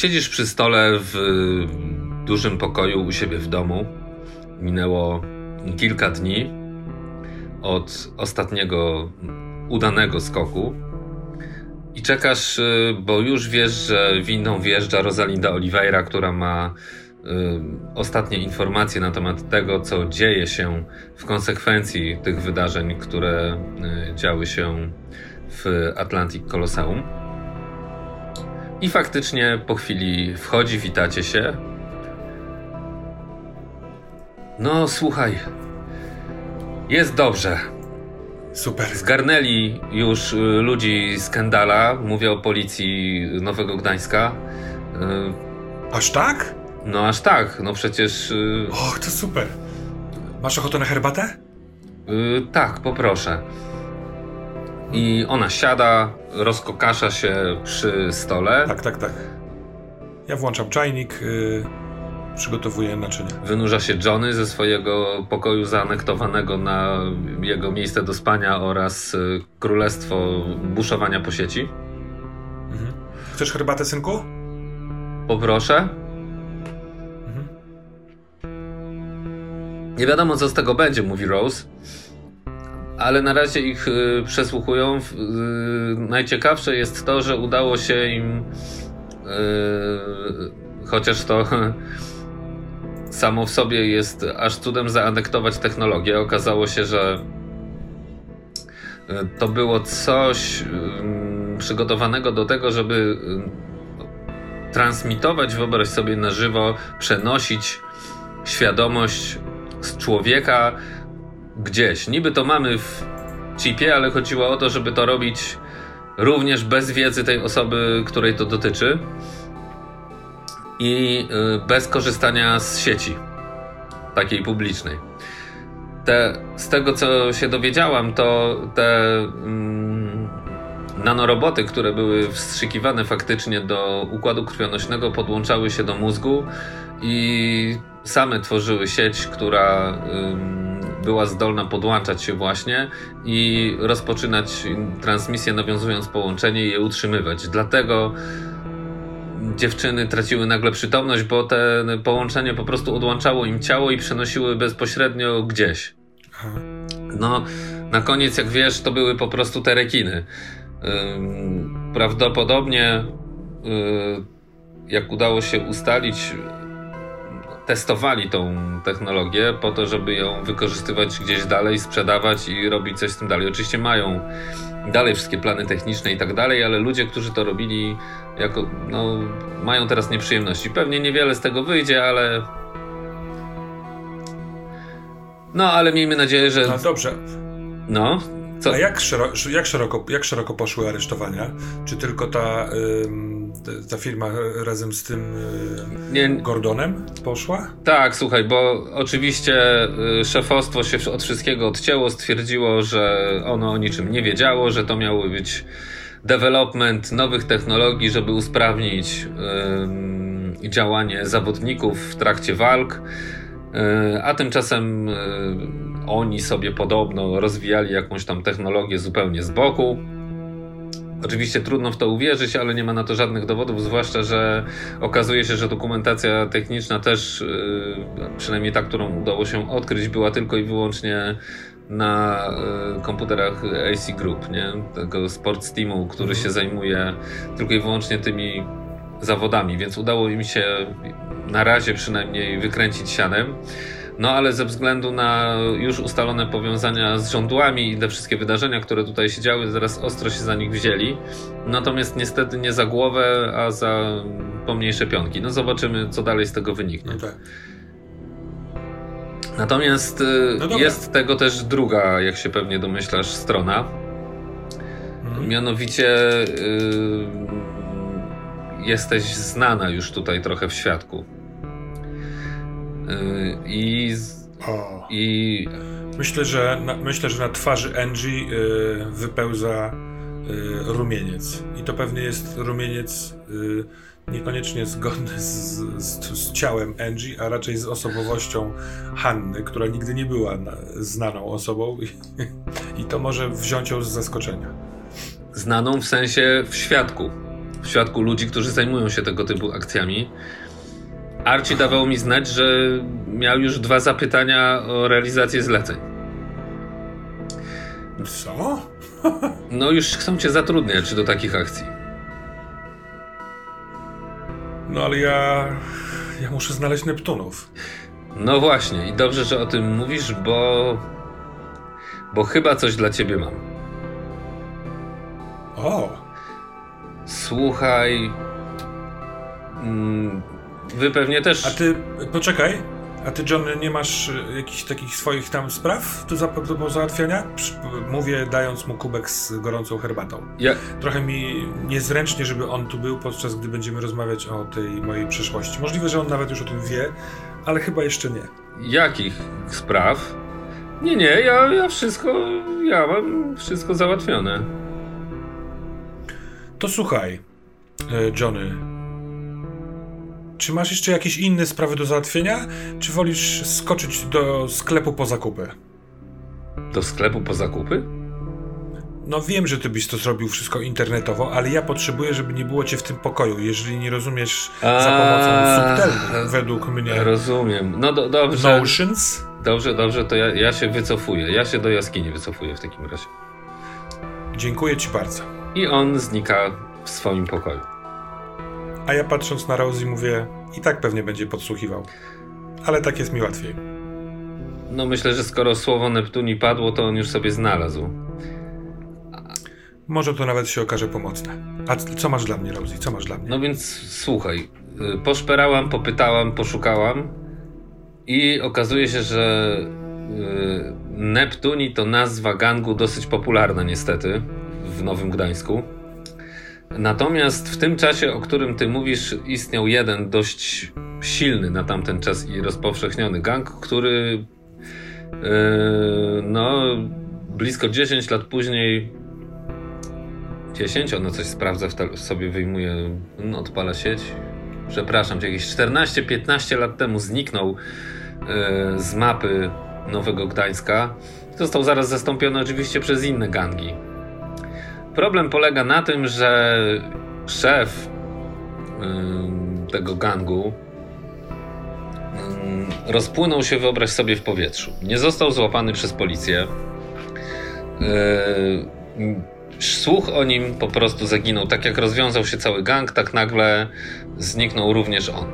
Siedzisz przy stole w dużym pokoju u siebie w domu. Minęło kilka dni od ostatniego udanego skoku. I czekasz, y, bo już wiesz, że winną wjeżdża Rosalinda Oliveira, która ma y, ostatnie informacje na temat tego, co dzieje się w konsekwencji tych wydarzeń, które y, działy się w Atlantic Colosseum. I faktycznie po chwili wchodzi, witacie się. No, słuchaj. Jest dobrze. Super. Zgarnęli już y, ludzi z Kendala. Mówię o policji Nowego Gdańska. Y, aż tak? No, aż tak. No przecież. Y, Och, to super. Masz ochotę na herbatę? tak, poproszę. I ona siada, rozkokasza się przy stole. Tak, tak, tak. Ja włączam czajnik, yy, przygotowuję naczynia. Wynurza się Johnny ze swojego pokoju zaanektowanego na jego miejsce do spania oraz y, królestwo buszowania po sieci. Mhm. Chcesz herbatę, synku? Poproszę. Mhm. Nie wiadomo, co z tego będzie, mówi Rose ale na razie ich y, przesłuchują. Y, najciekawsze jest to, że udało się im, y, chociaż to samo w sobie jest aż cudem zaanektować technologię. Okazało się, że to było coś przygotowanego do tego, żeby transmitować, wyobraź sobie na żywo, przenosić świadomość z człowieka gdzieś. Niby to mamy w chipie, ale chodziło o to, żeby to robić również bez wiedzy tej osoby, której to dotyczy i y, bez korzystania z sieci takiej publicznej. Te, z tego co się dowiedziałam, to te mm, nanoroboty, które były wstrzykiwane faktycznie do układu krwionośnego, podłączały się do mózgu i same tworzyły sieć, która była zdolna podłączać się właśnie i rozpoczynać transmisję, nawiązując połączenie i je utrzymywać. Dlatego dziewczyny traciły nagle przytomność, bo te połączenie po prostu odłączało im ciało i przenosiły bezpośrednio gdzieś. No, na koniec, jak wiesz, to były po prostu te rekiny. Prawdopodobnie, jak udało się ustalić, testowali tą technologię po to, żeby ją wykorzystywać gdzieś dalej, sprzedawać i robić coś z tym dalej. Oczywiście mają dalej wszystkie plany techniczne i tak dalej, ale ludzie, którzy to robili, jako, no, mają teraz nieprzyjemności. Pewnie niewiele z tego wyjdzie, ale. No, ale miejmy nadzieję, że. No dobrze. No. Co? A jak, szeroko, jak, szeroko, jak szeroko poszły aresztowania? Czy tylko ta. Ym ta firma razem z tym e, nie, Gordonem poszła? Tak, słuchaj, bo oczywiście e, szefostwo się od wszystkiego odcięło, stwierdziło, że ono o niczym nie wiedziało, że to miało być development nowych technologii, żeby usprawnić yy, działanie zawodników w trakcie walk. Yy, a tymczasem yy, oni sobie podobno rozwijali jakąś tam technologię zupełnie z boku. Oczywiście trudno w to uwierzyć, ale nie ma na to żadnych dowodów, zwłaszcza, że okazuje się, że dokumentacja techniczna też, y, przynajmniej ta, którą udało się odkryć, była tylko i wyłącznie na y, komputerach AC Group, nie? tego Sports Teamu, który się zajmuje tylko i wyłącznie tymi zawodami, więc udało im się na razie przynajmniej wykręcić sianem. No ale ze względu na już ustalone powiązania z rządłami i te wszystkie wydarzenia, które tutaj się działy, zaraz ostro się za nich wzięli. Natomiast niestety nie za głowę, a za pomniejsze pionki. No zobaczymy, co dalej z tego wyniknie. No tak. Natomiast y, no jest tego też druga, jak się pewnie domyślasz, strona. Mhm. Mianowicie y, jesteś znana już tutaj trochę w świadku. Y, I, o. i myślę, że na, myślę, że na twarzy Angie y, wypełza y, rumieniec. I to pewnie jest rumieniec niekoniecznie zgodny z, z, z, ciałem Angie, a raczej z osobowością Hanny, która nigdy nie była na, znaną osobą i, i to może wziąć ją z zaskoczenia. Znaną w sensie w świadku. w świadku ludzi, którzy zajmują się tego typu akcjami. Archie dawał mi znać, że miał już dwa zapytania o realizację zleceń. Co? no już chcą cię zatrudniać do takich akcji. No ale ja. Ja muszę znaleźć Neptunów. No właśnie, i dobrze, że o tym mówisz, bo. Bo chyba coś dla ciebie mam. O! Słuchaj. Mm, wy pewnie też. A ty. Poczekaj. A ty, John, nie masz y, jakichś takich swoich tam spraw do, za, do załatwiania? Mówię, dając mu kubek z gorącą herbatą. Ja... Trochę mi niezręcznie, żeby on tu był, podczas gdy będziemy rozmawiać o tej mojej przeszłości. Możliwe, że on nawet już o tym wie, ale chyba jeszcze nie. Jakich spraw? Nie, nie, ja, ja wszystko, ja mam wszystko załatwione. To słuchaj, e, Johnny, czy masz jeszcze jakieś inne sprawy do załatwienia, czy wolisz skoczyć do sklepu po zakupy? Do sklepu po zakupy? No wiem, że ty byś to zrobił wszystko internetowo, ale ja potrzebuję, żeby nie było cię w tym pokoju, jeżeli nie rozumiesz A, za pomocą subtelnych, według mnie. Rozumiem. No do, dobrze. Notions? Dobrze, dobrze, to ja, ja się wycofuję. Ja się do jaskini wycofuję w takim razie. Dziękuję ci bardzo. I on znika w swoim pokoju. A ja patrząc na Rosie mówię, i tak pewnie będzie podsłuchiwał. Ale tak jest mi łatwiej. No myślę, że skoro słowo Neptuni padło, to on już sobie znalazł. Może to nawet się okaże pomocne. A co masz dla mnie, Rosie? Co masz dla mnie? No więc słuchaj, y, poszperałam, popytałam, poszukałam i okazuje się, że y, Neptuni to nazwa gangu dosyć popularna niestety w Nowym Gdańsku. Natomiast w tym czasie, o którym ty mówisz, istniał jeden dość silny na tamten czas i rozpowszechniony gang, który yy, no blisko 10 lat później 10, ono coś sprawdza, sobie wyjmuje, no, odpala sieć. Przepraszam, jakieś 14-15 lat temu zniknął yy, z mapy Nowego Gdańska. Został zaraz zastąpiony oczywiście przez inne gangi. Problem polega na tym, że szef tego gangu rozpłynął się, wyobraź sobie, w powietrzu. Nie został złapany przez policję. Yy, słuch o nim po prostu zaginął. Tak jak rozwiązał się cały gang, tak nagle zniknął również on.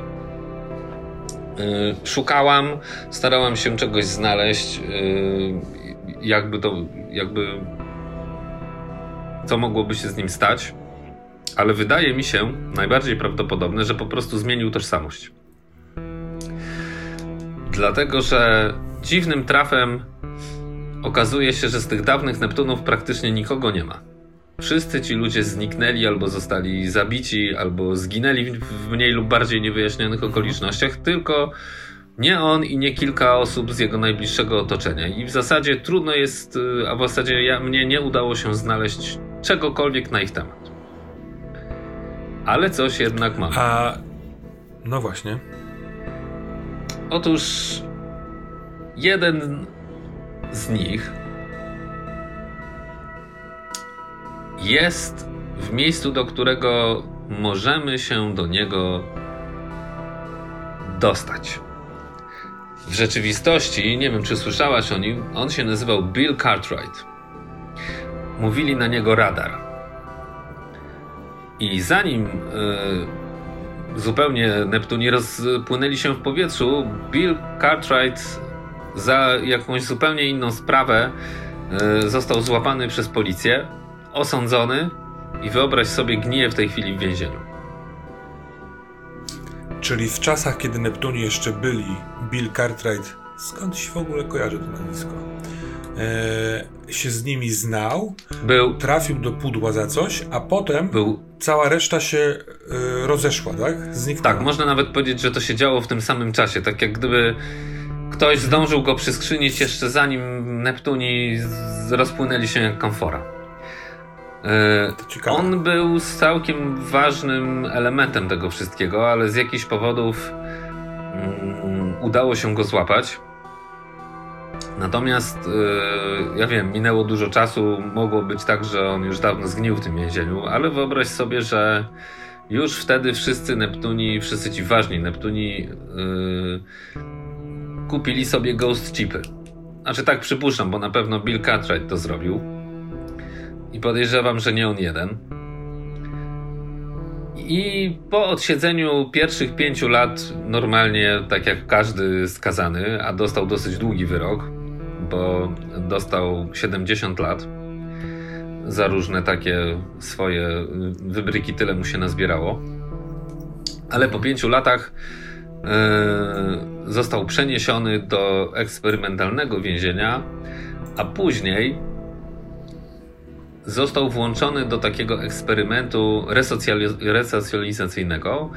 Yy, szukałam, starałam się czegoś znaleźć, yy, jakby to, jakby co mogłoby się z nim stać, ale wydaje mi się najbardziej prawdopodobne, że po prostu zmienił tożsamość. Dlatego, że dziwnym trafem okazuje się, że z tych dawnych Neptunów praktycznie nikogo nie ma. Wszyscy ci ludzie zniknęli albo zostali zabici, albo zginęli w mniej lub bardziej niewyjaśnionych okolicznościach, tylko nie on i nie kilka osób z jego najbliższego otoczenia. I w zasadzie trudno jest, y, a w zasadzie ja, mnie nie udało się znaleźć czegokolwiek na ich temat. Ale coś jednak mam. A no właśnie. Otóż jeden z nich jest w miejscu, do którego możemy się do niego dostać. W rzeczywistości, nie wiem czy słyszałaś o nim, on się nazywał Bill Cartwright. Mówili na niego radar. I zanim y, zupełnie Neptuni rozpłynęli się w powietrzu, Bill Cartwright za jakąś zupełnie inną sprawę y, został złapany przez policję, osądzony i wyobraź sobie gnije w tej chwili w więzieniu. Czyli w czasach, kiedy Neptuni jeszcze byli, Bill Cartwright, skąd się w ogóle kojarzy to nazwisko? E, się z nimi znał, był, trafił do pudła za coś, a potem był, cała reszta się e, rozeszła, tak? Zniknęła. Tak, można nawet powiedzieć, że to się działo w tym samym czasie, tak jak gdyby ktoś zdążył go przyskrzynić jeszcze zanim Neptuni rozpłynęli się jak komfora. E, on był całkiem ważnym elementem tego wszystkiego, ale z jakichś powodów um, udało się go złapać. Natomiast yy, ja wiem, minęło dużo czasu, mogło być tak, że on już dawno zgnił w tym więzieniu, ale wyobraź sobie, że już wtedy wszyscy Neptuni, wszyscy ci ważni Neptuni yy, kupili sobie Ghost Chipy. Znaczy tak przypuszczam, bo na pewno Bill Cartwright to zrobił. I podejrzewam, że nie on jeden. I po odsiedzeniu pierwszych pięciu lat, normalnie tak jak każdy skazany, a dostał dosyć długi wyrok, bo dostał 70 lat za różne takie swoje wybryki, tyle mu się nazbierało. Ale po pięciu latach yy, został przeniesiony do eksperymentalnego więzienia, a później został włączony do takiego eksperymentu resocjalizacyjnego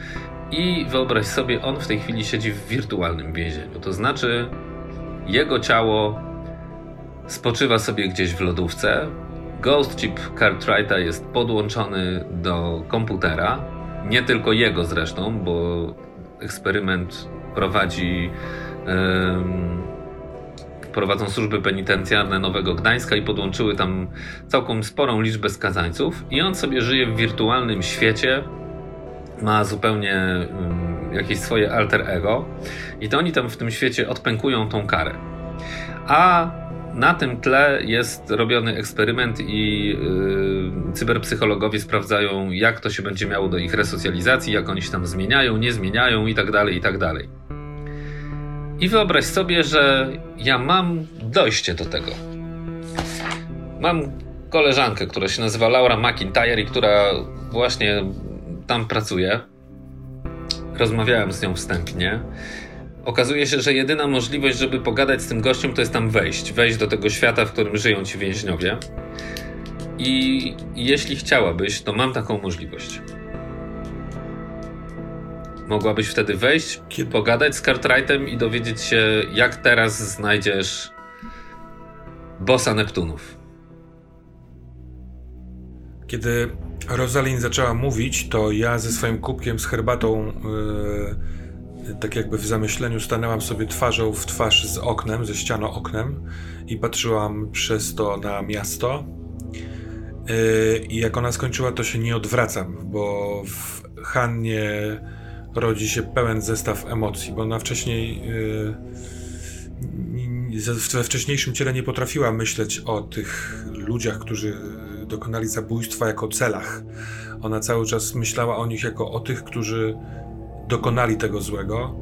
i wyobraź sobie, on w tej chwili siedzi w wirtualnym więzieniu. To znaczy, jego ciało spoczywa sobie gdzieś w lodówce. Ghost chip Cartwrighta jest podłączony do komputera. Nie tylko jego zresztą, bo eksperyment prowadzi. Prowadzą służby penitencjarne Nowego Gdańska i podłączyły tam całkiem sporą liczbę skazańców. I on sobie żyje w wirtualnym świecie, ma zupełnie jakieś swoje alter ego, i to oni tam w tym świecie odpękują tą karę. A na tym tle jest robiony eksperyment i yy, cyberpsychologowie sprawdzają, jak to się będzie miało do ich resocjalizacji, jak oni się tam zmieniają, nie zmieniają i tak dalej, i tak. I wyobraź sobie, że ja mam dojście do tego. Mam koleżankę, która się nazywa Laura McIntyre i która właśnie tam pracuje. Rozmawiałem z nią wstępnie. Okazuje się, że jedyna możliwość, żeby pogadać z tym gościem, to jest tam wejść. Wejść do tego świata, w którym żyją ci więźniowie. I jeśli chciałabyś, to mam taką możliwość. Mogłabyś wtedy wejść, Kiedy? pogadać z Cartwrightem i dowiedzieć się, jak teraz znajdziesz bossa Neptunów. Kiedy Rosalind zaczęła mówić, to ja ze swoim kubkiem z herbatą, yy, tak jakby w zamyśleniu, stanęłam sobie twarzą w twarz z oknem, ze ścianą oknem i patrzyłam przez to na miasto. Yy, I jak ona skończyła, to się nie odwracam, bo w Hannie rodzi się pełen zestaw emocji, bo ona wcześniej yy, we wcześniejszym ciele nie potrafiła myśleć o tych ludziach, którzy dokonali zabójstwa jako celach. Ona cały czas myślała o nich jako o tych, którzy dokonali tego złego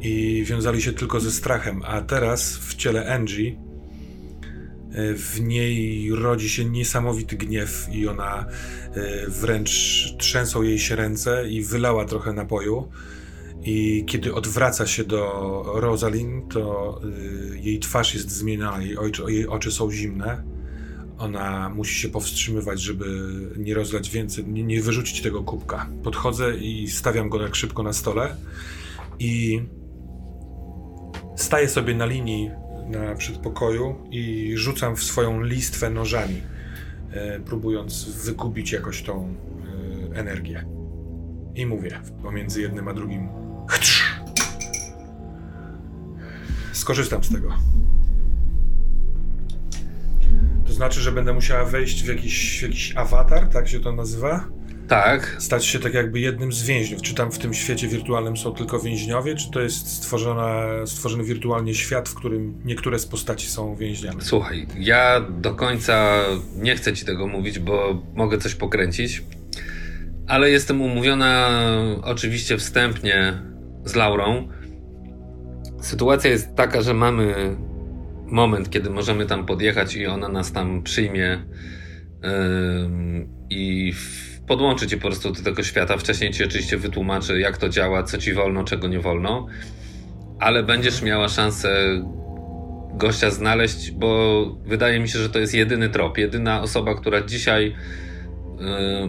i wiązali się tylko ze strachem, a teraz w ciele Angie w niej rodzi się niesamowity gniew i ona e, wręcz trzęsą jej się ręce i wylała trochę napoju. I kiedy odwraca się do Rosalind, to e, jej twarz jest zmieniona, jej jej oczy są zimne. Ona musi się powstrzymywać, żeby nie rozlać więcej, nie, nie wyrzucić tego kubka. Podchodzę i stawiam go tak szybko na stole i staję sobie na linii na przedpokoju i rzucam w swoją listwę nożami, e, próbując wykupić jakoś tą e, energię. I mówię pomiędzy jednym a drugim. Chtrz! Skorzystam z tego. Znaczy, że będę musiała wejść w jakiś, jakiś awatar, tak się to nazywa? Tak. Stać się tak jakby jednym z więźniów. Czy tam w tym świecie wirtualnym są tylko więźniowie, czy to jest stworzona, stworzony wirtualnie świat, w którym niektóre z postaci są więźniami? Słuchaj, ja do końca nie chcę ci tego mówić, bo mogę coś pokręcić, ale jestem umówiona oczywiście wstępnie z Laurą. Sytuacja jest taka, że mamy moment, kiedy możemy tam podjechać i ona nas tam przyjmie yy, i podłączy cię po prostu do tego świata. Wcześniej ci oczywiście wytłumaczy, jak to działa, co ci wolno, czego nie wolno, ale będziesz miała szansę gościa znaleźć, bo wydaje mi się, że to jest jedyny trop, jedyna osoba, która dzisiaj yy,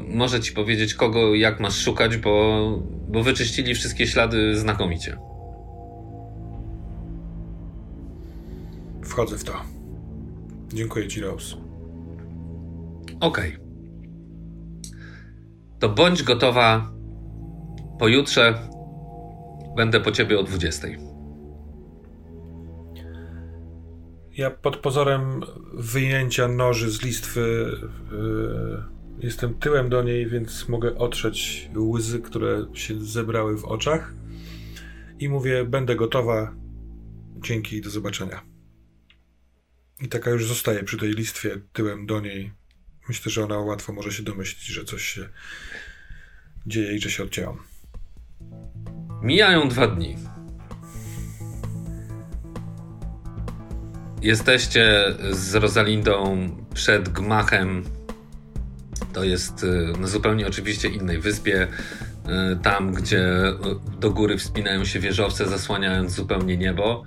może ci powiedzieć, kogo jak masz szukać, bo, bo wyczyścili wszystkie ślady znakomicie. Wchodzę w to. Dziękuję ci, Rose. Okej. Okay to bądź gotowa pojutrze. Będę po ciebie o 20. Ja pod pozorem wyjęcia noży z listwy yy, jestem tyłem do niej, więc mogę otrzeć łzy, które się zebrały w oczach. I mówię, będę gotowa. Dzięki i do zobaczenia. I taka już zostaje przy tej listwie tyłem do niej. Myślę, że ona łatwo może się domyślić, że coś się dzieje i że się odcięłam. Mijają dwa dni. Jesteście z Rosalindą przed gmachem. To jest y, na zupełnie oczywiście innej wyspie. Y, tam, gdzie do góry wspinają się wieżowce, zasłaniając zupełnie niebo.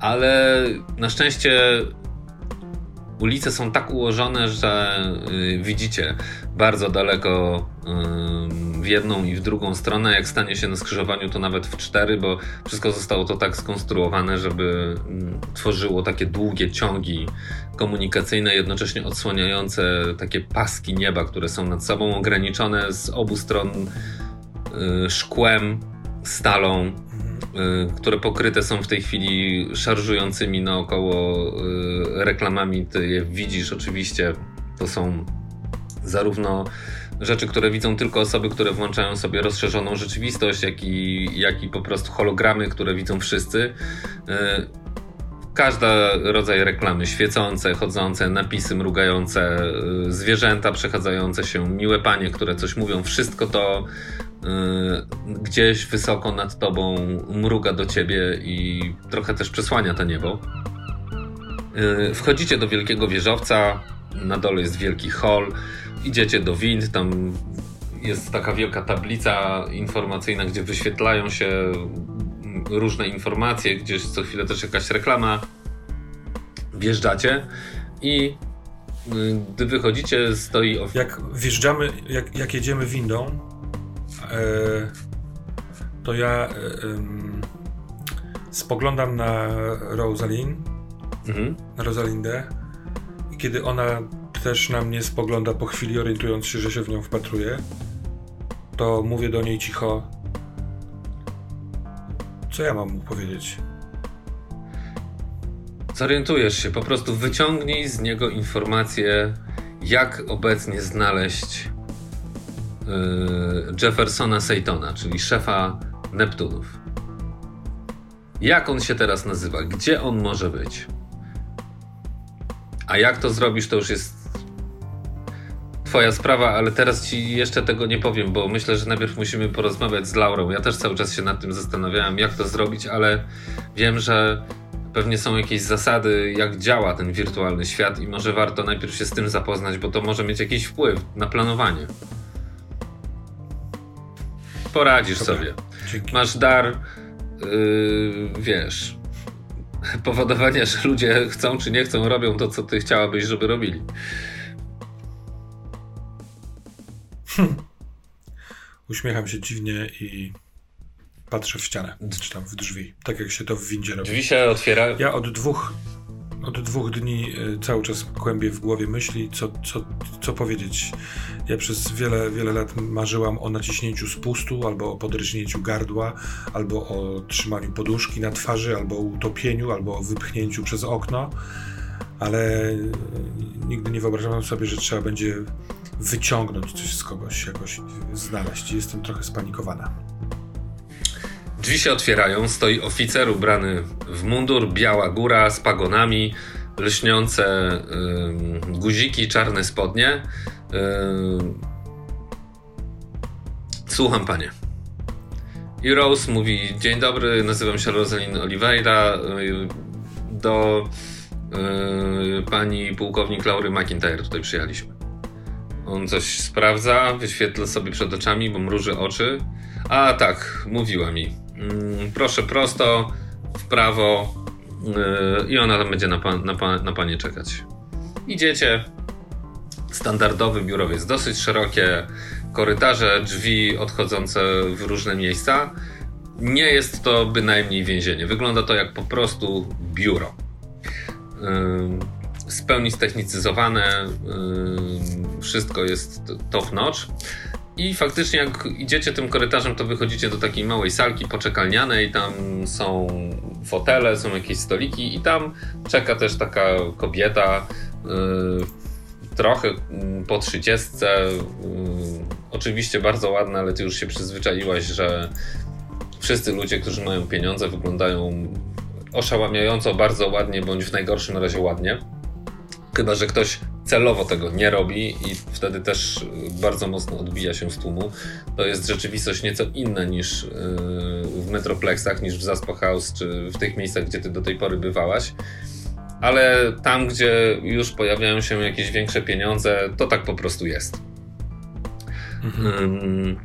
Ale na szczęście ulice są tak ułożone, że y, widzicie bardzo daleko w jedną i w drugą stronę. Jak stanie się na skrzyżowaniu, to nawet w cztery, bo wszystko zostało to tak skonstruowane, żeby mm, tworzyło takie długie ciągi komunikacyjne, jednocześnie odsłaniające takie paski nieba, które są nad sobą ograniczone z obu stron y, szkłem, stalą, y, które pokryte są w tej chwili szarżującymi naokoło y, reklamami. Ty je widzisz oczywiście. To są zarówno rzeczy, które widzą tylko osoby, które włączają sobie rozszerzoną rzeczywistość, jak i, jak i po prostu hologramy, które widzą wszyscy. E, każda rodzaj reklamy, świecące, chodzące, napisy mrugające, zwierzęta przechadzające się, miłe panie, które coś mówią, wszystko to gdzieś wysoko nad tobą mruga do ciebie i trochę też przesłania to niebo. Wchodzicie do wielkiego wieżowca, na dole jest wielki hall, idziecie do wind, tam jest taka wielka tablica informacyjna, gdzie wyświetlają się różne informacje, gdzieś co chwilę też jakaś reklama. Wjeżdżacie i y, gdy wychodzicie, stoi. Jak wjeżdżamy, jak, jak jedziemy windą, to ja e, spoglądam na mhm. na Rosalindę i kiedy ona też na mnie spogląda po chwili, orientując się, że się w nią wpatruje, to mówię do niej cicho. Co ja mam mu powiedzieć? Zorientujesz się, po prostu wyciągnij z niego informację, jak obecnie znaleźć Jeffersona Seytona, czyli szefa Neptunów. Jak on się teraz nazywa? Gdzie on może być? A jak to zrobisz, to już jest Twoja sprawa, ale teraz ci jeszcze tego nie powiem, bo myślę, że najpierw musimy porozmawiać z Laurą. Ja też cały czas się nad tym zastanawiałem, jak to zrobić, ale wiem, że pewnie są jakieś zasady, jak działa ten wirtualny świat i może warto najpierw się z tym zapoznać, bo to może mieć jakiś wpływ na planowanie. Poradzisz Dobra, sobie. Dzięki. Masz dar, yy, wiesz, powodowania, że ludzie chcą czy nie chcą, robią to, co ty chciałabyś, żeby robili. Uśmiecham się dziwnie i patrzę w ścianę, czy tam w drzwi, tak jak się to w windzie robi. Drzwi się otwierają. Ja od dwóch, od dwóch dni y, cały czas kłębię w głowie myśli, co, co, co powiedzieć. Ja przez wiele, wiele lat marzyłam o naciśnięciu spustu, albo o podrżnięciu gardła, albo o trzymaniu poduszki na twarzy, albo o utopieniu, albo o wypchnięciu przez okno, ale y, nigdy nie wyobrażałem sobie, że trzeba będzie wyciągnąć coś z kogoś, jakoś znaleźć. Jestem trochę spanikowana. Drzwi się otwierają, stoi oficer ubrany w mundur, biała góra z pagonami, lśniące yy, guziki, czarne spodnie. Yy, słucham, panie. I Rose mówi: Dzień dobry, nazywam się Rosalind Oliveira. Do yy, pani pułkownik Laury McIntyre tutaj przyjechaliśmy. On coś sprawdza, wyświetla sobie przed oczami, bo mruży oczy. A tak, mówiła mi. Mm, proszę prosto, w prawo yy, i ona tam będzie na, pan, na, pan, na panie czekać. Idziecie. Standardowy biurowiec, dosyć szerokie korytarze, drzwi odchodzące w różne miejsca. Nie jest to bynajmniej więzienie. Wygląda to jak po prostu biuro. Yy, w pełni ztechnicyzowane, yy, wszystko jest top notch. I faktycznie, jak idziecie tym korytarzem, to wychodzicie do takiej małej salki poczekalnianej. Tam są fotele, są jakieś stoliki i tam czeka też taka kobieta, yy, trochę mm, po trzydziestce, yy, oczywiście bardzo ładna, ale ty już się przyzwyczaiłaś, że wszyscy ludzie, którzy mają pieniądze wyglądają oszałamiająco bardzo ładnie, bądź w najgorszym razie ładnie. Chyba, że ktoś celowo tego nie robi i wtedy też bardzo mocno odbija się z tłumu. To jest rzeczywistość nieco inna niż yy, w Metroplexach, niż w Zaspa House, czy w tych miejscach, gdzie ty do tej pory bywałaś. Ale tam, gdzie już pojawiają się jakieś większe pieniądze, to tak po prostu jest. Mhm.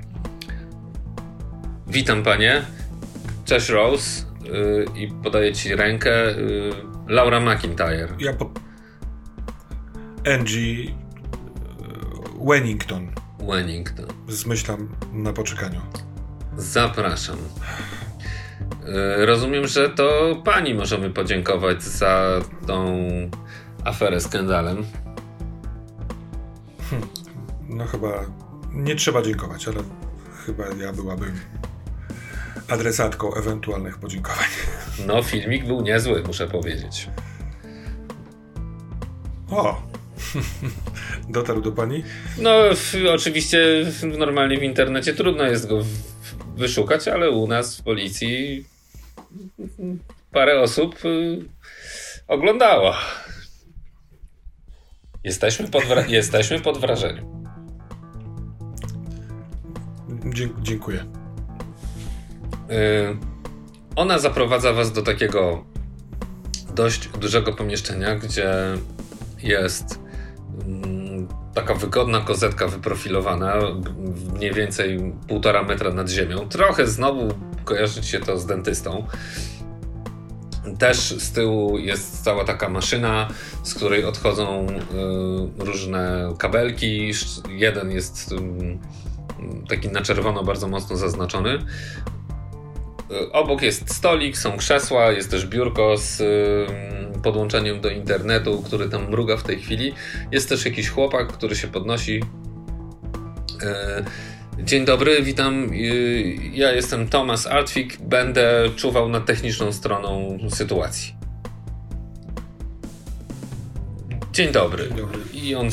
witam panie. Cześć Rose. Yy, I podaję ci rękę. Yy, Laura McIntyre. Ja po... Angie Wennington. Wennington. Zmyślam na poczekaniu. Zapraszam. Yy, rozumiem, że to pani możemy podziękować za tą aferę skandalem. Hm, no chyba nie trzeba dziękować, ale chyba ja byłabym adresatką ewentualnych podziękowań. No, filmik był niezły, muszę powiedzieć. O! Dotarł do pani? No, oczywiście normalnie w internecie trudno jest go wyszukać, ale u nas w policji parę osób y, oglądało. Jesteśmy pod, wra- jesteśmy pod wrażeniem. Dzie- dziękuję. Y, ona zaprowadza was do takiego dość dużego pomieszczenia, gdzie jest taka wygodna kozetka wyprofilowana, mniej więcej półtora metra nad ziemią. Trochę znowu kojarzy się to z dentystą. Też z tyłu jest cała taka maszyna, z której odchodzą y, różne kabelki. Jeden jest y, taki na czerwono bardzo mocno zaznaczony. Y, obok jest stolik, są krzesła, jest też biurko z y, podłączeniem do internetu, który tam mruga w tej chwili. Jest też jakiś chłopak, który się podnosi. Y, dzień dobry, witam. Ja jestem Thomas Artwig, będę czuwał nad techniczną stroną sytuacji. Dzień dobry. Dzień dobry. I on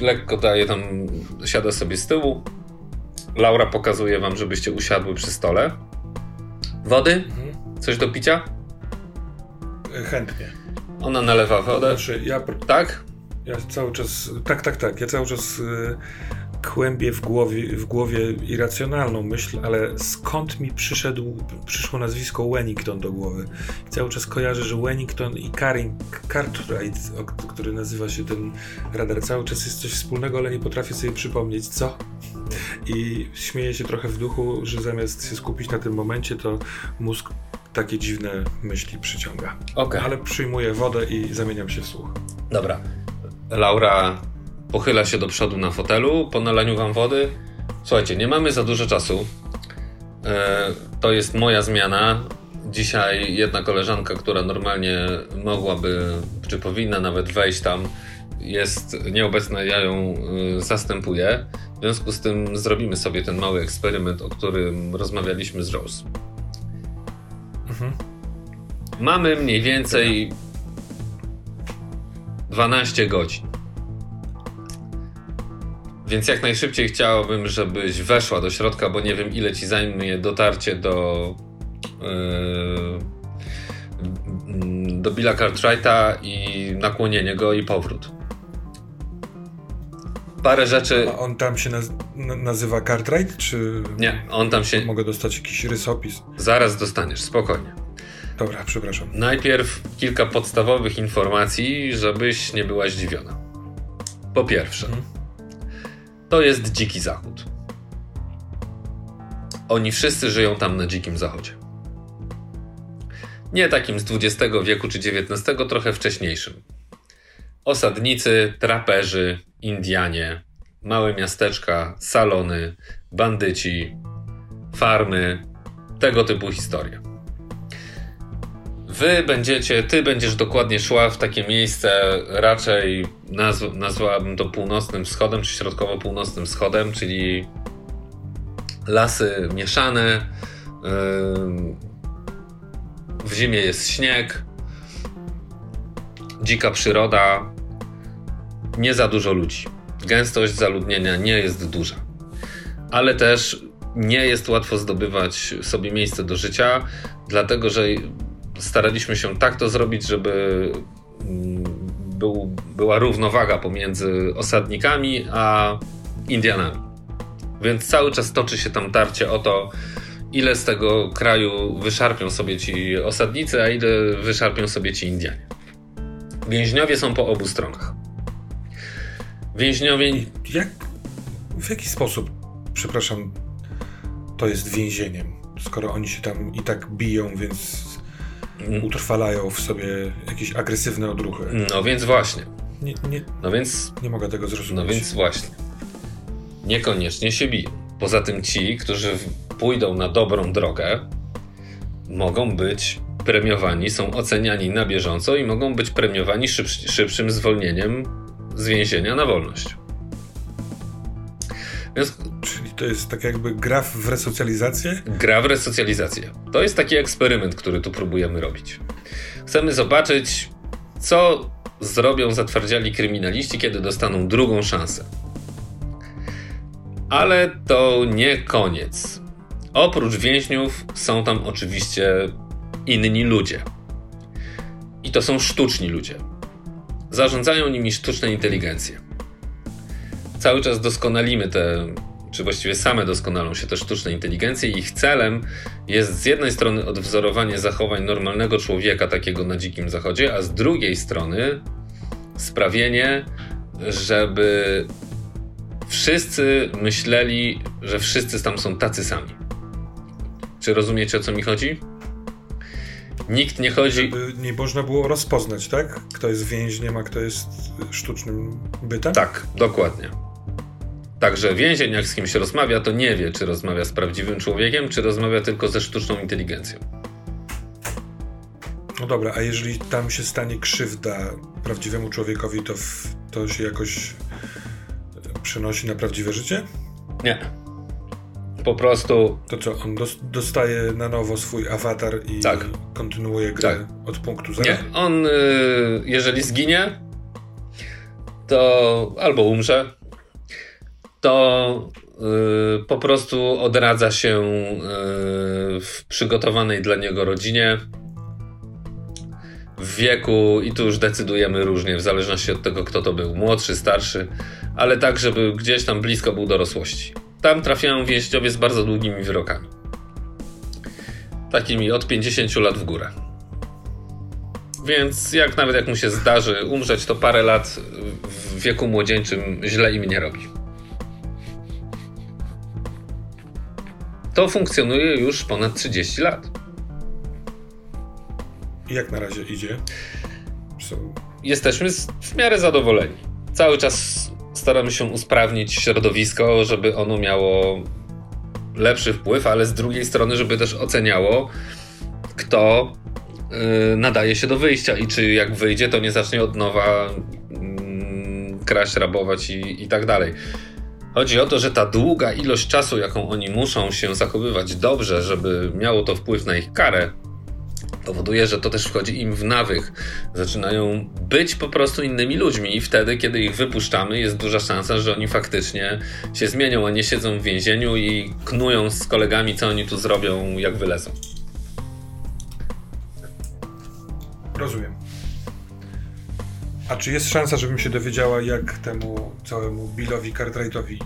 lekko daje tam, siada sobie z tyłu. Laura pokazuje wam, żebyście usiadły przy stole. Wody? Mhm. Coś do picia? Chętnie. Ona nalewa wodę. Znaczy, ja, tak? Ja cały czas. Tak, tak, tak. Ja cały czas kłębię w głowie, w głowie irracjonalną myśl, ale skąd mi przyszedł, przyszło nazwisko Wennington do głowy? Cały czas kojarzę, że Wennington i Karin Cartwright, który nazywa się ten radar, cały czas jest coś wspólnego, ale nie potrafię sobie przypomnieć co. I śmieję się trochę w duchu, że zamiast się skupić na tym momencie, to mózg takie dziwne myśli przyciąga. Okay. Ale przyjmuję wodę i zamieniam się w słuch. Dobra. Laura pochyla się do przodu na fotelu po nalaniu wam wody. Słuchajcie, nie mamy za dużo czasu. E, to jest moja zmiana. Dzisiaj jedna koleżanka, która normalnie mogłaby, czy powinna nawet wejść tam, jest nieobecna, ja ją y, zastępuję. W związku z tym zrobimy sobie ten mały eksperyment, o którym rozmawialiśmy z Rose. Mhm. Mamy mniej więcej 12 godzin. Więc jak najszybciej chciałbym, żebyś weszła do środka, bo nie wiem ile ci zajmie dotarcie do yy, do Billa Cartwrighta i nakłonienie go i powrót parę rzeczy. A on tam się naz nazywa Cartwright, czy. Nie, on tam się. Mogę dostać jakiś rysopis. Zaraz dostaniesz, spokojnie. Dobra, przepraszam. Najpierw kilka podstawowych informacji, żebyś nie była zdziwiona. Po pierwsze, mhm. To jest dziki zachód. Oni wszyscy żyją tam na dzikim zachodzie. Nie takim z XX wieku czy XIX, trochę wcześniejszym. Osadnicy, traperzy, Indianie, małe miasteczka, salony, bandyci, farmy, tego typu historie. Wy będziecie, ty będziesz dokładnie szła w takie miejsce, raczej nazw, nazwałabym to północnym wschodem, czy środkowo-północnym wschodem, czyli lasy mieszane, w zimie jest śnieg, dzika przyroda, nie za dużo ludzi. Gęstość zaludnienia nie jest duża, ale też nie jest łatwo zdobywać sobie miejsce do życia, dlatego że staraliśmy się tak to zrobić, żeby mm, był, była równowaga pomiędzy osadnikami a Indianami. Więc cały czas toczy się tam tarcie o to, ile z tego kraju wyszarpią sobie ci osadnicy, a ile wyszarpią sobie ci Indianie. Więźniowie są po obu stronach. Więźniowie. Jak, w jaki sposób, przepraszam, to jest więzieniem? Skoro oni się tam i tak biją, więc mm. utrwalają w sobie jakieś agresywne odruchy. No więc właśnie. Nie, nie, no więc, nie mogę tego zrozumieć. No więc właśnie. Niekoniecznie się biją. Poza tym ci, którzy pójdą na dobrą drogę, mogą być premiowani, są oceniani na bieżąco i mogą być premiowani szyb, szybszym zwolnieniem z więzienia na wolność. Więc... To jest tak jakby gra w resocjalizację? Gra w resocjalizację. To jest taki eksperyment, który tu próbujemy robić. Chcemy zobaczyć, co zrobią zatwardziali kryminaliści, kiedy dostaną drugą szansę. Ale to nie koniec. Oprócz więźniów są tam oczywiście inni ludzie. I to są sztuczni ludzie. Zarządzają nimi sztuczne inteligencje. Cały czas doskonalimy te, czy właściwie same doskonalą się te sztuczne inteligencje. Ich celem jest z jednej strony odwzorowanie zachowań normalnego człowieka, takiego na dzikim zachodzie, a z drugiej strony sprawienie, żeby wszyscy myśleli, że wszyscy tam są tacy sami. Czy rozumiecie o co mi chodzi? Nikt nie chodzi. Żeby nie można było rozpoznać, tak? Kto jest więźniem, a kto jest sztucznym bytem? Tak, dokładnie. Także więzień, jak z kimś rozmawia, to nie wie, czy rozmawia z prawdziwym człowiekiem, czy rozmawia tylko ze sztuczną inteligencją. No dobra, a jeżeli tam się stanie krzywda prawdziwemu człowiekowi, to, w, to się jakoś przenosi na prawdziwe życie? Nie. Po prostu. To co, on dostaje na nowo swój awatar i tak. kontynuuje grę tak. od punktu zera? Nie, on y, jeżeli zginie, to albo umrze, to y, po prostu odradza się y, w przygotowanej dla niego rodzinie w wieku i tu już decydujemy różnie, w zależności od tego, kto to był, młodszy, starszy, ale tak, żeby gdzieś tam blisko był dorosłości. Tam trafiają więźniowie z bardzo długimi wyrokami. Takimi od 50 lat w górę. Więc jak nawet jak mu się zdarzy umrzeć, to parę lat w wieku młodzieńczym źle im nie robi. To funkcjonuje już ponad 30 lat. Jak na razie idzie? Jesteśmy w miarę zadowoleni. Cały czas staramy się usprawnić środowisko, żeby ono miało lepszy wpływ, ale z drugiej strony, żeby też oceniało, kto yy, nadaje się do wyjścia i czy jak wyjdzie, to nie zacznie od nowa yy, kraść, rabować i, i tak dalej. Chodzi o to, że ta długa ilość czasu, jaką oni muszą się zachowywać dobrze, żeby miało to wpływ na ich karę, powoduje, że to też wchodzi im w nawyk. Zaczynają być po prostu innymi ludźmi i wtedy, kiedy ich wypuszczamy, jest duża szansa, że oni faktycznie się zmienią, a nie siedzą w więzieniu i knują z kolegami, co oni tu zrobią, jak wylezą. Rozumiem. A czy jest szansa, żebym się dowiedziała, jak temu całemu Billowi Cartwrightowi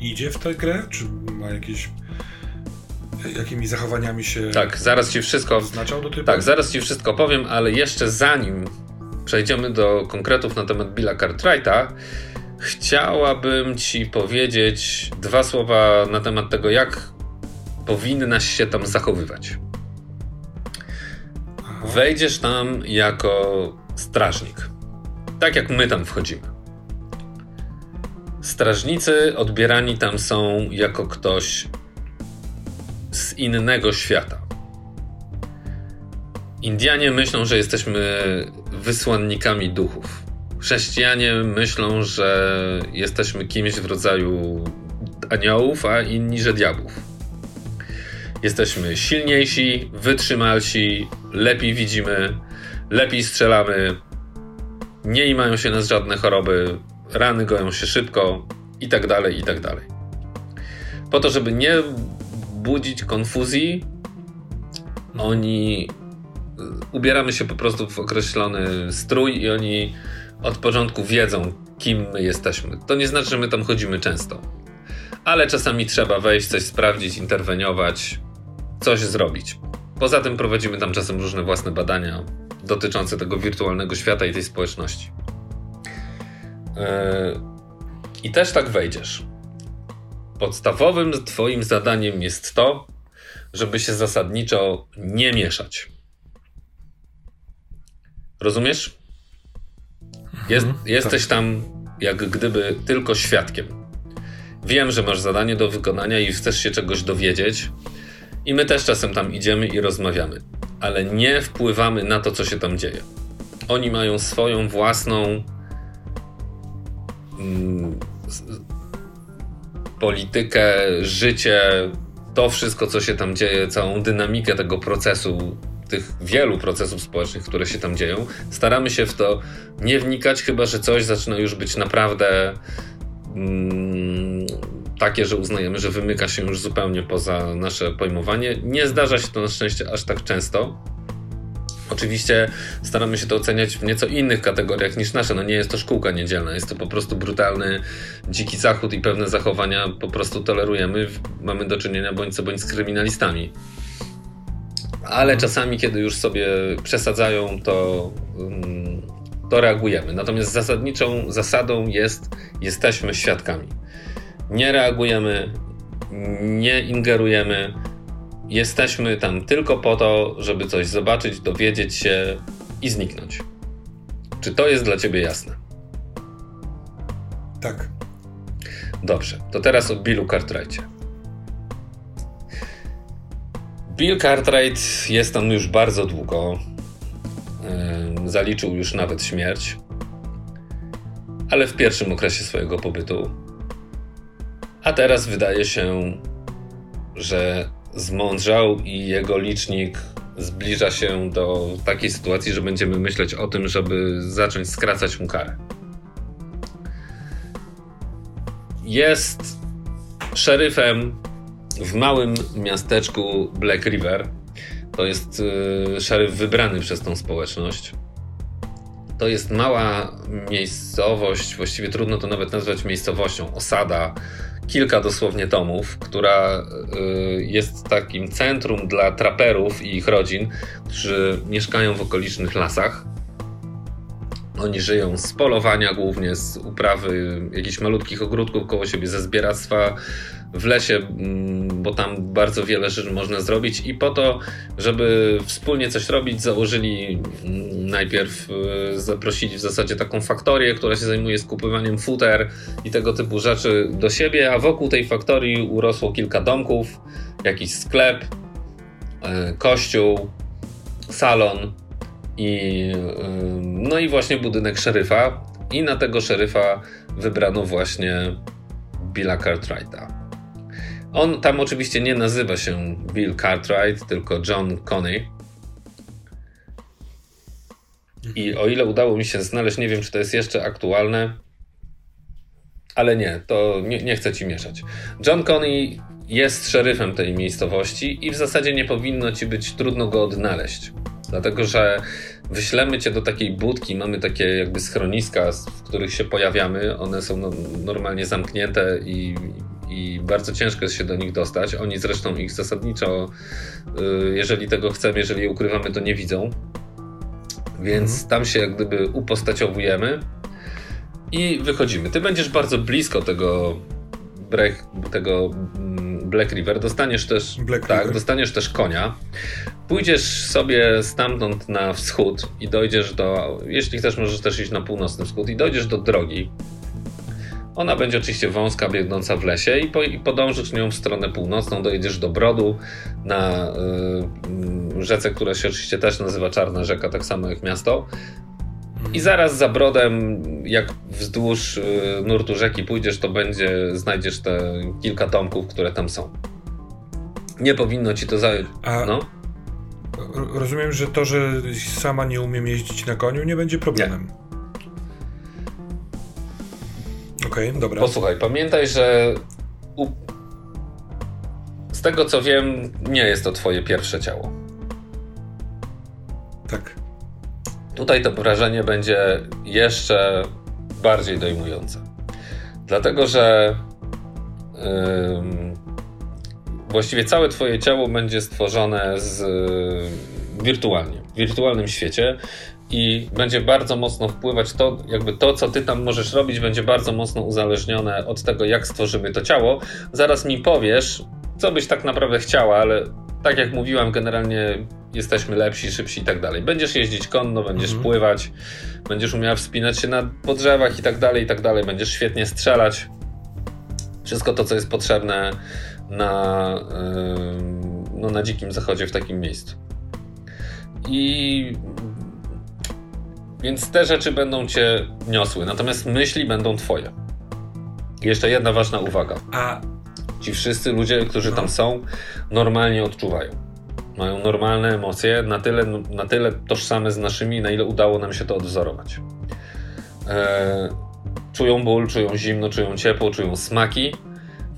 idzie w tę grę? Czy ma jakieś jakimi zachowaniami się Tak, zaraz ci wszystko Tak, zaraz ci wszystko powiem, ale jeszcze zanim przejdziemy do konkretów na temat Billa Cartwrighta, chciałabym ci powiedzieć dwa słowa na temat tego, jak powinnaś się tam zachowywać. Aha. Wejdziesz tam jako strażnik. Tak jak my tam wchodzimy. Strażnicy odbierani tam są jako ktoś z innego świata. Indianie myślą, że jesteśmy wysłannikami duchów. Chrześcijanie myślą, że jesteśmy kimś w rodzaju aniołów, a inni, że diabłów. Jesteśmy silniejsi, wytrzymalsi, lepiej widzimy, lepiej strzelamy, nie mają się nas żadne choroby, rany goją się szybko i tak dalej, i tak dalej. Po to, żeby nie budzić konfuzji, oni ubieramy się po prostu w określony strój i oni od początku wiedzą, kim my jesteśmy. To nie znaczy, że my tam chodzimy często, ale czasami trzeba wejść, coś sprawdzić, interweniować, coś zrobić. Poza tym prowadzimy tam czasem różne własne badania dotyczące tego wirtualnego świata i tej społeczności. Yy, I też tak wejdziesz. Podstawowym Twoim zadaniem jest to, żeby się zasadniczo nie mieszać. Rozumiesz? Jest, mhm, jesteś tak. tam jak gdyby tylko świadkiem. Wiem, że masz zadanie do wykonania i chcesz się czegoś dowiedzieć, i my też czasem tam idziemy i rozmawiamy, ale nie wpływamy na to, co się tam dzieje. Oni mają swoją własną mm, politykę, życie, to wszystko, co się tam dzieje, całą dynamikę tego procesu, tych wielu procesów społecznych, które się tam dzieją. Staramy się w to nie wnikać, chyba że coś zaczyna już być naprawdę mm, takie, że uznajemy, że wymyka się już zupełnie poza nasze pojmowanie. Nie zdarza się to na szczęście aż tak często. Oczywiście staramy się to oceniać w nieco innych kategoriach niż nasze. No nie jest to szkółka niedzielna, jest to po prostu brutalny, dziki zachód i pewne zachowania po prostu tolerujemy. Mamy do czynienia bądź co bądź z kryminalistami. Ale czasami, kiedy już sobie przesadzają, to, mm, to reagujemy. Natomiast zasadniczą zasadą jest, jesteśmy świadkami nie reagujemy, nie ingerujemy. Jesteśmy tam tylko po to, żeby coś zobaczyć, dowiedzieć się i zniknąć. Czy to jest dla ciebie jasne? Tak. Dobrze, to teraz o Billu Cartwrightie. Bill Cartwright jest tam już bardzo długo. Zaliczył już nawet śmierć. Ale w pierwszym okresie swojego pobytu a teraz wydaje się, że zmądrzał i jego licznik zbliża się do takiej sytuacji, że będziemy myśleć o tym, żeby zacząć skracać mu karę. Jest szeryfem w małym miasteczku Black River. To jest yy, szeryf wybrany przez tą społeczność. To jest mała miejscowość, właściwie trudno to nawet nazwać miejscowością, osada kilka dosłownie tomów, która y, jest takim centrum dla traperów i ich rodzin, którzy mieszkają w okolicznych lasach. Oni żyją z polowania głównie, z uprawy jakichś malutkich ogródków koło siebie, ze zbieractwa w lesie, mm, bo tam bardzo wiele rzeczy można zrobić i po to, żeby wspólnie coś robić, założyli mm, najpierw, y, zaprosili w zasadzie taką faktorię, która się zajmuje skupywaniem futer i tego typu rzeczy do siebie, a wokół tej faktorii urosło kilka domków, jakiś sklep, y, kościół, salon i y, no i właśnie budynek szeryfa i na tego szeryfa wybrano właśnie Billa Cartwrighta. On tam oczywiście nie nazywa się Bill Cartwright, tylko John Coney. I o ile udało mi się znaleźć, nie wiem czy to jest jeszcze aktualne, ale nie, to nie, nie chcę ci mieszać. John Coney jest szeryfem tej miejscowości i w zasadzie nie powinno ci być trudno go odnaleźć. Dlatego, że wyślemy cię do takiej budki, mamy takie jakby schroniska, w których się pojawiamy. One są no, normalnie zamknięte i i bardzo ciężko jest się do nich dostać. Oni zresztą ich zasadniczo, y, jeżeli tego chcemy, jeżeli je ukrywamy, to nie widzą. Więc mhm. tam się jak gdyby upostaciowujemy i wychodzimy. Ty będziesz bardzo blisko tego, break, tego mm, Black River. Dostaniesz też, Black tak, River. dostaniesz też konia. Pójdziesz sobie stamtąd na wschód i dojdziesz do, jeśli chcesz, możesz też iść na północny wschód i dojdziesz do drogi, ona będzie oczywiście wąska, biegnąca w lesie i, po, i podążysz nią w stronę północną, dojedziesz do Brodu na y, rzece, która się oczywiście też nazywa Czarna Rzeka, tak samo jak miasto. I mhm. zaraz za Brodem, jak wzdłuż y, nurtu rzeki pójdziesz, to będzie, znajdziesz te kilka domków, które tam są. Nie powinno ci to zająć. No? Rozumiem, że to, że sama nie umiem jeździć na koniu, nie będzie problemem. Nie. Okej, okay, dobra. Posłuchaj, pamiętaj, że u... z tego co wiem, nie jest to twoje pierwsze ciało. Tak. Tutaj to wrażenie będzie jeszcze bardziej dojmujące. Dlatego, że yy, właściwie całe Twoje ciało będzie stworzone z, yy, wirtualnie, w wirtualnym świecie i będzie bardzo mocno wpływać to, jakby to, co ty tam możesz robić, będzie bardzo mocno uzależnione od tego, jak stworzymy to ciało. Zaraz mi powiesz, co byś tak naprawdę chciała, ale tak jak mówiłam, generalnie jesteśmy lepsi, szybsi i tak dalej. Będziesz jeździć konno, będziesz mhm. pływać, będziesz umiała wspinać się na po drzewach i tak dalej, i tak dalej. Będziesz świetnie strzelać. Wszystko to, co jest potrzebne na, yy, no, na dzikim zachodzie w takim miejscu. I więc te rzeczy będą cię niosły, natomiast myśli będą twoje. jeszcze jedna ważna uwaga. A ci wszyscy ludzie, którzy tam są, normalnie odczuwają. Mają normalne emocje, na tyle, na tyle tożsame z naszymi, na ile udało nam się to odwzorować. E, czują ból, czują zimno, czują ciepło, czują smaki.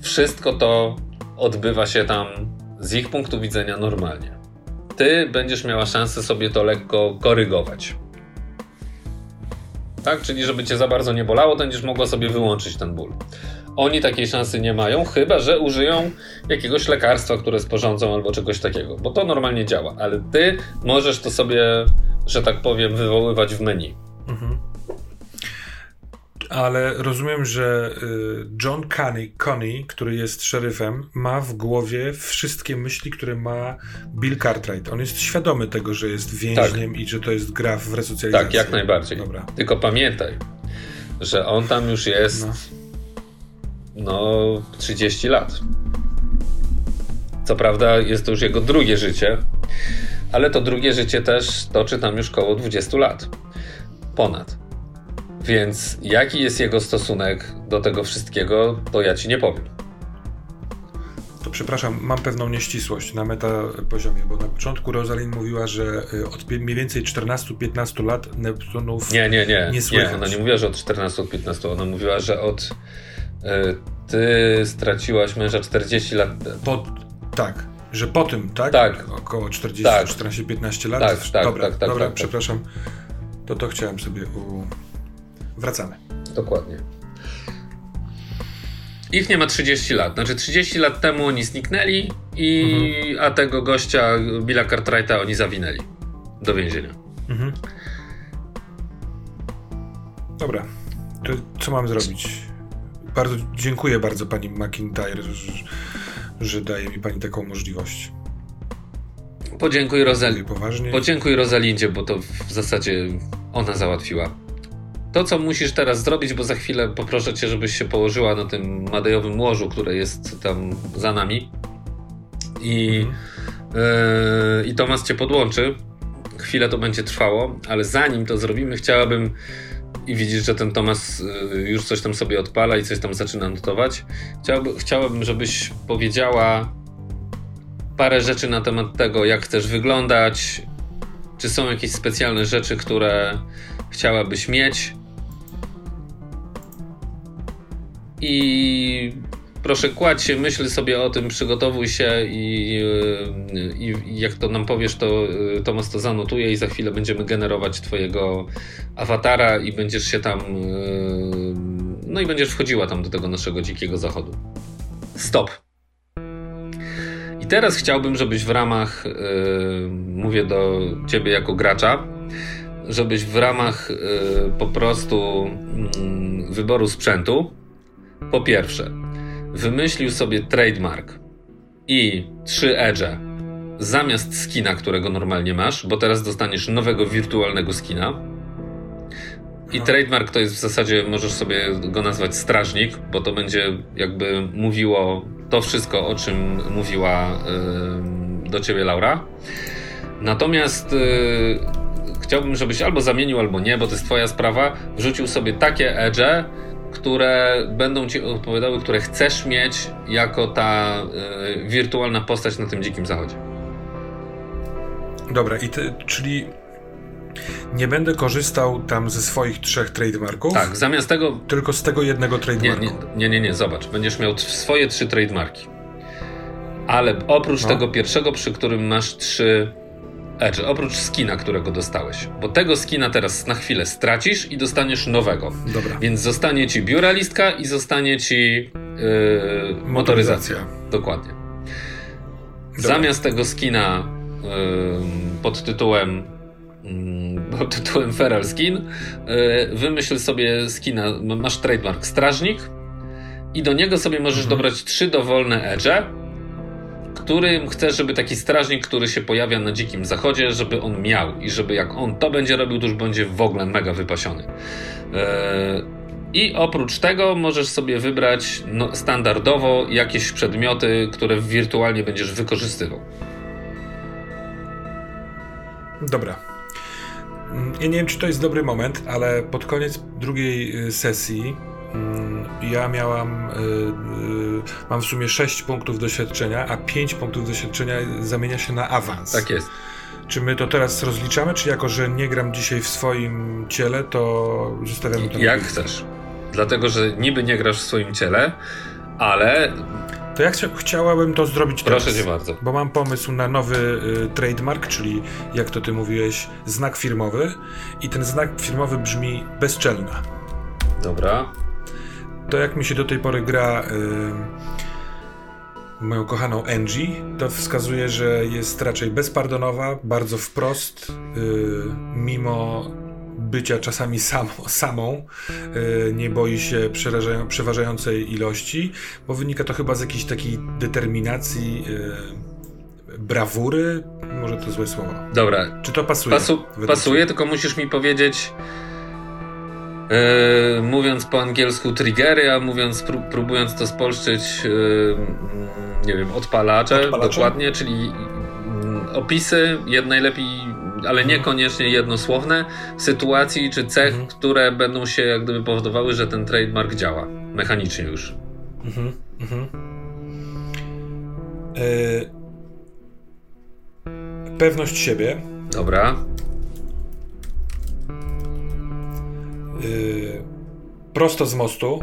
Wszystko to odbywa się tam z ich punktu widzenia normalnie. Ty będziesz miała szansę sobie to lekko korygować. Tak? Czyli żeby cię za bardzo nie bolało, to będziesz mogła sobie wyłączyć ten ból. Oni takiej szansy nie mają, chyba że użyją jakiegoś lekarstwa, które sporządzą albo czegoś takiego, bo to normalnie działa, ale ty możesz to sobie, że tak powiem, wywoływać w menu. Mhm. Ale rozumiem, że y, John Connie, Connie, który jest szeryfem, ma w głowie wszystkie myśli, które ma Bill Cartwright. On jest świadomy tego, że jest więźniem tak. i że to jest gra w resocjalizacji. Tak, jak najbardziej. Dobra. Tylko pamiętaj, że on tam już jest no, no 30 lat. Co prawda jest to już jego drugie życie, ale to drugie życie też toczy tam już koło 20 lat. Ponad. Więc jaki jest jego stosunek do tego wszystkiego, to ja ci nie powiem. To przepraszam, mam pewną nieścisłość na meta poziomie, bo na początku Rosalind mówiła, że y, od mniej więcej 14-15 lat Neptunów nie, nie, nie, nie słychać. Nie, ona nie mówiła, że od 14-15, ona mówiła, że od y, ty straciłaś męża 40 lat. Po, tak, że po tym, tak? Tak. Około 40, tak. 14-15 lat. Tak, tak, dobra, tak, tak, dobra, tak, przepraszam. To to chciałem sobie u... Wracamy. Dokładnie. Ich nie ma 30 lat. Znaczy 30 lat temu oni zniknęli, i, mhm. a tego gościa, Billa Cartwrighta, oni zawinęli do więzienia. Mhm. Dobra. To co mam zrobić? Bardzo dziękuję bardzo pani McIntyre, że, że daje mi pani taką możliwość. Podziękuj, Rosal... Podziękuj Rosalindzie, bo to w zasadzie ona załatwiła to, co musisz teraz zrobić, bo za chwilę poproszę cię, żebyś się położyła na tym madejowym łożu, które jest tam za nami. I, yy, i Tomas cię podłączy. Chwilę to będzie trwało, ale zanim to zrobimy, chciałabym. I widzisz, że ten Tomas yy, już coś tam sobie odpala i coś tam zaczyna notować. Chciałby, chciałabym, żebyś powiedziała parę rzeczy na temat tego, jak chcesz wyglądać. Czy są jakieś specjalne rzeczy, które chciałabyś mieć? I proszę kładź się, myśl sobie o tym, przygotowuj się i, i, i, jak to nam powiesz, to Tomas to zanotuje i za chwilę będziemy generować twojego awatara i będziesz się tam no i będziesz wchodziła tam do tego naszego dzikiego zachodu. Stop. I teraz chciałbym, żebyś w ramach, mówię do ciebie jako gracza, żebyś w ramach po prostu mm, wyboru sprzętu po pierwsze, wymyślił sobie trademark i trzy edge zamiast skina, którego normalnie masz, bo teraz dostaniesz nowego wirtualnego skina. I trademark to jest w zasadzie, możesz sobie go nazwać strażnik, bo to będzie jakby mówiło to wszystko, o czym mówiła yy, do ciebie Laura. Natomiast yy, chciałbym, żebyś albo zamienił, albo nie, bo to jest twoja sprawa, wrzucił sobie takie edge, które będą ci odpowiadały, które chcesz mieć jako ta y, wirtualna postać na tym dzikim zachodzie. Dobra, i ty, czyli nie będę korzystał tam ze swoich trzech trademarków. Tak, zamiast tego. Tylko z tego jednego trademarku. Nie, nie, nie, nie, zobacz. Będziesz miał swoje trzy trademarki. Ale oprócz no. tego pierwszego, przy którym masz trzy Edge, oprócz skina, którego dostałeś. Bo tego skina teraz na chwilę stracisz i dostaniesz nowego. Dobra. Więc zostanie ci biuralistka i zostanie ci yy, motoryzacja. Dokładnie. Dobra. Zamiast tego skina yy, pod tytułem yy, pod tytułem Feral Skin yy, wymyśl sobie skina, masz trademark Strażnik i do niego sobie możesz mhm. dobrać trzy dowolne edge którym chcesz, żeby taki strażnik, który się pojawia na dzikim zachodzie, żeby on miał i żeby jak on to będzie robił, to już będzie w ogóle mega wypasiony. Eee, I oprócz tego możesz sobie wybrać no, standardowo jakieś przedmioty, które wirtualnie będziesz wykorzystywał. Dobra. Ja nie wiem, czy to jest dobry moment, ale pod koniec drugiej y, sesji Mm, ja miałam, y, y, mam w sumie 6 punktów doświadczenia, a 5 punktów doświadczenia zamienia się na awans. Tak jest. Czy my to teraz rozliczamy, czy jako, że nie gram dzisiaj w swoim ciele, to zostawiamy to Jak chcesz. Dlatego, że niby nie grasz w swoim ciele, ale to ja chcia, chciałabym to zrobić Proszę teraz. Proszę cię bardzo. Bo mam pomysł na nowy y, trademark, czyli jak to ty mówiłeś, znak firmowy. I ten znak firmowy brzmi bezczelna. Dobra to jak mi się do tej pory gra y, moją kochaną Angie, to wskazuje, że jest raczej bezpardonowa, bardzo wprost, y, mimo bycia czasami sam, samą, y, nie boi się przeważającej ilości, bo wynika to chyba z jakiejś takiej determinacji, brawury, może to złe słowo. Dobra. Czy to pasuje? Pasu pasuje, tylko musisz mi powiedzieć Yy, mówiąc po angielsku triggery, a mówiąc, pró próbując to spolszczyć, yy, nie wiem, odpalacze, odpalacze, dokładnie, czyli yy, opisy, jed najlepiej, ale mhm. niekoniecznie jednosłowne, sytuacji czy cech, mhm. które będą się jak gdyby powodowały, że ten trademark działa mechanicznie już. Mhm. mhm. Yy, pewność siebie. Dobra. Yy, prosto z mostu.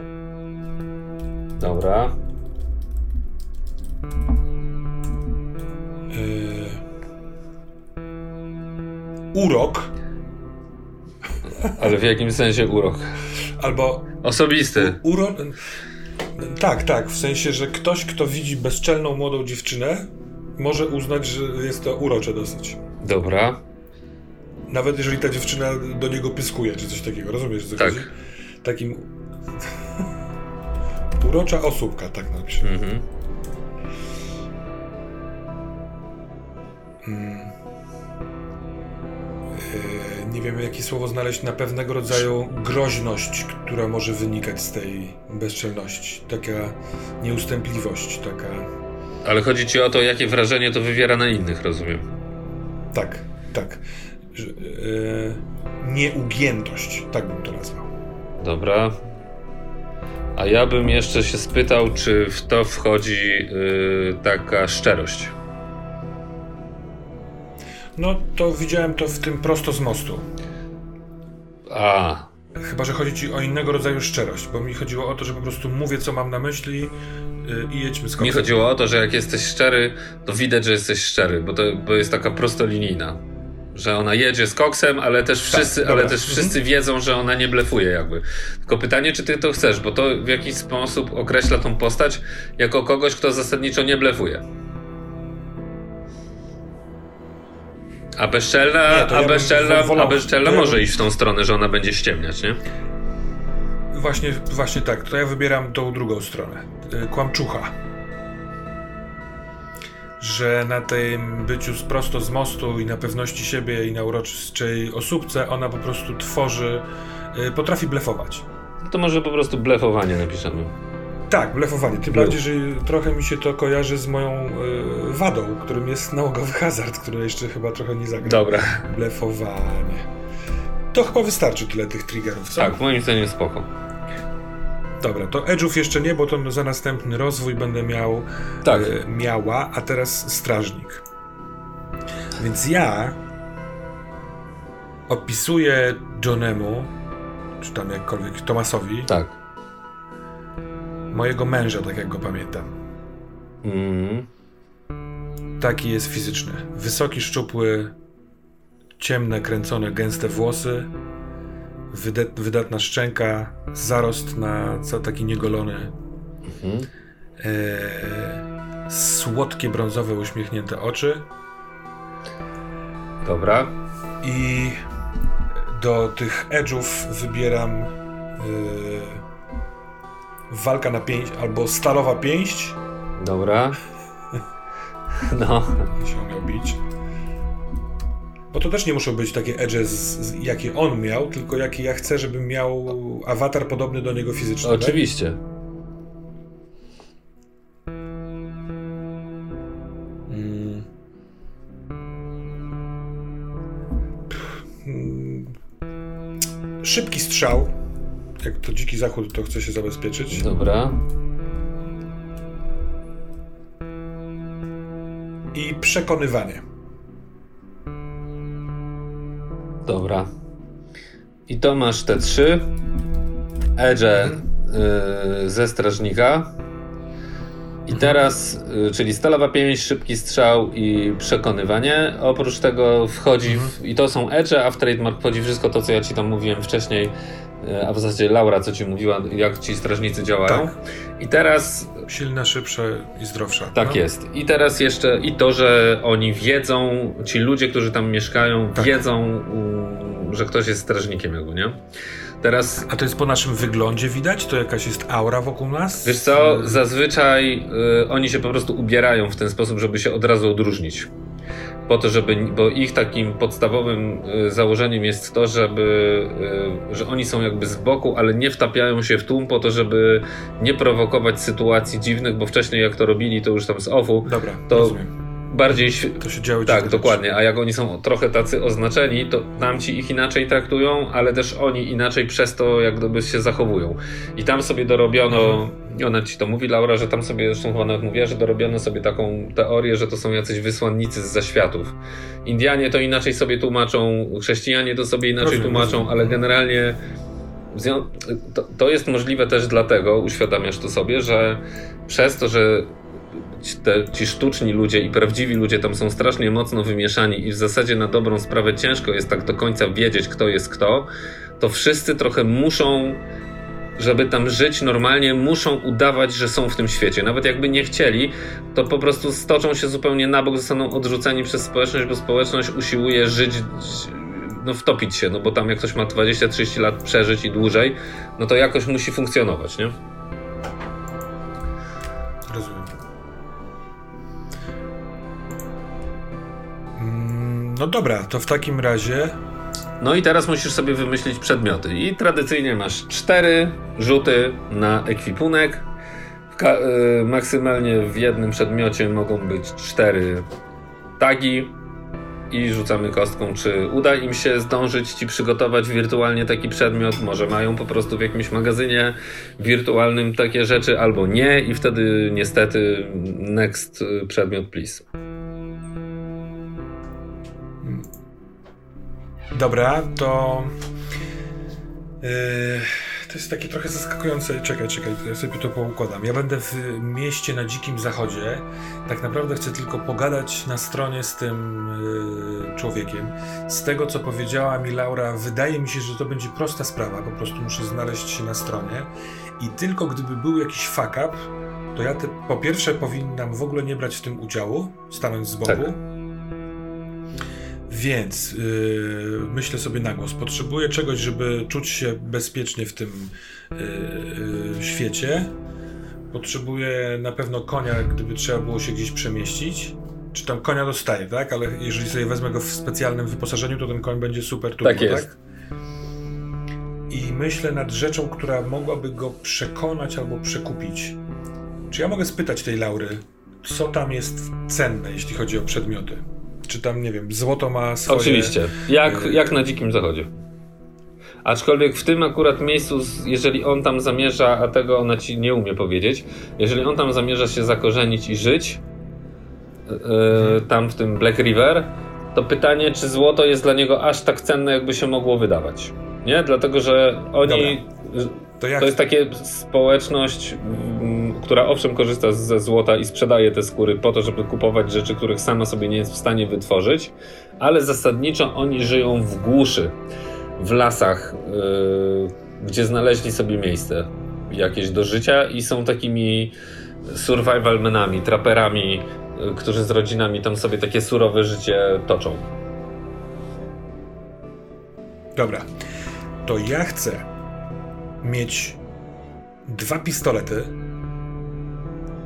Dobra. Yy, urok. Ale w jakim sensie urok? Albo. Osobisty. U, urok. Tak, tak. W sensie, że ktoś, kto widzi bezczelną młodą dziewczynę, może uznać, że jest to urocze dosyć. Dobra. Nawet jeżeli ta dziewczyna do niego pyskuje, czy coś takiego, rozumiesz co tak. chodzi? Takim... Urocza osóbka, tak napiszę. Mhm. Hmm. E, nie wiem, jakie słowo znaleźć na pewnego rodzaju groźność, która może wynikać z tej bezczelności. Taka nieustępliwość, taka. Ale chodzi ci o to, jakie wrażenie to wywiera na innych, rozumiem. Tak, tak. Yy, nieugiętość, tak bym to nazwał. Dobra. A ja bym jeszcze się spytał, czy w to wchodzi yy, taka szczerość. No to widziałem to w tym prosto z mostu. A. Chyba, że chodzi ci o innego rodzaju szczerość, bo mi chodziło o to, że po prostu mówię, co mam na myśli yy, i jedźmy z Mi chodziło o to, że jak jesteś szczery, to widać, że jesteś szczery, bo to bo jest taka prostolinijna że ona jedzie z koksem, ale też tak, wszyscy, tak, ale też mhm. wszyscy wiedzą, że ona nie blefuje jakby. Tylko pytanie, czy ty to chcesz, bo to w jakiś sposób określa tą postać jako kogoś, kto zasadniczo nie blefuje. A bezczelna, nie, a, ja bezczelna, wolał, a bezczelna może ja iść w tą stronę, że ona będzie ściemniać, nie? Właśnie, właśnie tak. To ja wybieram tą drugą stronę. Y, kłamczucha że na tym byciu prosto z mostu i na pewności siebie i na uroczystej osóbce ona po prostu tworzy, y, potrafi blefować. To może po prostu blefowanie napiszemy. Tak, blefowanie. Tym Blef. bardziej, że trochę mi się to kojarzy z moją y, wadą, którym jest nałogowy hazard, który jeszcze chyba trochę nie zagrał. Dobra. Blefowanie. To chyba wystarczy tyle tych triggerów, co? Tak, moim zdaniem spoko. Dobra, to Edge'ów jeszcze nie, bo to za następny rozwój będę miał tak. e, miała, a teraz strażnik. Więc ja opisuję Johnemu, czy tam jakkolwiek Tomasowi, tak. mojego męża, tak jak go pamiętam. Mm. Taki jest fizyczny. Wysoki, szczupły, ciemne, kręcone, gęste włosy, wydatna szczęka, zarost na co taki niegolony. Mhm. E, słodkie, brązowe, uśmiechnięte oczy. Dobra. I do tych edge'ów wybieram e, walka na pięść albo stalowa pięść. Dobra. No. Się miał bić. Bo to też nie muszą być takie edge, jakie on miał, tylko jakie ja chcę, żeby miał awatar podobny do niego fizycznie. Oczywiście. Tak? Hmm. Szybki strzał. Jak to dziki zachód, to chce się zabezpieczyć. Dobra. I przekonywanie. Dobra. I to masz te trzy. Edge yy, ze strażnika. I teraz, yy, czyli stalowa pięść, szybki strzał i przekonywanie. Oprócz tego wchodzi, w, i to są edge, a w trademark wchodzi wszystko to, co ja ci tam mówiłem wcześniej, yy, a w zasadzie Laura, co ci mówiła, jak ci strażnicy działają. Tak. I teraz. Silne, szybsze i zdrowsze. Tak no. jest. I teraz jeszcze i to, że oni wiedzą, ci ludzie, którzy tam mieszkają, tak. wiedzą że ktoś jest strażnikiem jakby, nie? Teraz... A to jest po naszym wyglądzie widać? To jakaś jest aura wokół nas? Wiesz co, zazwyczaj y, oni się po prostu ubierają w ten sposób, żeby się od razu odróżnić. Po to, żeby, bo ich takim podstawowym y, założeniem jest to, żeby, y, że oni są jakby z boku, ale nie wtapiają się w tłum po to, żeby nie prowokować sytuacji dziwnych, bo wcześniej jak to robili, to już tam z ofu, Dobra, to rozumiem bardziej. To się działo Tak, dokładnie. A jak oni są trochę tacy oznaczeni, to tamci ich inaczej traktują, ale też oni inaczej przez to, jak gdyby się zachowują. I tam sobie dorobiono. Mhm. Ona ci to mówi, Laura, że tam sobie, zresztą chyba nawet mówiła, że dorobiono sobie taką teorię, że to są jacyś wysłannicy z zaświatów. Indianie to inaczej sobie tłumaczą, chrześcijanie to sobie inaczej rozumiem, tłumaczą, rozumiem. ale generalnie to, to jest możliwe też dlatego, uświadamiasz to sobie, że przez to, że te, ci sztuczni ludzie i prawdziwi ludzie tam są strasznie mocno wymieszani i w zasadzie na dobrą sprawę ciężko jest tak do końca wiedzieć, kto jest kto, to wszyscy trochę muszą żeby tam żyć normalnie, muszą udawać, że są w tym świecie. Nawet jakby nie chcieli, to po prostu stoczą się zupełnie na bok, zostaną odrzuceni przez społeczność, bo społeczność usiłuje żyć, no wtopić się, no bo tam jak ktoś ma 20-30 lat przeżyć i dłużej, no to jakoś musi funkcjonować, nie? No dobra, to w takim razie. No i teraz musisz sobie wymyślić przedmioty. I tradycyjnie masz cztery rzuty na ekwipunek. Y, maksymalnie w jednym przedmiocie mogą być cztery tagi. I rzucamy kostką, czy uda im się zdążyć ci przygotować wirtualnie taki przedmiot. Może mają po prostu w jakimś magazynie wirtualnym takie rzeczy, albo nie, i wtedy niestety next przedmiot, please. Dobra, to. Yy, to jest takie trochę zaskakujące. Czekaj, czekaj, ja sobie to poukładam. Ja będę w mieście na dzikim zachodzie. Tak naprawdę chcę tylko pogadać na stronie z tym yy, człowiekiem. Z tego, co powiedziała mi Laura, wydaje mi się, że to będzie prosta sprawa. Po prostu muszę znaleźć się na stronie. I tylko gdyby był jakiś fuck up, to ja te, po pierwsze powinnam w ogóle nie brać w tym udziału, stanąć z boku. Tak więc yy, myślę sobie na głos. Potrzebuję czegoś, żeby czuć się bezpiecznie w tym yy, świecie. Potrzebuję na pewno konia, gdyby trzeba było się gdzieś przemieścić. Czy tam konia dostaję, tak? Ale jeżeli sobie wezmę go w specjalnym wyposażeniu, to ten koń będzie super turbo, tak? Jest. tak? I myślę nad rzeczą, która mogłaby go przekonać albo przekupić. Czy ja mogę spytać tej Laury, co tam jest cenne, jeśli chodzi o przedmioty? Czy tam, nie wiem, złoto ma swoje... Oczywiście, jak, jak na Dzikim Zachodzie. Aczkolwiek w tym akurat miejscu, jeżeli on tam zamierza, a tego ona ci nie umie powiedzieć, jeżeli on tam zamierza się zakorzenić i żyć, yy, tam w tym Black River, to pytanie, czy złoto jest dla niego aż tak cenne, jakby się mogło wydawać. Nie? Dlatego, że oni. To, to, jest takie społeczność, m, która owszem korzysta ze złota i sprzedaje te skóry po to, żeby kupować rzeczy, których sama sobie nie jest w stanie wytworzyć, ale zasadniczo oni żyją w głuszy w lasach, yy, gdzie znaleźli sobie miejsce jakieś do życia i są takimi survivalmenami, traperami, yy, którzy z rodzinami tam sobie takie surowe życie toczą. Dobra. To ja chcę mieć dwa pistolety.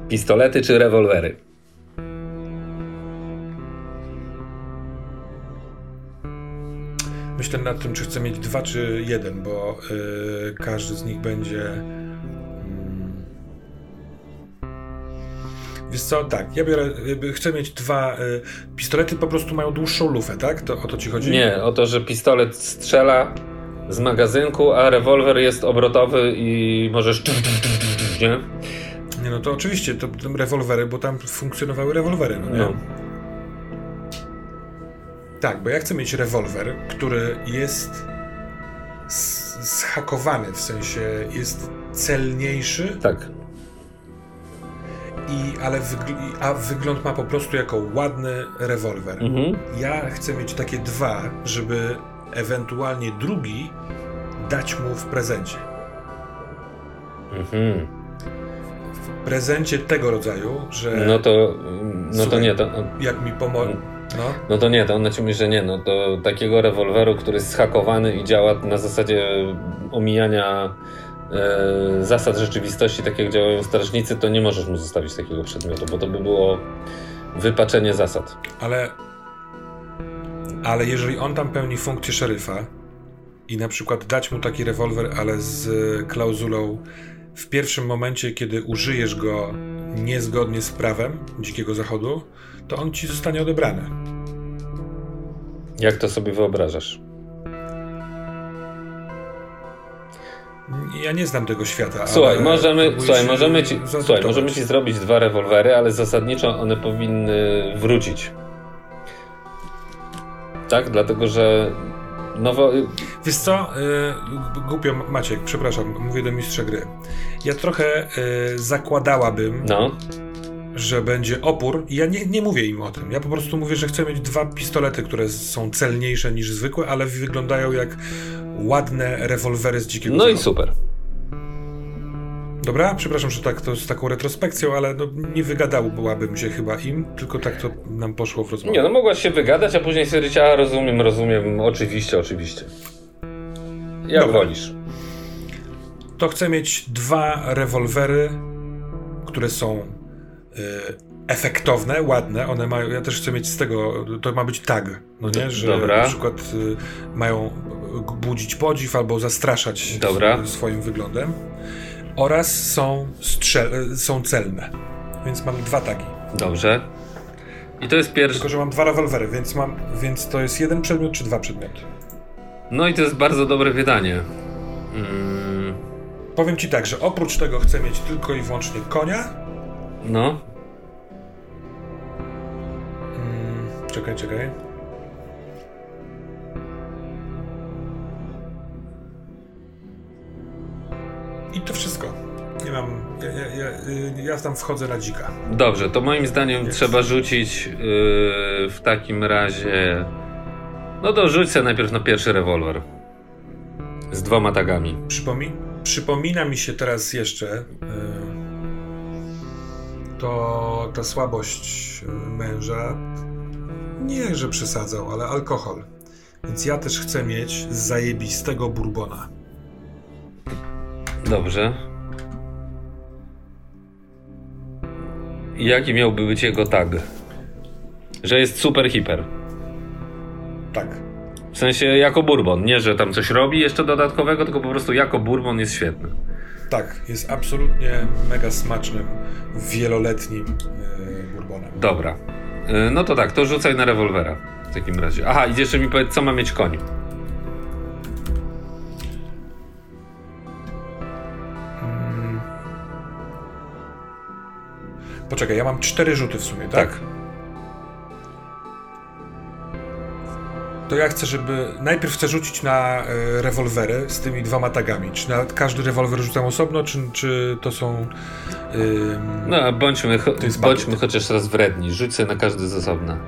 Pistolety czy rewolwery? Myślę nad tym, czy chcę mieć dwa, czy jeden, bo yy, każdy z nich będzie. Yy... Wiesz co, tak, ja biorę, chcę mieć dwa y, pistolety, po prostu mają dłuższą lufę, tak? To o to ci chodzi? Nie, o to, że pistolet strzela z magazynku, a rewolwer jest obrotowy i możesz. Nie? Nie, no to oczywiście, to, to rewolwery, bo tam funkcjonowały rewolwery, no nie? No. Tak, bo ja chcę mieć rewolwer, który jest zhakowany, w sensie jest celniejszy. Tak. I, ale a wygląd ma po prostu jako ładny rewolwer. Mhm. Ja chcę mieć takie dwa, żeby ewentualnie drugi dać mu w prezencie. Mhm. W prezencie tego rodzaju, że. No to. No słuchaj, to nie, to. Jak mi pomoże no. no to nie, to ona ci mówi, że nie, no to takiego rewolweru, który jest schakowany i działa na zasadzie omijania e, zasad rzeczywistości, tak jak działają strażnicy, to nie możesz mu zostawić takiego przedmiotu, bo to by było wypaczenie zasad. Ale, ale jeżeli on tam pełni funkcję szeryfa i na przykład dać mu taki rewolwer, ale z klauzulą w pierwszym momencie, kiedy użyjesz go niezgodnie z prawem Dzikiego Zachodu, to on ci zostanie odebrany. Jak to sobie wyobrażasz? Ja nie znam tego świata. Słuchaj, możemy, słuchaj, możemy, ci, słuchaj, możemy ci zrobić dwa rewolwery, ale zasadniczo one powinny wrócić. Tak? Dlatego, że nowo... Wiesz co, yy, głupio Maciek, przepraszam, mówię do mistrza gry. Ja trochę yy, zakładałabym, no że będzie opór. I ja nie, nie mówię im o tym. Ja po prostu mówię, że chcę mieć dwa pistolety, które są celniejsze niż zwykłe, ale wyglądają jak ładne rewolwery z dzikiego No i super. Dobra, przepraszam, że tak to z taką retrospekcją, ale no, nie wygadałbym się chyba im, tylko tak to nam poszło w rozmowie. Nie, no mogłaś się wygadać, a później stwierdzić, a rozumiem, rozumiem, oczywiście, oczywiście. Jak Dobra. wolisz. To chcę mieć dwa rewolwery, które są Y, efektowne, ładne, one mają, ja też chcę mieć z tego, to ma być tag, no nie, że Dobra. na przykład y, mają budzić podziw albo zastraszać Dobra. swoim wyglądem oraz są, strzel- są celne, więc mam dwa tagi. Dobrze. I to jest pierwszy... Tylko, że mam dwa rewolwery, więc mam, więc to jest jeden przedmiot czy dwa przedmioty? No i to jest bardzo dobre pytanie. Mm. Powiem ci tak, że oprócz tego chcę mieć tylko i wyłącznie konia, no. Hmm, czekaj, czekaj. I to wszystko. Nie mam. Ja, ja, ja, ja tam wchodzę na dzika. Dobrze, to moim zdaniem Jest. trzeba rzucić yy, w takim razie. No to rzuć sobie najpierw na pierwszy rewolwer. Z dwoma tagami. Przypomi przypomina mi się teraz jeszcze. Yy to ta słabość e, męża nie, że przesadzał, ale alkohol. Więc ja też chcę mieć zajebistego bourbona. Dobrze. Jaki miałby być jego tag? Że jest super hiper. Tak. W sensie jako bourbon. Nie, że tam coś robi jeszcze dodatkowego, tylko po prostu jako bourbon jest świetny. Tak, jest absolutnie mega smacznym, wieloletnim yy, bourbonem. Dobra. Yy, no to tak, to rzucaj na rewolwera w takim razie. Aha, i jeszcze mi powiedz, co ma mieć koń. Poczekaj, ja mam cztery rzuty w sumie, tak? tak. To ja chcę, żeby. Najpierw chcę rzucić na e, rewolwery z tymi dwoma tagami. Czy na każdy rewolwer rzucam osobno, czy, czy to są. no, bądźmy, cho bądźmy chociaż raz wredni. Sobie na każdy z osobna.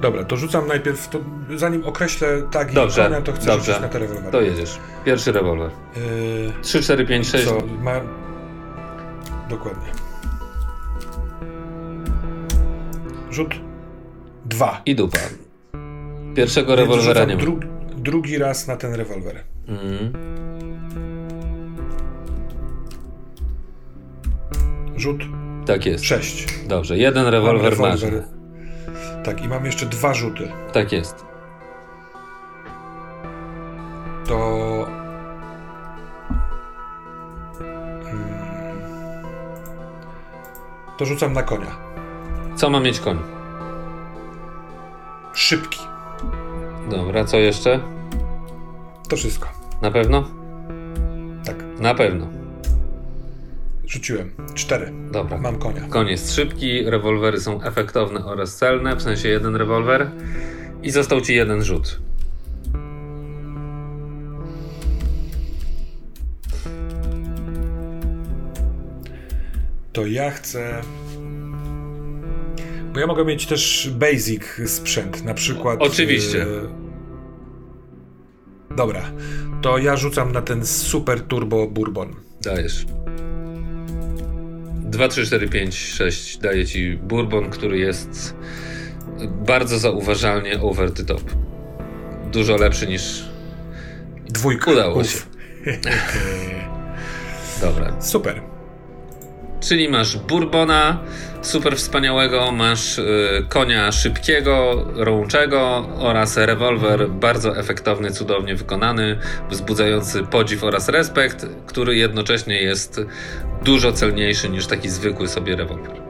Dobra, to rzucam najpierw, to zanim określę tak dobrze, konia, to chcę dobrze. rzucić na te rewolwery. To jedziesz. Pierwszy rewolwer. Yy, 3, 4, 5, 6. Co? Ma... Dokładnie. Rzut. Dwa. I dupa. Pierwszego rewolwera nie. Dru drugi raz na ten rewolwer. Mhm. Rzut. Tak jest. Sześć. Dobrze, jeden rewolwer, masz. Tak, i mam jeszcze dwa rzuty. Tak jest. To. Hmm. To rzucam na konia. Co ma mieć koń? Szybki. Dobra, co jeszcze? To wszystko. Na pewno? Tak. Na pewno. Rzuciłem. Cztery. Dobra. Mam konia. Koń jest szybki, rewolwery są efektowne oraz celne, w sensie jeden rewolwer. I został ci jeden rzut. To ja chcę. Bo ja mogę mieć też basic sprzęt, na przykład. Oczywiście. E... Dobra, to ja rzucam na ten super turbo bourbon. Dajesz. 2, 3, 4, 5, 6 daje ci bourbon, który jest bardzo zauważalnie over the top. Dużo lepszy niż. Dwójka. Udało Uf. się. Dobra. Super. Czyli masz bourbona super wspaniałego, masz y, konia szybkiego, rączego oraz rewolwer bardzo efektowny, cudownie wykonany, wzbudzający podziw oraz respekt, który jednocześnie jest dużo celniejszy niż taki zwykły sobie rewolwer.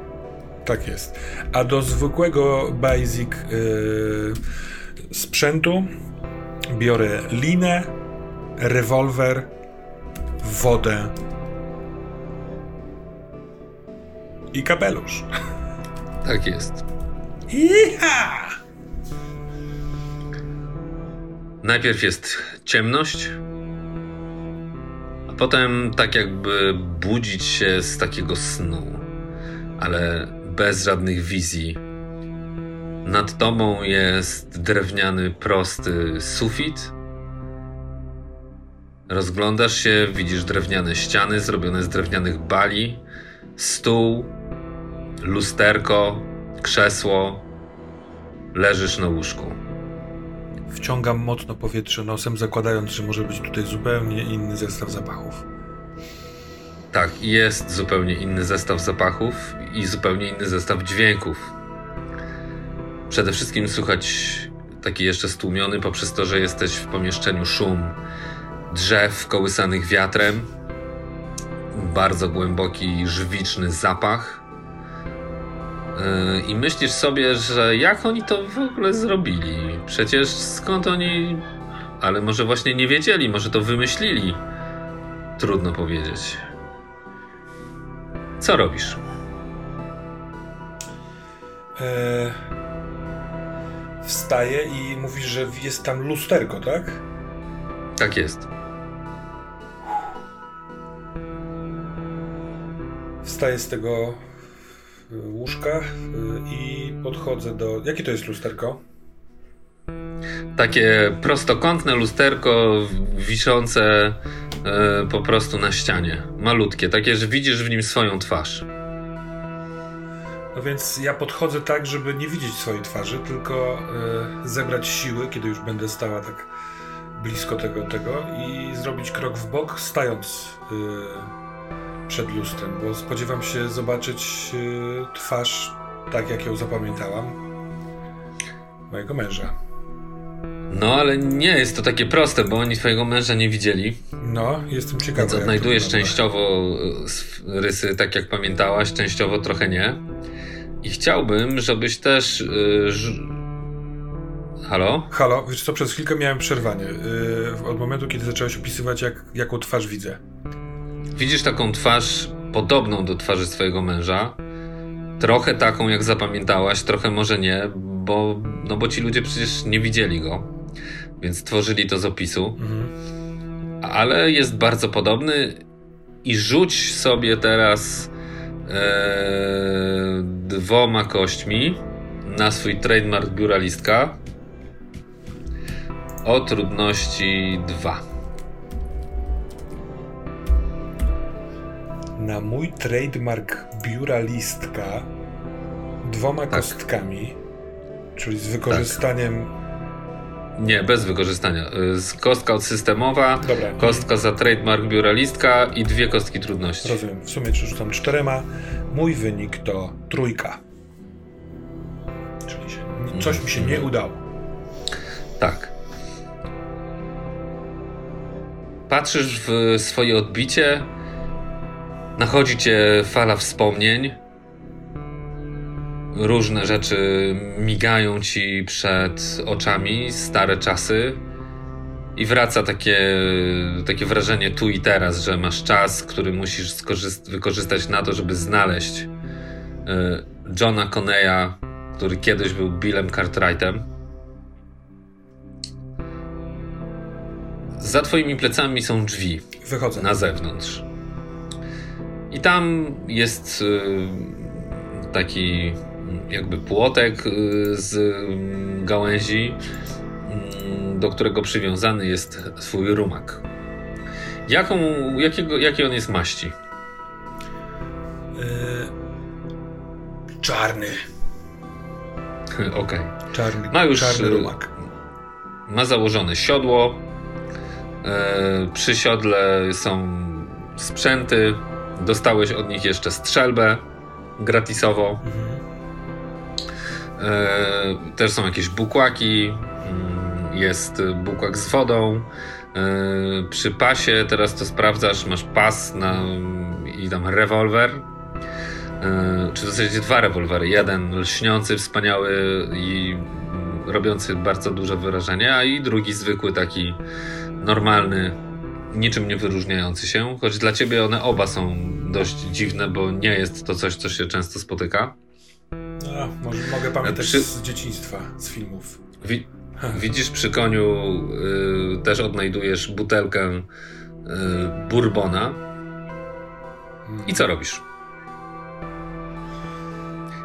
Tak jest. A do zwykłego basic yy, sprzętu biorę linę, rewolwer, wodę i kapelusz. Tak jest. Iha! Najpierw jest ciemność, a potem tak jakby budzić się z takiego snu, ale bez żadnych wizji. Nad tobą jest drewniany, prosty sufit. Rozglądasz się, widzisz drewniane ściany zrobione z drewnianych bali, stół, lusterko, krzesło. Leżysz na łóżku. Wciągam mocno powietrze nosem, zakładając, że może być tutaj zupełnie inny zestaw zapachów. Tak, jest zupełnie inny zestaw zapachów i zupełnie inny zestaw dźwięków. Przede wszystkim słychać taki jeszcze stłumiony poprzez to, że jesteś w pomieszczeniu szum drzew kołysanych wiatrem, bardzo głęboki, żwiczny zapach I myślisz sobie, że jak oni to w ogóle zrobili? Przecież skąd oni. Ale może właśnie nie wiedzieli, może to wymyślili. Trudno powiedzieć. Co robisz? Eee, wstaję i mówisz, że jest tam lusterko, tak? Tak jest. Wstaję z tego łóżka y, i podchodzę do. Jakie to jest lusterko? Takie prostokątne lusterko wiszące y, po prostu na ścianie. Malutkie, takie, że widzisz w nim swoją twarz. No więc ja podchodzę tak, żeby nie widzieć swojej twarzy, tylko y, zebrać siły, kiedy już będę stała tak blisko tego, tego i zrobić krok w bok, stając przed lustrem, bo spodziewam się zobaczyć y, twarz tak, jak ją zapamiętałam mojego męża. No, ale nie jest to takie proste, bo oni twojego męża nie widzieli. No, jestem ciekawy. Więc odnajdujesz częściowo y, rysy tak, jak pamiętałaś, częściowo trochę nie. I chciałbym, żebyś też. Yy, Halo? Halo, wiesz co, przez chwilkę miałem przerwanie. Yy, od momentu, kiedy zacząłeś opisywać, jak, jaką twarz widzę. Widzisz taką twarz podobną do twarzy swojego męża, Trochę taką, jak zapamiętałaś, trochę może nie, bo, no bo ci ludzie przecież nie widzieli go, więc tworzyli to z opisu. Mhm. Ale jest bardzo podobny i rzuć sobie teraz e, dwoma kośćmi na swój trademark biuralistka o trudności 2. Na mój trademark biuralistka dwoma tak. kostkami, czyli z wykorzystaniem. Tak. Nie, bez wykorzystania. Z kostka odsystemowa, Dobra. kostka za trademark biuralistka i dwie kostki trudności. Rozumiem. W sumie przerzucam czterema. Mój wynik to trójka. Czyli się, coś mi się nie udało. Tak. Patrzysz w swoje odbicie, nachodzi cię fala wspomnień. Różne rzeczy migają ci przed oczami, stare czasy. I wraca takie, takie wrażenie tu i teraz, że masz czas, który musisz wykorzystać na to, żeby znaleźć y, Johna Coneya, który kiedyś był Billem Cartwrightem. Za twoimi plecami są drzwi. Wychodzę. Na zewnątrz. I tam jest y, taki jakby płotek y, z gałęzi, y, do którego przywiązany jest swój rumak. Jaką, jakiego, jakiej on jest maści? Yy, czarny. Okej. Okay. Czarny, ma już czarny rumak. Ma założone siodło, przy siodle są sprzęty. Dostałeś od nich jeszcze strzelbę gratisowo. E, też są jakieś bukłaki. Mm, jest bukłak z wodą. E, przy pasie teraz to sprawdzasz, masz pas na, i tam rewolwer. Czy w zasadzie dwa rewolwery. Jeden lśniący, wspaniały i robiący bardzo duże wyrażenie, a i drugi zwykły taki normalny, niczym nie wyróżniający się, choć dla ciebie one oba są dość dziwne, bo nie jest to coś, co się często spotyka. A, może mogę pamiętać przy... z dzieciństwa, z filmów. Wi widzisz przy koniu y, też odnajdujesz butelkę y, bourbona. Hmm. I co robisz?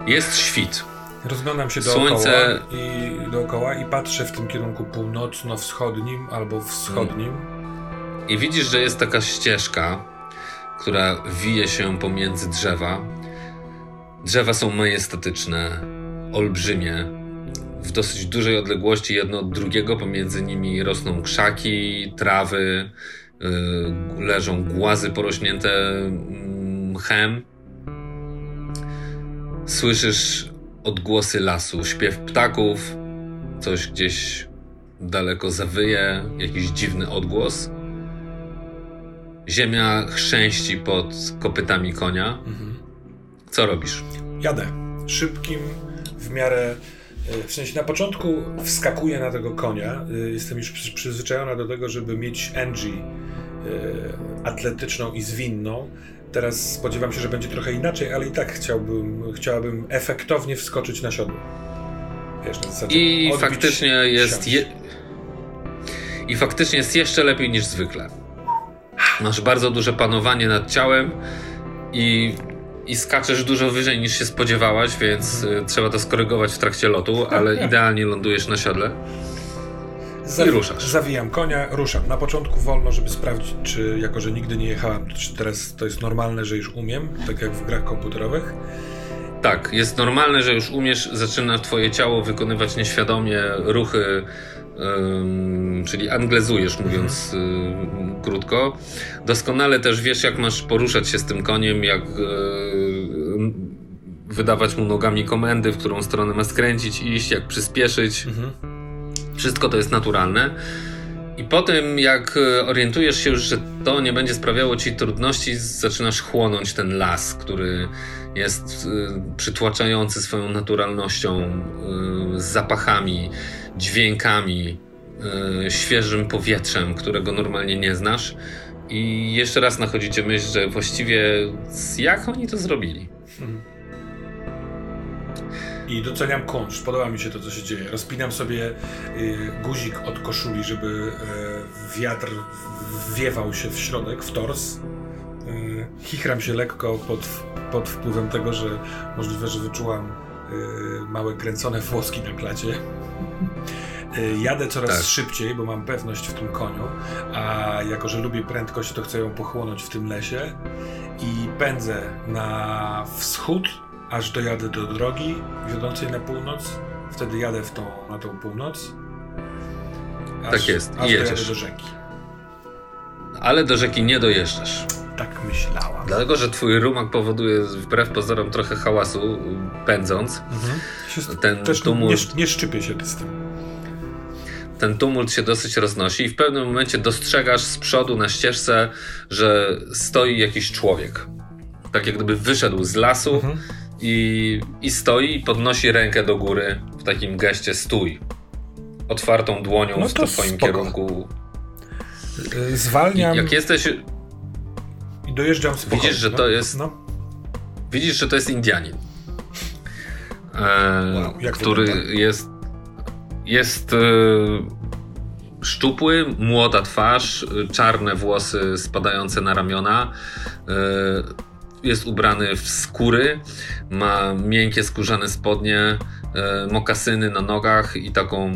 Jest świt. Rozglądam się dookoła, Słońce... i, dookoła i patrzę w tym kierunku północno-wschodnim albo wschodnim. I widzisz, że jest taka ścieżka, która wije się pomiędzy drzewa. Drzewa są majestatyczne, olbrzymie. W dosyć dużej odległości jedno od drugiego, pomiędzy nimi rosną krzaki, trawy, yy, leżą głazy porośnięte mm, mchem. Słyszysz odgłosy lasu, śpiew ptaków, coś gdzieś daleko zawyje, jakiś dziwny odgłos. Ziemia chrzęści pod kopytami konia. Mhm. Co robisz? Jadę. Szybkim, w miarę. E, w sensie na początku wskakuję na tego konia. E, jestem już przyzwyczajona do tego, żeby mieć Angie atletyczną i zwinną. Teraz spodziewam się, że będzie trochę inaczej, ale i tak chciałbym, chciałabym efektownie wskoczyć na siodło. Wiesz, na zasadzie I faktycznie jest. Je... I faktycznie jest jeszcze lepiej niż zwykle. Masz bardzo duże panowanie nad ciałem i, i skaczesz dużo wyżej niż się spodziewałaś, więc y, trzeba to skorygować w trakcie lotu, ale idealnie lądujesz na siodle. Zawi- I ruszasz. Zawijam konia, ruszam. Na początku wolno, żeby sprawdzić, czy jako, że nigdy nie jechałem, czy teraz to jest normalne, że już umiem, tak jak w grach komputerowych. Tak, jest normalne, że już umiesz, zaczyna twoje ciało wykonywać nieświadomie ruchy, czyli anglezujesz, mówiąc mhm. krótko. Doskonale też wiesz, jak masz poruszać się z tym koniem, jak wydawać mu nogami komendy, w którą stronę ma skręcić, iść, jak przyspieszyć. Mhm wszystko to jest naturalne. I po tym, jak orientujesz się już, że to nie będzie sprawiało ci trudności, zaczynasz chłonąć ten las, który jest e, przytłaczający swoją naturalnością, e, zapachami, dźwiękami, świeżym powietrzem, którego normalnie nie znasz. I jeszcze raz nachodzicie myśl, że właściwie jak oni to zrobili? Hmm. I doceniam kunszt, podoba mi się to, co się dzieje. Rozpinam sobie y, guzik od koszuli, żeby y, wiatr wiewał się w środek, w tors. Chichram się lekko pod, pod wpływem tego, że możliwe, że wyczułam y, małe kręcone włoski na klacie. Y, jadę coraz tak. szybciej, bo mam pewność w tym koniu, a jako, że lubię prędkość, to chcę ją pochłonąć w tym lesie i pędzę na wschód, aż dojadę do drogi wiodącej na północ. Wtedy jadę w tą, na tą północ. Aż, tak jest, aż jedziesz. do rzeki. Ale do rzeki nie dojeżdżasz. Tak myślałam. Dlatego, że twój rumak powoduje wbrew pozorom trochę hałasu pędząc. Mhm. Ten Też tumult... nie, nie szczypię się z tym ten tumult się dosyć roznosi i w pewnym momencie dostrzegasz z przodu na ścieżce, że stoi jakiś człowiek. Tak jak gdyby wyszedł z lasu mhm. i, i stoi i podnosi rękę do góry w takim geście stój. Otwartą dłonią no w twoim spoko. kierunku. Y, zwalniam. Jak jesteś. I dojeżdżam spokojnie. Widzisz, że to no, jest. No. Widzisz, że to jest Indianin. E, wow, który wygląda? jest jest e, szczupły, młoda twarz, czarne włosy spadające na ramiona. E, jest ubrany w skóry, ma miękkie skórzane spodnie, mokasyny na nogach i taką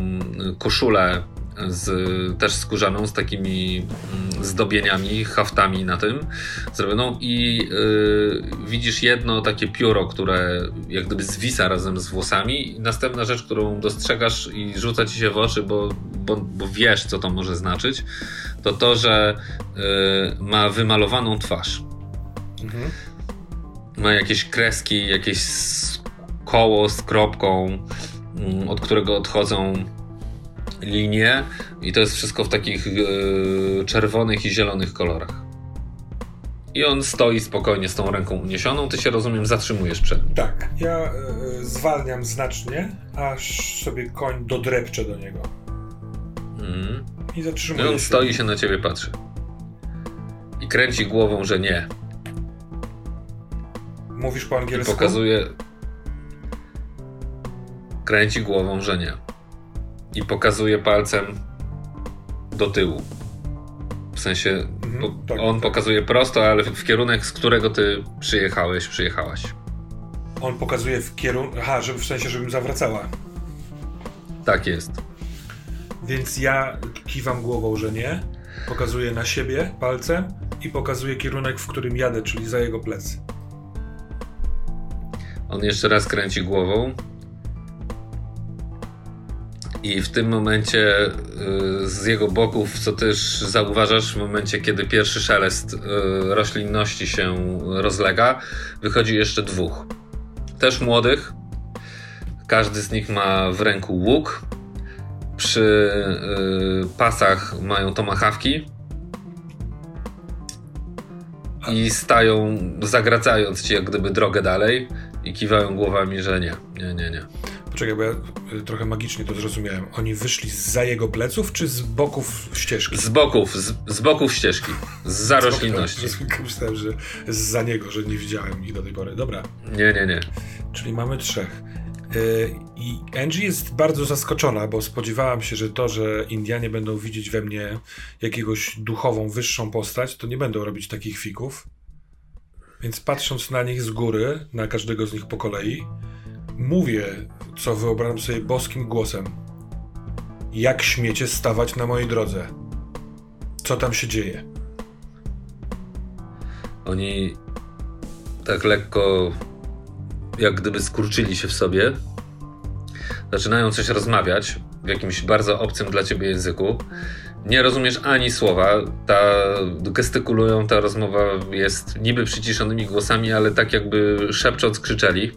koszulę z, też skórzaną, z takimi mm, zdobieniami, haftami na tym zrobioną i yy, widzisz jedno takie pióro, które jak gdyby zwisa razem z włosami i następna rzecz, którą dostrzegasz i rzuca ci się w oczy, bo, bo, bo wiesz, co to może znaczyć, to to, że yy, ma wymalowaną twarz. Mhm. Ma jakieś kreski, jakieś koło z kropką, mm, od którego odchodzą linie i to jest wszystko w takich e, czerwonych i zielonych kolorach. I on stoi spokojnie z tą ręką uniesioną, ty się rozumiem zatrzymujesz przed nim. Tak, ja e, zwalniam znacznie, aż sobie koń dodrepcze do niego. Mm. I zatrzymuje I on się. stoi się na ciebie patrzy. I kręci głową, że nie. Mówisz po angielsku? I pokazuje... Kręci głową, że nie i pokazuje palcem do tyłu. W sensie mhm, po, tak, on tak. pokazuje prosto, ale w kierunek, z którego ty przyjechałeś, przyjechałaś. On pokazuje w kierunku. Aha, żeby w sensie, żebym zawracała. Tak jest. Więc ja kiwam głową, że nie. Pokazuję na siebie palcem i pokazuję kierunek, w którym jadę, czyli za jego plecy. On jeszcze raz kręci głową i w tym momencie y, z jego boków, co też zauważasz, w momencie kiedy pierwszy szelest y, roślinności się rozlega, wychodzi jeszcze dwóch. Też młodych. Każdy z nich ma w ręku łuk. Przy y, pasach mają tomahawki. I stają, zagracając ci jak gdyby drogę dalej i kiwają głowami, że nie, nie, nie, nie. Poczekaj, bo ja y, trochę magicznie to zrozumiałem. Oni wyszli za jego pleców, czy z boków ścieżki? Z boków, z, z boków ścieżki. Z za roślinności. Myślałem, że za niego, że nie widziałem ich do tej pory. Dobra. Nie, nie, nie. Czyli mamy trzech. Y, I Angie jest bardzo zaskoczona, bo spodziewałam się, że to, że Indianie będą widzieć we mnie jakiegoś duchową, wyższą postać, to nie będą robić takich fików. Więc patrząc na nich z góry, na każdego z nich po kolei, mówię co wyobrażam sobie boskim głosem. Jak śmiecie stawać na mojej drodze? Co tam się dzieje? Oni tak lekko, jak gdyby skurczyli się w sobie, zaczynają coś rozmawiać w jakimś bardzo obcym dla ciebie języku. Nie rozumiesz ani słowa, ta, gestykulują, ta rozmowa jest niby przyciszonymi głosami, ale tak jakby szepcząc krzyczeli.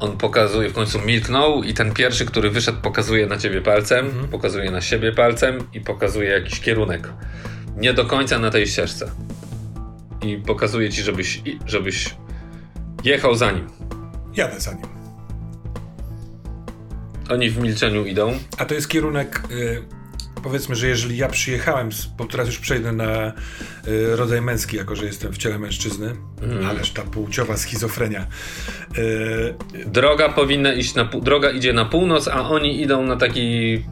On pokazuje, w końcu milknął i ten pierwszy, który wyszedł, pokazuje na ciebie palcem, mhm. pokazuje na siebie palcem i pokazuje jakiś kierunek. Nie do końca na tej ścieżce. I pokazuje ci, żebyś, żebyś jechał za nim. Jadę za nim. Oni w milczeniu idą. A to jest kierunek y, powiedzmy, że jeżeli ja przyjechałem, bo teraz już przejdę na y, rodzaj męski, jako że jestem w ciele mężczyzny, mm. ależ ta płciowa schizofrenia. Y, droga powinna iść na, droga idzie na północ, a oni idą na taki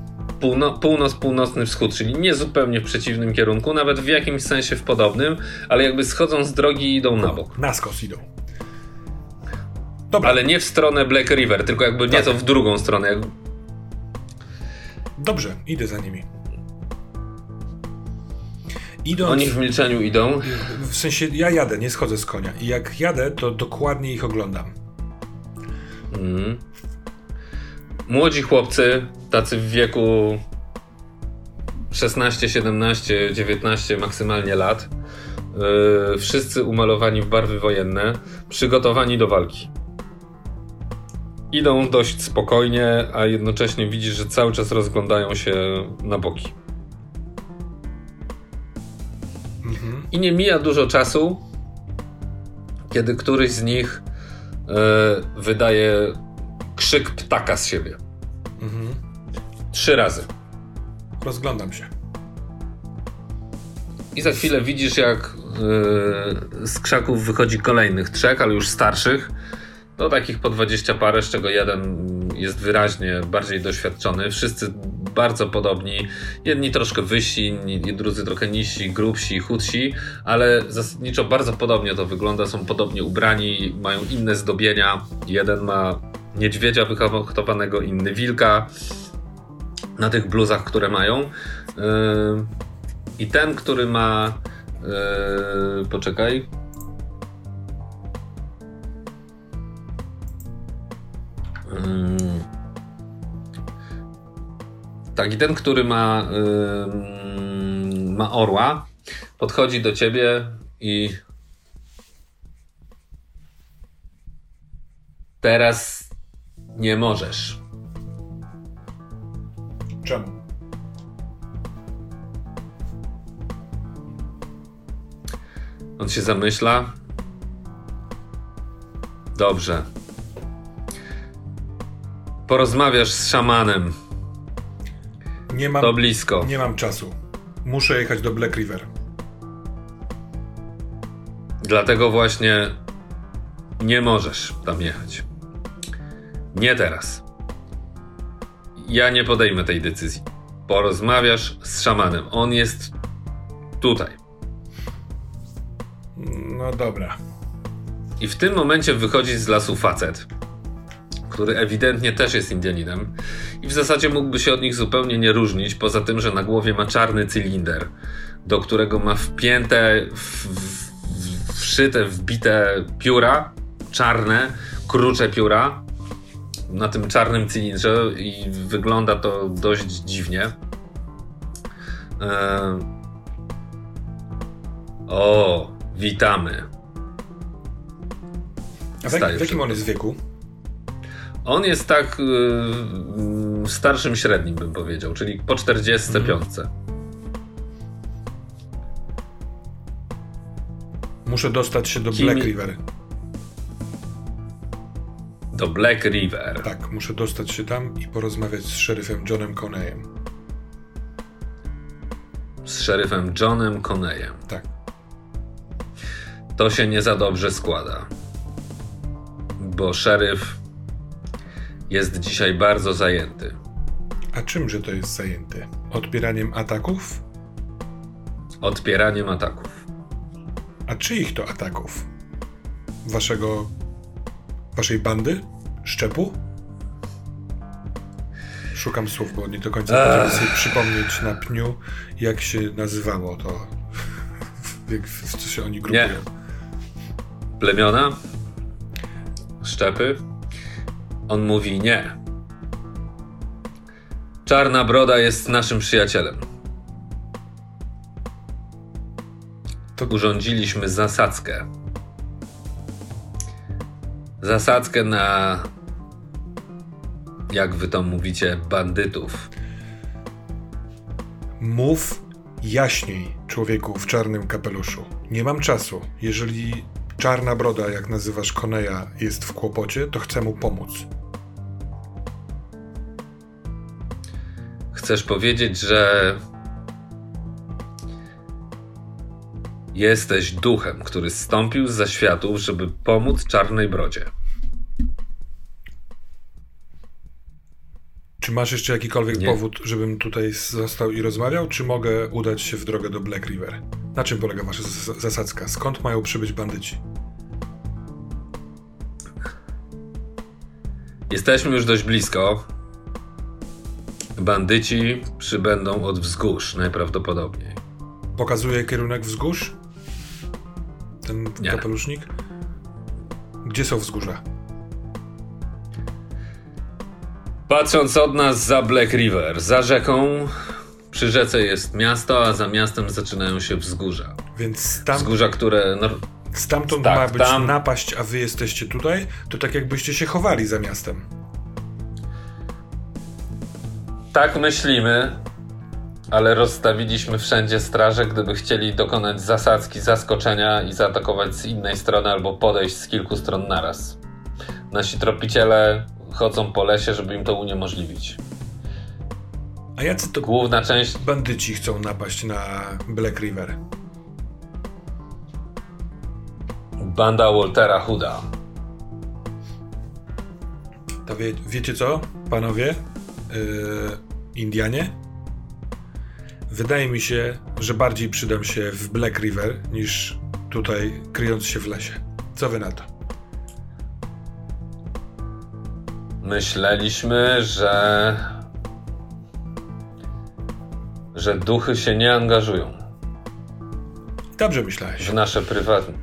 półno, północ-północny wschód, czyli nie zupełnie w przeciwnym kierunku, nawet w jakimś sensie w podobnym, ale jakby schodzą z drogi i idą na bok. Na skos idą. Dobra. Ale nie w stronę Black River, tylko jakby tak. nieco w drugą stronę. Dobrze, idę za nimi. Idąc, Oni w milczeniu idą. W sensie ja jadę, nie schodzę z konia. I jak jadę, to dokładnie ich oglądam. Mm. Młodzi chłopcy, tacy w wieku 16, 17, 19 maksymalnie lat. Yy, wszyscy umalowani w barwy wojenne, przygotowani do walki. Idą dość spokojnie, a jednocześnie widzisz, że cały czas rozglądają się na boki. I nie mija dużo czasu, kiedy któryś z nich yy, wydaje krzyk ptaka z siebie. Mhm. Trzy razy. Rozglądam się. I za chwilę widzisz, jak yy, z krzaków wychodzi kolejnych trzech, ale już starszych. No takich po dwadzieścia parę, z czego jeden jest wyraźnie bardziej doświadczony. Wszyscy bardzo podobni. Jedni troszkę wyżsi, inni, drudzy trochę niżsi, grubsi, chudsi, ale zasadniczo bardzo podobnie to wygląda. Są podobnie ubrani, mają inne zdobienia. Jeden ma niedźwiedzia wyhotowanego, inny wilka na tych bluzach, które mają. Yy, I ten, który ma. Yy, poczekaj. Tak, i ten, który ma, ma orła, podchodzi do ciebie i teraz nie możesz. Czemu? On się zamyśla. Dobrze. Porozmawiasz z szamanem. Nie mam, to blisko. Nie mam czasu. Muszę jechać do Black River. Dlatego właśnie nie możesz tam jechać. Nie teraz. Ja nie podejmę tej decyzji. Porozmawiasz z szamanem. On jest tutaj. No dobra. I w tym momencie wychodzi z lasu facet, który ewidentnie też jest Indianinem i w zasadzie mógłby się od nich zupełnie nie różnić, poza tym, że na głowie ma czarny cylinder, do którego ma wpięte, w, w, wszyte, wbite pióra, czarne, krucze pióra, na tym czarnym cylindrze i wygląda to dość dziwnie. E... O, witamy. A w, w jakim on jest wieku? On jest tak yy, starszym średnim, bym powiedział, czyli po 45. Mhm. Muszę dostać się do Kim... Black River do Black River. Tak, muszę dostać się tam i porozmawiać z szeryfem Johnem Coneyem. Z szeryfem Johnem Coneyem. Tak. To się nie za dobrze składa. Bo szeryf jest dzisiaj bardzo zajęty. A czymże to jest zajęty? Odpieraniem ataków? Odpieraniem ataków. A czyich to ataków? Waszego waszej bandy? Szczepu? Szukam słów, bo nie do końca potrafię sobie przypomnieć na pniu, jak się nazywało to, w, co się oni grupują. Nie. Plemiona? Szczepy? On mówi nie. Czarna broda jest naszym przyjacielem. To... Urządziliśmy zasadzkę zasadzkę na, jak wy to mówicie, bandytów. Mów jaśniej, człowieku w czarnym kapeluszu. Nie mam czasu. Jeżeli czarna broda, jak nazywasz Koneja, jest w kłopocie, to chcę mu pomóc. Chcesz powiedzieć, że jesteś duchem, który zstąpił z zaświatów, żeby pomóc czarnej brodzie. Czy masz jeszcze jakikolwiek Nie. powód, żebym tutaj został i rozmawiał, czy mogę udać się w drogę do Black River? Na czym polega wasza zasadzka? Skąd mają przybyć bandyci? Jesteśmy już dość blisko. Bandyci przybędą od wzgórz najprawdopodobniej. Pokazuje kierunek wzgórz? Ten Nie. kapelusznik? Gdzie są wzgórza? Patrząc od nas za Black River, za rzeką, przy rzece jest miasto, a za miastem zaczynają się wzgórza. Więc tam... Wzgórza, które... No, Stamtąd tak, ma być tam... napaść, a wy jesteście tutaj, to tak jakbyście się chowali za miastem. Tak myślimy, ale rozstawiliśmy wszędzie straże, gdyby chcieli dokonać zasadzki, zaskoczenia i zaatakować z innej strony albo podejść z kilku stron naraz. Nasi tropiciele chodzą po lesie, żeby im to uniemożliwić. A jacy to główna część bandyci chcą napaść na Black River? Banda Waltera Hooda. To wie, wiecie co, panowie? Yy, Indianie? Wydaje mi się, że bardziej przydam się w Black River niż tutaj kryjąc się w lesie. Co wy na to? Myśleliśmy, że. że duchy się nie angażują. Dobrze myślałeś. W nasze prywatne.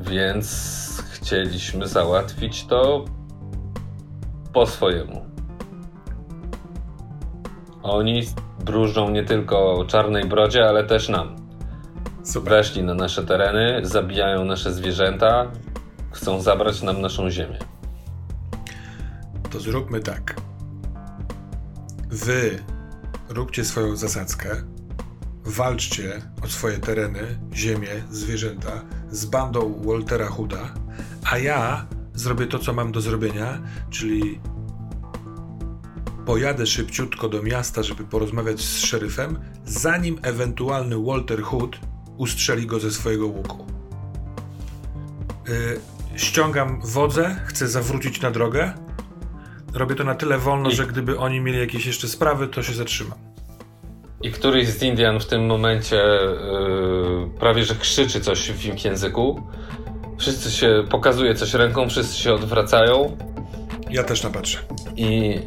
Więc chcieliśmy załatwić to po swojemu. Oni bróżą nie tylko czarnej brodzie, ale też nam. Super. Weszli na nasze tereny, zabijają nasze zwierzęta, chcą zabrać nam naszą ziemię. To zróbmy tak. Wy róbcie swoją zasadzkę, walczcie o swoje tereny, ziemię, zwierzęta z bandą Waltera Hooda, a ja zrobię to, co mam do zrobienia, czyli pojadę szybciutko do miasta, żeby porozmawiać z szeryfem, zanim ewentualny Walter Hood ustrzeli go ze swojego łuku. Yy, ściągam wodze, chcę zawrócić na drogę. Robię to na tyle wolno, I... że gdyby oni mieli jakieś jeszcze sprawy, to się zatrzymam. I któryś z Indian w tym momencie yy, prawie że krzyczy coś w ich języku. Wszyscy się pokazuje coś ręką, wszyscy się odwracają. Ja też napatrzę. I,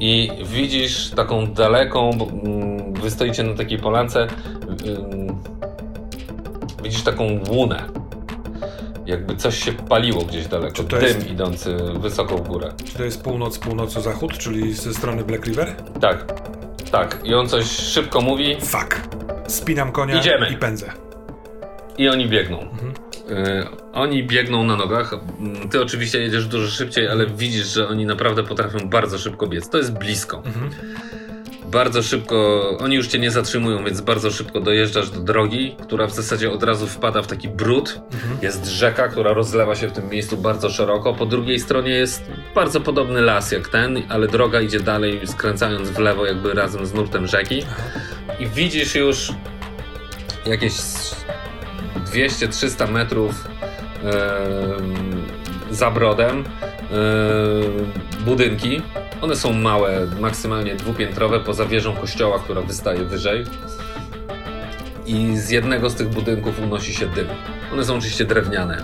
i widzisz taką daleką, bo, mm, wy stoicie na takiej polance. Widzisz taką łunę. Jakby coś się paliło gdzieś daleko. Dym jest... idący wysoko w górę. Czy to jest północ, północ-zachód, czyli ze strony Black River? Tak. Tak. I on coś szybko mówi. Fuck. Spinam konia Idziemy. i pędzę. I oni biegną. Mhm. Y, oni biegną na nogach. Ty oczywiście jedziesz dużo szybciej, ale widzisz, że oni naprawdę potrafią bardzo szybko biec. To jest blisko. Mhm bardzo szybko, oni już cię nie zatrzymują, więc bardzo szybko dojeżdżasz do drogi, która w zasadzie od razu wpada w taki brud. Mhm. Jest rzeka, która rozlewa się w tym miejscu bardzo szeroko. Po drugiej stronie jest bardzo podobny las jak ten, ale droga idzie dalej, skręcając w lewo, jakby razem z nurtem rzeki. I widzisz już jakieś 200-300 metrów za brodem budynki one są małe, maksymalnie dwupiętrowe, poza wieżą kościoła, która wystaje wyżej. I z jednego z tych budynków unosi się dym. One są oczywiście drewniane.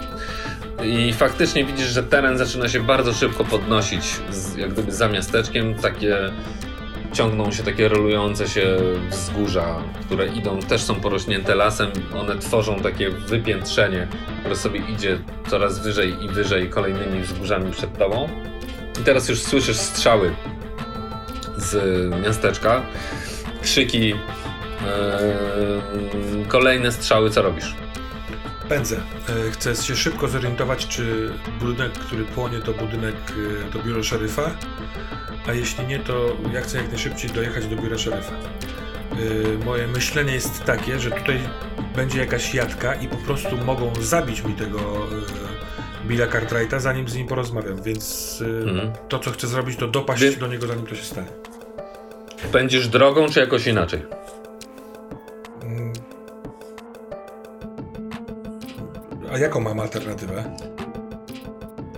I faktycznie widzisz, że teren zaczyna się bardzo szybko podnosić, jak gdyby za miasteczkiem. Takie ciągną się takie rolujące się wzgórza, które idą, też są porośnięte lasem. One tworzą takie wypiętrzenie, które sobie idzie coraz wyżej i wyżej kolejnymi wzgórzami przed tobą. I teraz już słyszysz strzały z miasteczka, krzyki, yy, kolejne strzały. Co robisz? Pędzę. E, chcę się szybko zorientować, czy budynek, który płonie, to budynek e, do biura szeryfa, a jeśli nie, to ja chcę jak najszybciej dojechać do biura szeryfa. E, moje myślenie jest takie, że tutaj będzie jakaś jadka i po prostu mogą zabić mi tego Billa Cartwrighta, zanim z nim porozmawiam, więc mhm. to, co chcę zrobić, to dopaść Wy... do niego, zanim to się stanie. Będziesz drogą, czy jakoś inaczej? A jaką mam alternatywę?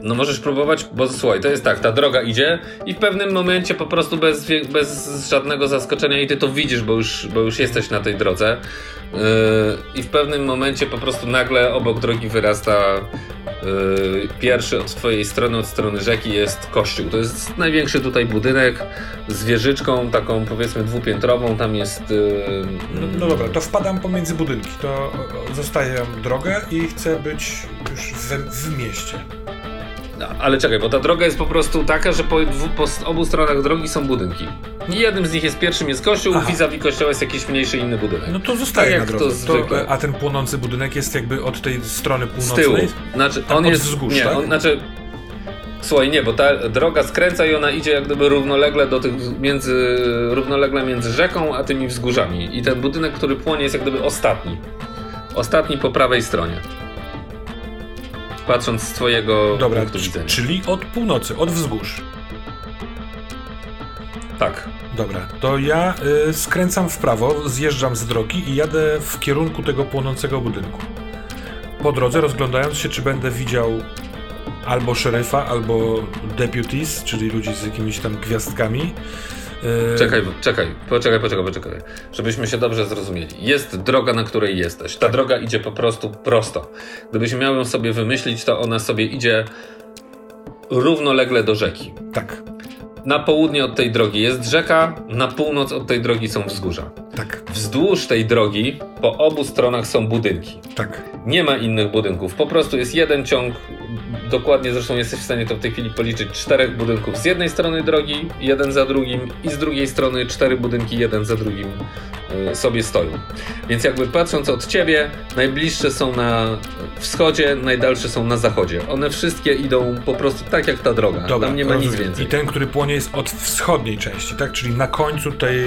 No możesz próbować, bo słuchaj, to jest tak, ta droga idzie i w pewnym momencie po prostu bez, bez żadnego zaskoczenia i ty to widzisz, bo już, bo już jesteś na tej drodze yy, i w pewnym momencie po prostu nagle obok drogi wyrasta pierwszy od twojej strony, od strony rzeki jest kościół. To jest największy tutaj budynek z wieżyczką taką powiedzmy dwupiętrową, tam jest... Yy, no, no, dobra, to wpadam pomiędzy budynki, to zostaję drogę i chcę być już w, w mieście. No, ale czekaj, bo ta droga jest po prostu taka, że po, po obu stronach drogi są budynki. I jednym z nich jest pierwszym jest kościół, vis-a-vis kościoła jest jakiś mniejszy inny budynek. No to zostaje tak na drodze. To, to, a ten płonący budynek jest jakby od tej strony północnej? Z tyłu. Znaczy, on jest, wzgórz, nie, tak? on, znaczy, Słuchaj, nie, bo ta droga skręca i ona idzie jak gdyby równolegle do tych między, równolegle między rzeką a tymi wzgórzami. I ten budynek, który płonie jest jak gdyby ostatni. Ostatni po prawej stronie patrząc z twojego Dobra, punktu widzenia. Czyli od północy, od wzgórz. Tak. Dobra, to ja y, skręcam w prawo, zjeżdżam z drogi i jadę w kierunku tego płonącego budynku. Po drodze rozglądając się, czy będę widział albo szeryfa, albo deputies, czyli ludzi z jakimiś tam gwiazdkami, czekaj, czekaj, poczekaj, poczekaj, poczekaj. Żebyśmy się dobrze zrozumieli. Jest droga, na której jesteś. Ta droga idzie po prostu prosto. Gdybyśmy miał ją sobie wymyślić, to ona sobie idzie równolegle do rzeki. Tak. Na południe od tej drogi jest rzeka, na północ od tej drogi są wzgórza. Tak. Wzdłuż tej drogi po obu stronach są budynki. Tak. Nie ma innych budynków. Po prostu jest jeden ciąg dokładnie zresztą jesteś w stanie to w tej chwili policzyć, czterech budynków z jednej strony drogi, jeden za drugim i z drugiej strony cztery budynki, jeden za drugim y, sobie stoją. Więc jakby patrząc od ciebie, najbliższe są na wschodzie, najdalsze są na zachodzie. One wszystkie idą po prostu tak jak ta droga. Dobra, Tam nie ma rozumiem. nic więcej. I ten, który płonie jest od wschodniej części, tak? Czyli na końcu tej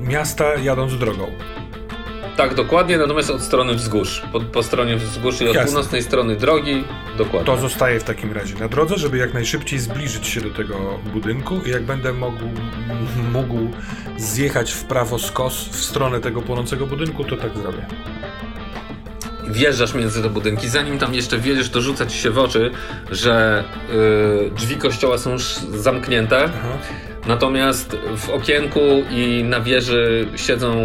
miasta jadąc drogą. Tak, dokładnie, natomiast od strony wzgórz. Po, po stronie wzgórz i od Jasne. północnej strony drogi, dokładnie. To zostaje w takim razie na drodze, żeby jak najszybciej zbliżyć się do tego budynku i jak będę mógł, mógł zjechać w prawo skos w stronę tego płonącego budynku, to tak zrobię. Wjeżdżasz między te budynki, zanim tam jeszcze wjedziesz, to rzuca ci się w oczy, że yy, drzwi kościoła są zamknięte. Aha Natomiast w okienku i na wieży siedzą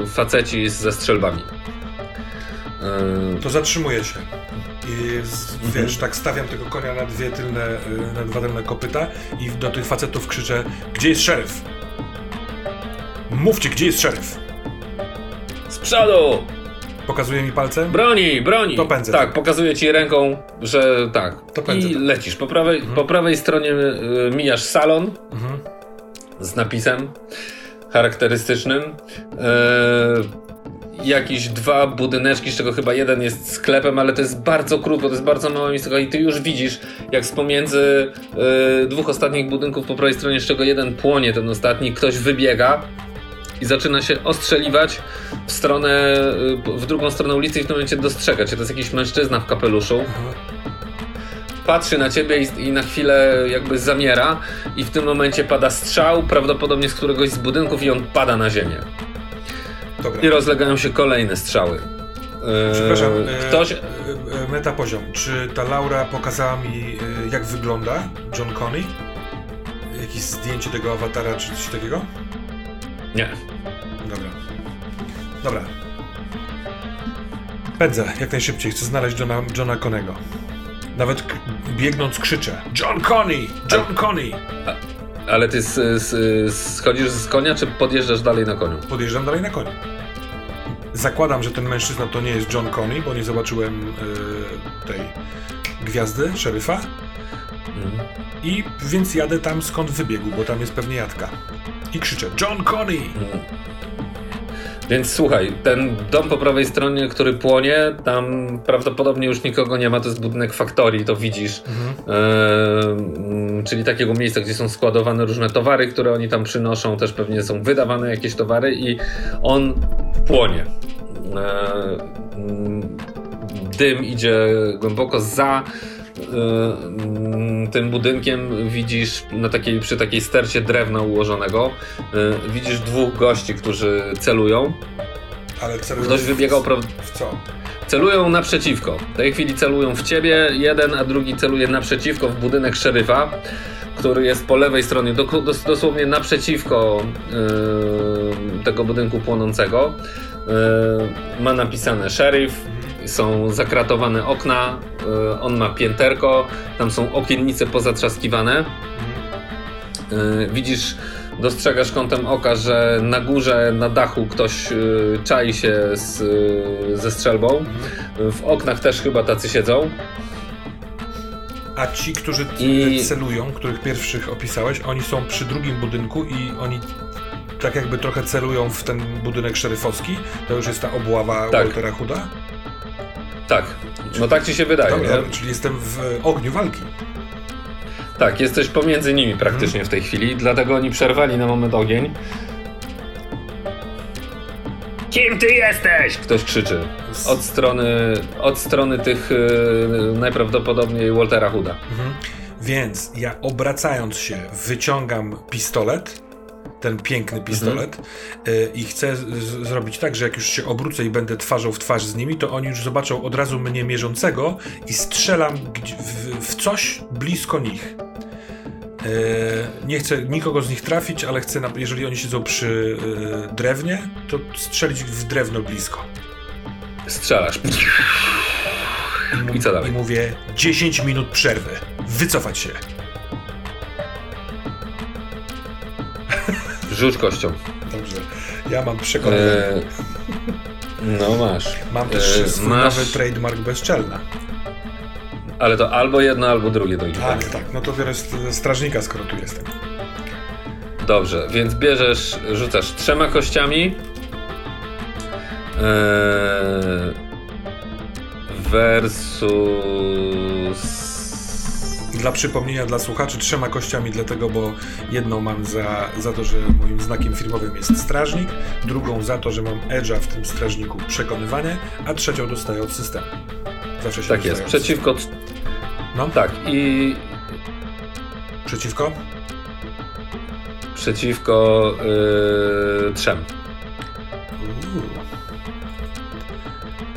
yy, faceci ze strzelbami. Yy. To zatrzymuję się. I z, mhm. wiesz, tak stawiam tego konia na dwie tylne, y, na dwa tylne kopyta i do tych facetów krzyczę, gdzie jest szeryf? Mówcie, gdzie jest szeryf? Z przodu! Pokazuje mi palcem? Broni, broni! To pędzę. Tak, pokazuje ci ręką, że tak. To pędzę. I tak. lecisz. Po prawej, mhm. po prawej stronie y, mijasz salon mhm. z napisem charakterystycznym. Y, jakieś dwa budyneczki, z czego chyba jeden jest sklepem, ale to jest bardzo krótko, to jest bardzo mała miejsce i ty już widzisz, jak z pomiędzy y, dwóch ostatnich budynków po prawej stronie, z czego jeden płonie, ten ostatni, ktoś wybiega i zaczyna się ostrzeliwać w stronę, y, w drugą stronę ulicy i w tym momencie dostrzega cię. To jest jakiś mężczyzna w kapeluszu. Patrzy na ciebie i, i, na chwilę jakby zamiera i w tym momencie pada strzał, prawdopodobnie z któregoś z budynków i on pada na ziemię. Dobra. I rozlegają się kolejne strzały. Przepraszam, y, ktoś... meta poziom. Czy ta Laura pokazała mi jak wygląda John Connie? Jakieś zdjęcie tego awatara czy coś takiego? Nie. Dobra. Dobra. Pędzę jak najszybciej. Chcę znaleźć Johna, Johna Conego. Nawet biegnąc krzyczę. John Connie! John Connie! Ale ty z, z, schodzisz z konia, czy podjeżdżasz dalej na koniu? Podjeżdżam dalej na koniu. Zakładam, że ten mężczyzna to nie jest John Connie, bo nie zobaczyłem yy, tej gwiazdy, szeryfa. Mhm. I więc jadę tam skąd wybiegł, bo tam jest pewnie jadka i krzyczę John Connie! Mm. Więc słuchaj, ten dom po prawej stronie, który płonie, tam prawdopodobnie już nikogo nie ma, to jest budynek faktorii, to widzisz. Mhm. E, czyli takiego miejsca, gdzie są składowane różne towary, które oni tam przynoszą, też pewnie są wydawane jakieś towary i on płonie. E, dym idzie głęboko za tym budynkiem widzisz na takiej, przy takiej stercie drewna ułożonego widzisz dwóch gości, którzy celują. Ale celują Ktoś wybiegał... W, w co? Celują naprzeciwko. W tej chwili celują w ciebie jeden, a drugi celuje naprzeciwko w budynek szeryfa, który jest po lewej stronie, do, dos, dosłownie naprzeciwko yy, tego budynku płonącego. Ma napisane szeryf, są zakratowane okna, yy, on ma pięterko, tam są okiennice pozatrzaskiwane. Yy, widzisz dostrzegasz kątem oka, że na górze, na dachu ktoś y, czai się z, ze strzelbą. W oknach też chyba tacy siedzą. A ci, którzy I... celują, których pierwszych opisałeś, oni są przy drugim budynku i oni tak jakby trochę celują w ten budynek szeryfowski. To już jest ta obława tak. Waltera Huda? Tak. No tak ci się wydaje. Dobra, czyli jestem w ogniu walki. Tak, jesteś pomiędzy nimi praktycznie w tej chwili, dlatego oni przerwali na moment ogień. Kim ty jesteś? Ktoś krzyczy. Od strony, od strony tych yy, najprawdopodobniej Waltera Hooda. Mhm. Więc ja obracając się wyciągam pistolet ten piękny pistolet mhm. i chcę zrobić tak, że jak już się obrócę i będę twarzą w twarz z nimi, to oni już zobaczą od razu mnie mierzącego i strzelam w, w coś blisko nich. E, nie chcę nikogo z nich trafić, ale chcę, jeżeli oni siedzą przy e, drewnie, to strzelić w drewno blisko. Strzelasz. I, I co dalej? I mówię 10 minut przerwy. Wycofać się. Rzuć kością. Dobrze. Ja mam przekonanie. Eee, no masz. Mam też eee, swój masz... nowy trademark bezczelna. Ale to albo jedno, albo drugie do Tak, tak. No to biorę strażnika, skoro tu jestem. Dobrze, więc bierzesz, rzucasz trzema kościami. Eee, versus dla przypomnienia dla słuchaczy, trzema kościami, dlatego, bo jedną mam za, za to, że moim znakiem firmowym jest strażnik, drugą za to, że mam edge'a w tym strażniku przekonywanie, a trzecią dostaję od systemu. Zawsze się Tak jest, przeciwko. No? Tak, i. Przeciwko? Przeciwko yy, trzem.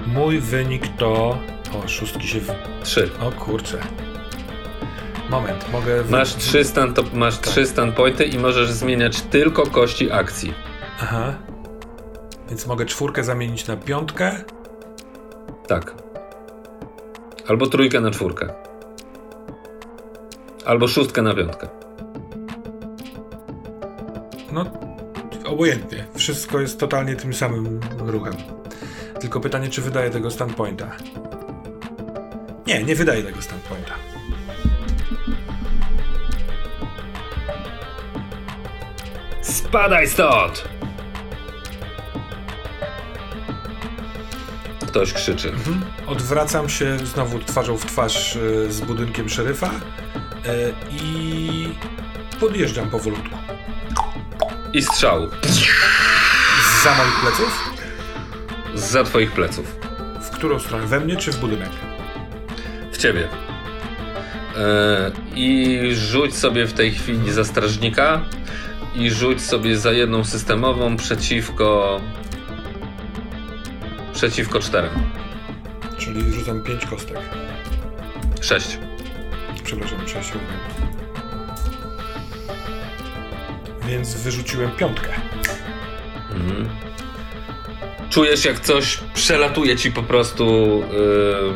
Mój wynik to. O, szóstki się. W... Trzy. O kurczę. Moment, mogę... Masz trzy, stand, to, masz tak. trzy standpointy i możesz zmieniać tylko kości akcji. Aha. Więc mogę czwórkę zamienić na piątkę? Tak. Albo trójkę na czwórkę. Albo szóstkę na piątkę. No, obojętnie. Wszystko jest totalnie tym samym ruchem. Tylko pytanie, czy wydaje tego standpointa? Nie, nie wydaje tego standpointa. Spadaj stąd! Ktoś krzyczy. Mhm. Odwracam się znowu twarzą w twarz e, z budynkiem szeryfa e, i podjeżdżam powolutku. I strzał. Za moich pleców? Za twoich pleców. W którą stronę? We mnie czy w budynek? W ciebie. E, I rzuć sobie w tej chwili za strażnika i rzuć sobie za jedną systemową przeciwko przeciwko czterem. Czyli rzucam pięć kostek. Sześć. Przepraszam, sześć. Więc wyrzuciłem piątkę. Mhm. Czujesz jak coś przelatuje ci po prostu yy,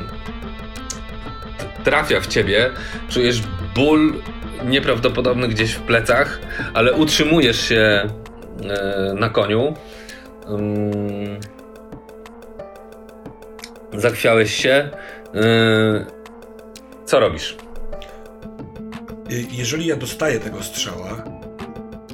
trafia w ciebie. Czujesz ból nieprawdopodobny gdzieś w plecach, ale utrzymujesz się e, na koniu. Zachwiałeś się. E, co robisz? Jeżeli ja dostaję tego strzała.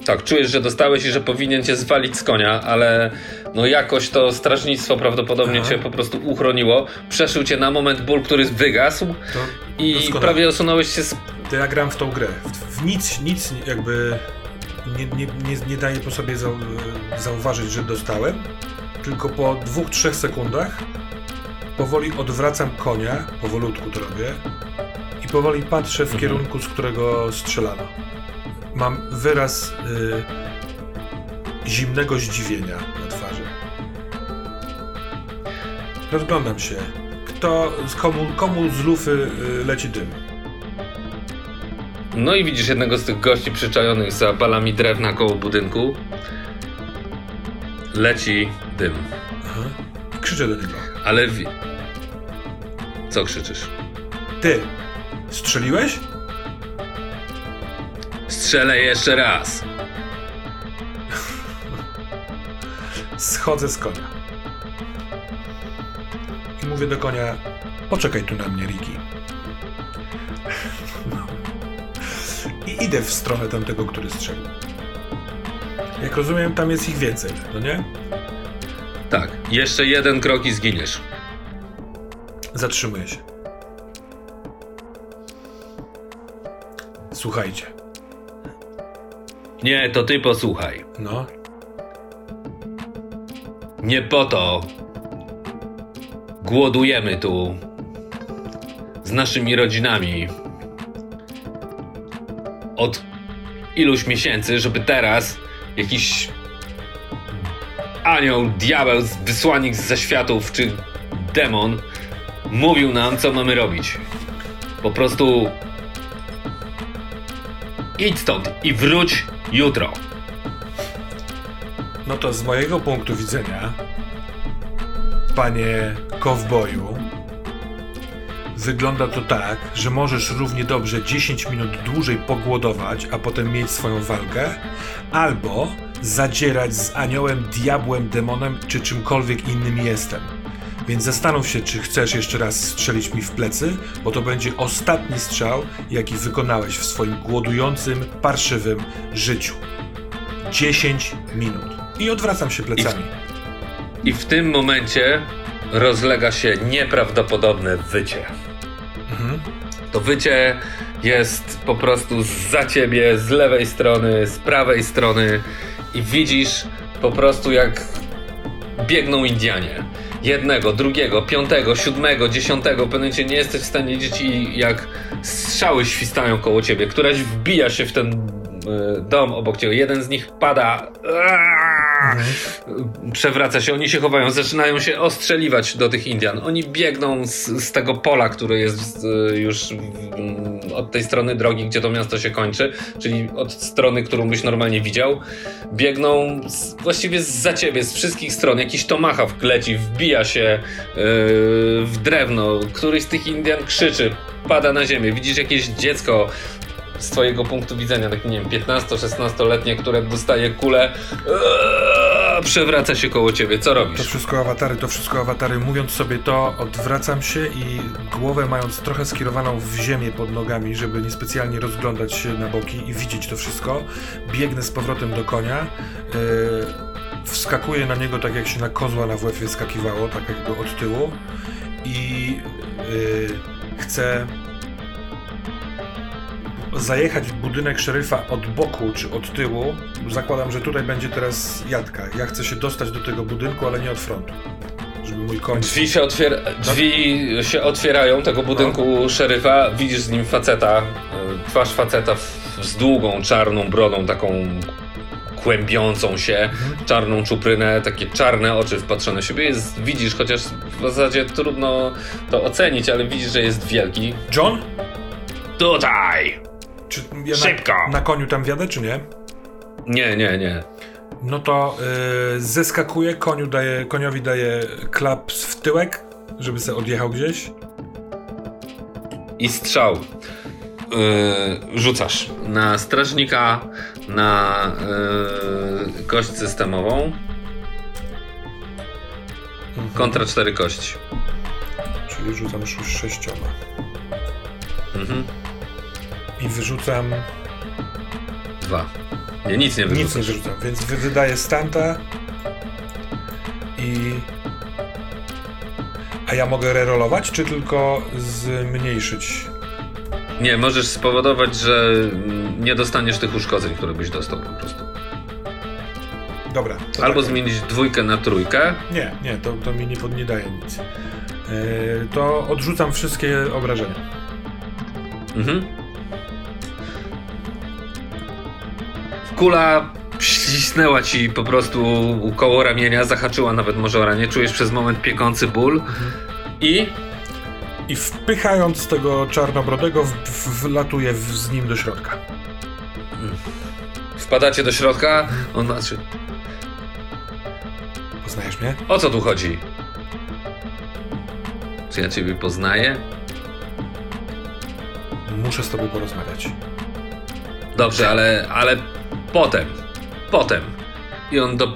Tak, czujesz, że dostałeś i że powinien cię zwalić z konia, ale no jakoś to strażnictwo prawdopodobnie Aha. cię po prostu uchroniło. Przeszył cię na moment ból, który wygasł to i doskonale. prawie osunąłeś się z... To ja gram w tą grę. W, w nic, nic jakby nie, nie, nie, nie daje po sobie zau, zauważyć, że dostałem, tylko po dwóch, trzech sekundach powoli odwracam konia, powolutku to robię, i powoli patrzę w mhm. kierunku, z którego strzelano. Mam wyraz y, zimnego zdziwienia na twarzy. Rozglądam się. Kto, komu, komu z lufy y, leci dym? No i widzisz jednego z tych gości przyczajonych za balami drewna koło budynku. Leci dym. Aha. Krzyczę do niego. Ale wi... Co krzyczysz? Ty, strzeliłeś? Strzelę jeszcze raz. Schodzę z konia. I mówię do konia, poczekaj tu na mnie, Riki. I idę w stronę tamtego, który strzelił. Jak rozumiem, tam jest ich więcej, no nie? Tak. Jeszcze jeden krok i zginiesz. Zatrzymuję się. Słuchajcie. Nie, to ty posłuchaj. No. Nie po to głodujemy tu z naszymi rodzinami od iluś miesięcy, żeby teraz jakiś anioł, diabeł, wysłannik z zaświatów czy demon mówił nam, co mamy robić. Po prostu idź stąd i wróć jutro. No to z mojego punktu widzenia, panie kowboju, wygląda to tak, że możesz równie dobrze 10 minut dłużej pogłodować, a potem mieć swoją walkę, albo zadzierać z aniołem, diabłem, demonem czy czymkolwiek innym jestem. Więc zastanów się, czy chcesz jeszcze raz strzelić mi w plecy, bo to będzie ostatni strzał, jaki wykonałeś w swoim głodującym, parszywym życiu. 10 minut. I odwracam się plecami. I w, i w tym momencie rozlega się nieprawdopodobne wycie. Mhm. To wycie jest po prostu za ciebie, z lewej strony, z prawej strony i widzisz po prostu jak biegną Indianie. Jednego, drugiego, piątego, siódmego, dziesiątego. W pewnym momencie nie jesteś w stanie widzieć i jak strzały świstają koło ciebie. Któraś wbija się w ten dom obok ciebie. Jeden z nich pada. Mhm. Przewraca się, oni się chowają, zaczynają się ostrzeliwać do tych Indian. Oni biegną z, z tego pola, które jest e, już od tej strony drogi, gdzie to miasto się kończy, czyli od strony, którą byś normalnie widział. Biegną z, właściwie za ciebie, z wszystkich stron. Jakiś tomahawk leci, wbija się yy, w drewno. Któryś z tych Indian krzyczy, pada na ziemię. Widzisz jakieś dziecko z twojego punktu widzenia, tak nie wiem, 15-16-letnie, które dostaje kulę, ee, przewraca się koło ciebie. Co robisz? To wszystko awatary, to wszystko awatary. Mówiąc sobie to, odwracam się i głowę mając trochę skierowaną w ziemię pod nogami, żeby niespecjalnie rozglądać się na boki i widzieć to wszystko, biegnę z powrotem do konia. Yy, wskakuję na niego tak jak się na kozła na WF skakiwało, tak jakby od tyłu i yy, chcę zajechać w budynek szeryfa od boku czy od tyłu, zakładam, że tutaj będzie teraz jadka. Ja chcę się dostać do tego budynku, ale nie od frontu. Żeby mój koń... Drzwi się, otwier drzwi się otwierają tego budynku no. szeryfa, widzisz z nim faceta, e, twarz faceta z długą, czarną brodą, taką kłębiącą się, mhm. czarną czuprynę, takie czarne oczy wpatrzone w siebie. Jest, widzisz, chociaż w zasadzie trudno to ocenić, ale widzisz, że jest wielki. John? Tutaj! Czy ja Szybko! Na, na, koniu tam wjadę, czy nie? Nie, nie, nie. No to yy, zeskakuje, koniu daje, koniowi daje klaps w tyłek, żeby se odjechał gdzieś. I strzał. Yy, rzucasz na strażnika, na yy, kość systemową. Mhm. Kontra cztery kości. Czyli rzucam już sześcioma. Mhm i wyrzucam. Dwa. Nie, nic nie wyrzucam. Nic nie wyrzucam, więc wydaję stanta i. A ja mogę rerolować, czy tylko zmniejszyć? Nie, możesz spowodować, że nie dostaniesz tych uszkodzeń, które byś dostał po prostu. Dobra. Albo tak. zmienić dwójkę na trójkę. Nie, nie, to, to mi nie, nie daje nic. to odrzucam wszystkie obrażenia. Mhm. Kula ścisnęła ci po prostu koło ramienia, zahaczyła nawet może o ranie, czujesz przez moment piekący ból i... I wpychając tego czarnobrodego, wlatuje z nim do środka. Wpadacie do środka, on patrzy. Poznajesz mnie? O co tu chodzi? Czy ja ciebie poznaję? Muszę z tobą porozmawiać. Dobrze, ale, ale potem. Potem. I on do,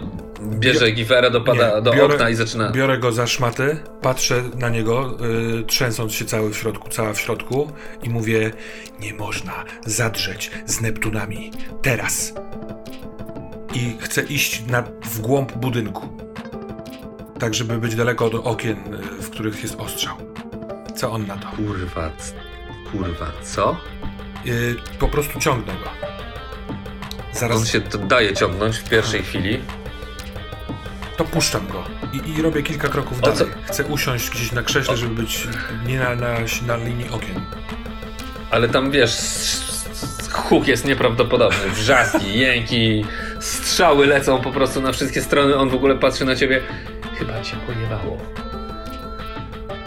bierze Bio... giferę, dopada Nie, do biorę, okna i zaczyna. Biorę go za szmaty, patrzę na niego, yy, trzęsąc się cały w środku, cała w środku i mówię: Nie można zadrzeć z Neptunami. Teraz. I chcę iść na, w głąb budynku. Tak, żeby być daleko od okien, y, w których jest ostrzał. Co on na to? Kurwa, kurwa, co? Yy, po prostu ciągnę go. Zaraz... On się daje ciągnąć w pierwszej chwili. To puszczam go i, i robię kilka kroków dalej. Chcę usiąść gdzieś na krześle, żeby być nie na, na, na linii okien. Ale tam wiesz, huk jest nieprawdopodobny. Wrzaski, jęki, strzały lecą po prostu na wszystkie strony. On w ogóle patrzy na ciebie. Chyba cię pojebało.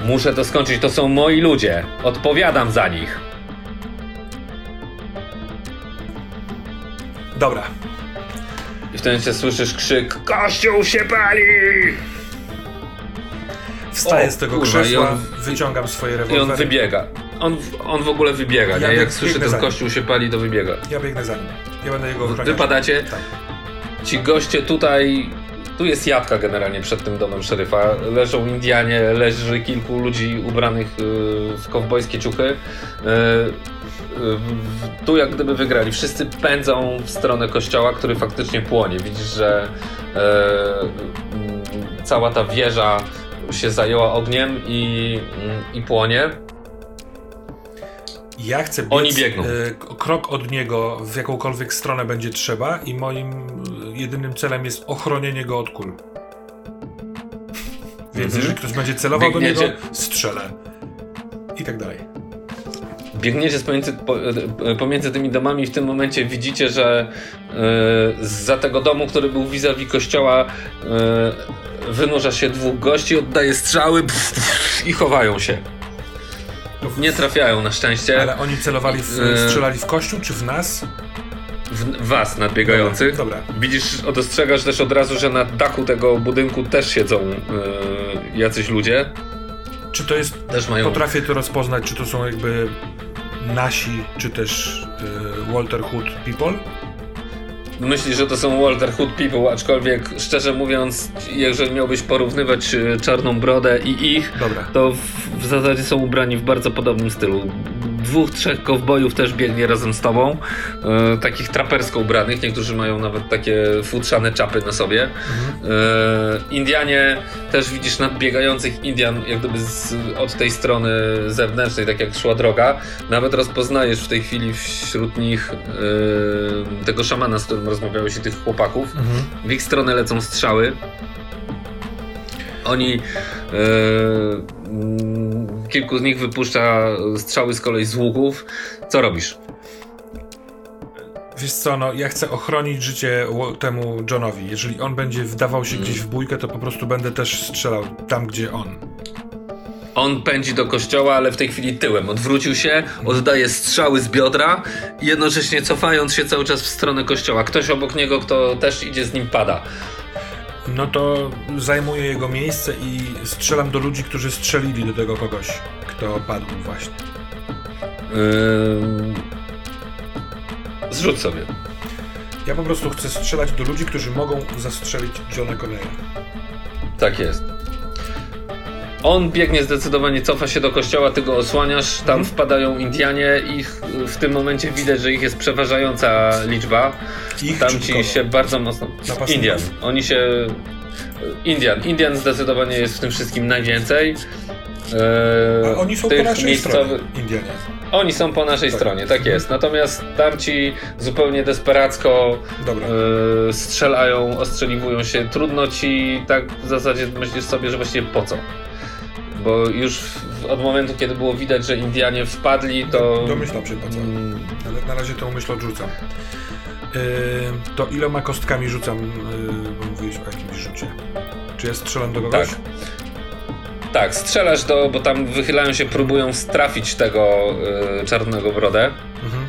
Muszę to skończyć, to są moi ludzie. Odpowiadam za nich. Dobra. I w tym momencie słyszysz krzyk Kościół się pali! Wstaję o, z tego kurwa, krzesła, on, wyciągam swoje rewolwery. I on wybiega. On, on w ogóle wybiega, ja nie? Jak słyszy ten kościół się pali, to wybiega. Ja biegnę za nim. Ja będę jego ochroniać. Wypadacie? Tak. Ci goście tutaj... Tu jest jadka generalnie przed tym domem szeryfa. Leżą Indianie, leży kilku ludzi ubranych y, w kowbojskie ciuchy. Y, tu jak gdyby wygrali. Wszyscy pędzą w stronę kościoła, który faktycznie płonie. Widzisz, że e, cała ta wieża się zajęła ogniem i, i płonie. Ja chcę biec, Oni biegną. Krok od niego w jakąkolwiek stronę będzie trzeba i moim jedynym celem jest ochronienie go od kul. Więc mhm. jeżeli ktoś będzie celował Biegniecie. do niego, strzelę. I tak dalej biegniecie pomiędzy, e, pomiędzy tymi domami w tym momencie widzicie, że yy, za tego domu, który był vis-a-vis kościoła yy, wynurza się dwóch gości, oddaje strzały pff, pff, i chowają się. Nie trafiają na szczęście. Ale oni celowali, w, strzelali w kościół czy w nas? W was nadbiegających. Dobra, dobra. Widzisz, dostrzegasz też od razu, że na dachu tego budynku też siedzą yy, jacyś ludzie. Czy to jest. Też mają... Potrafię to rozpoznać, czy to są jakby nasi, czy też y, Walter Hood people? Myślisz, że to są Walter Hood people, aczkolwiek szczerze mówiąc, jeżeli miałbyś porównywać y, Czarną Brodę i ich, Dobra. to w, w zasadzie są ubrani w bardzo podobnym stylu dwóch, trzech kowbojów też biegnie razem z tobą, e, takich trapersko ubranych, niektórzy mają nawet takie futrzane czapy na sobie. Mhm. E, Indianie, też widzisz nadbiegających Indian, jak gdyby z, od tej strony zewnętrznej, tak jak szła droga. Nawet rozpoznajesz w tej chwili wśród nich e, tego szamana, z którym rozmawiałeś i tych chłopaków. Mhm. W ich stronę lecą strzały. Oni mm, kilku z nich wypuszcza strzały z kolei z łuków. Co robisz? Wiesz co, no ja chcę ochronić życie temu Johnowi. Jeżeli on będzie wdawał się gdzieś w bójkę, to po prostu będę też strzelał tam, gdzie on. On pędzi do kościoła, ale w tej chwili tyłem. Odwrócił się, oddaje strzały z biodra, jednocześnie cofając się cały czas w stronę kościoła. Ktoś obok niego, kto też idzie z nim, pada no to zajmuję jego miejsce i strzelam do ludzi, którzy strzelili do tego kogoś, kto padł właśnie. Yy... Zrzuć sobie. Ja po prostu chcę strzelać do ludzi, którzy mogą zastrzelić Johna Conneya. Tak jest. On biegnie zdecydowanie, cofa się do kościoła, ty go osłaniasz, tam mhm. wpadają Indianie, ich w tym momencie widać, że ich jest przeważająca liczba. Ich tam ci się bardzo mocno. Indian. Oni się. Indian. Indian zdecydowanie jest w tym wszystkim najwięcej. Eee, A oni są po naszej miejscowy... stronie, Indianie. Oni są po naszej tak. stronie, tak jest. Natomiast tamci zupełnie desperacko e, strzelają, ostrzeliwują się. Trudno ci tak w zasadzie myślisz sobie, że właściwie po co. bo już od momentu, kiedy było widać, że Indianie wpadli, to... Domyślam się co, mm. ale na razie tę myśl odrzucam. Yy, to iloma kostkami rzucam, yy, bo mówiłeś o jakimś rzucie. Czy ja strzelam do kogoś? Tak. Tak, strzelasz do, bo tam wychylają się, próbują strafić tego yy, czarnego brodę. Mhm.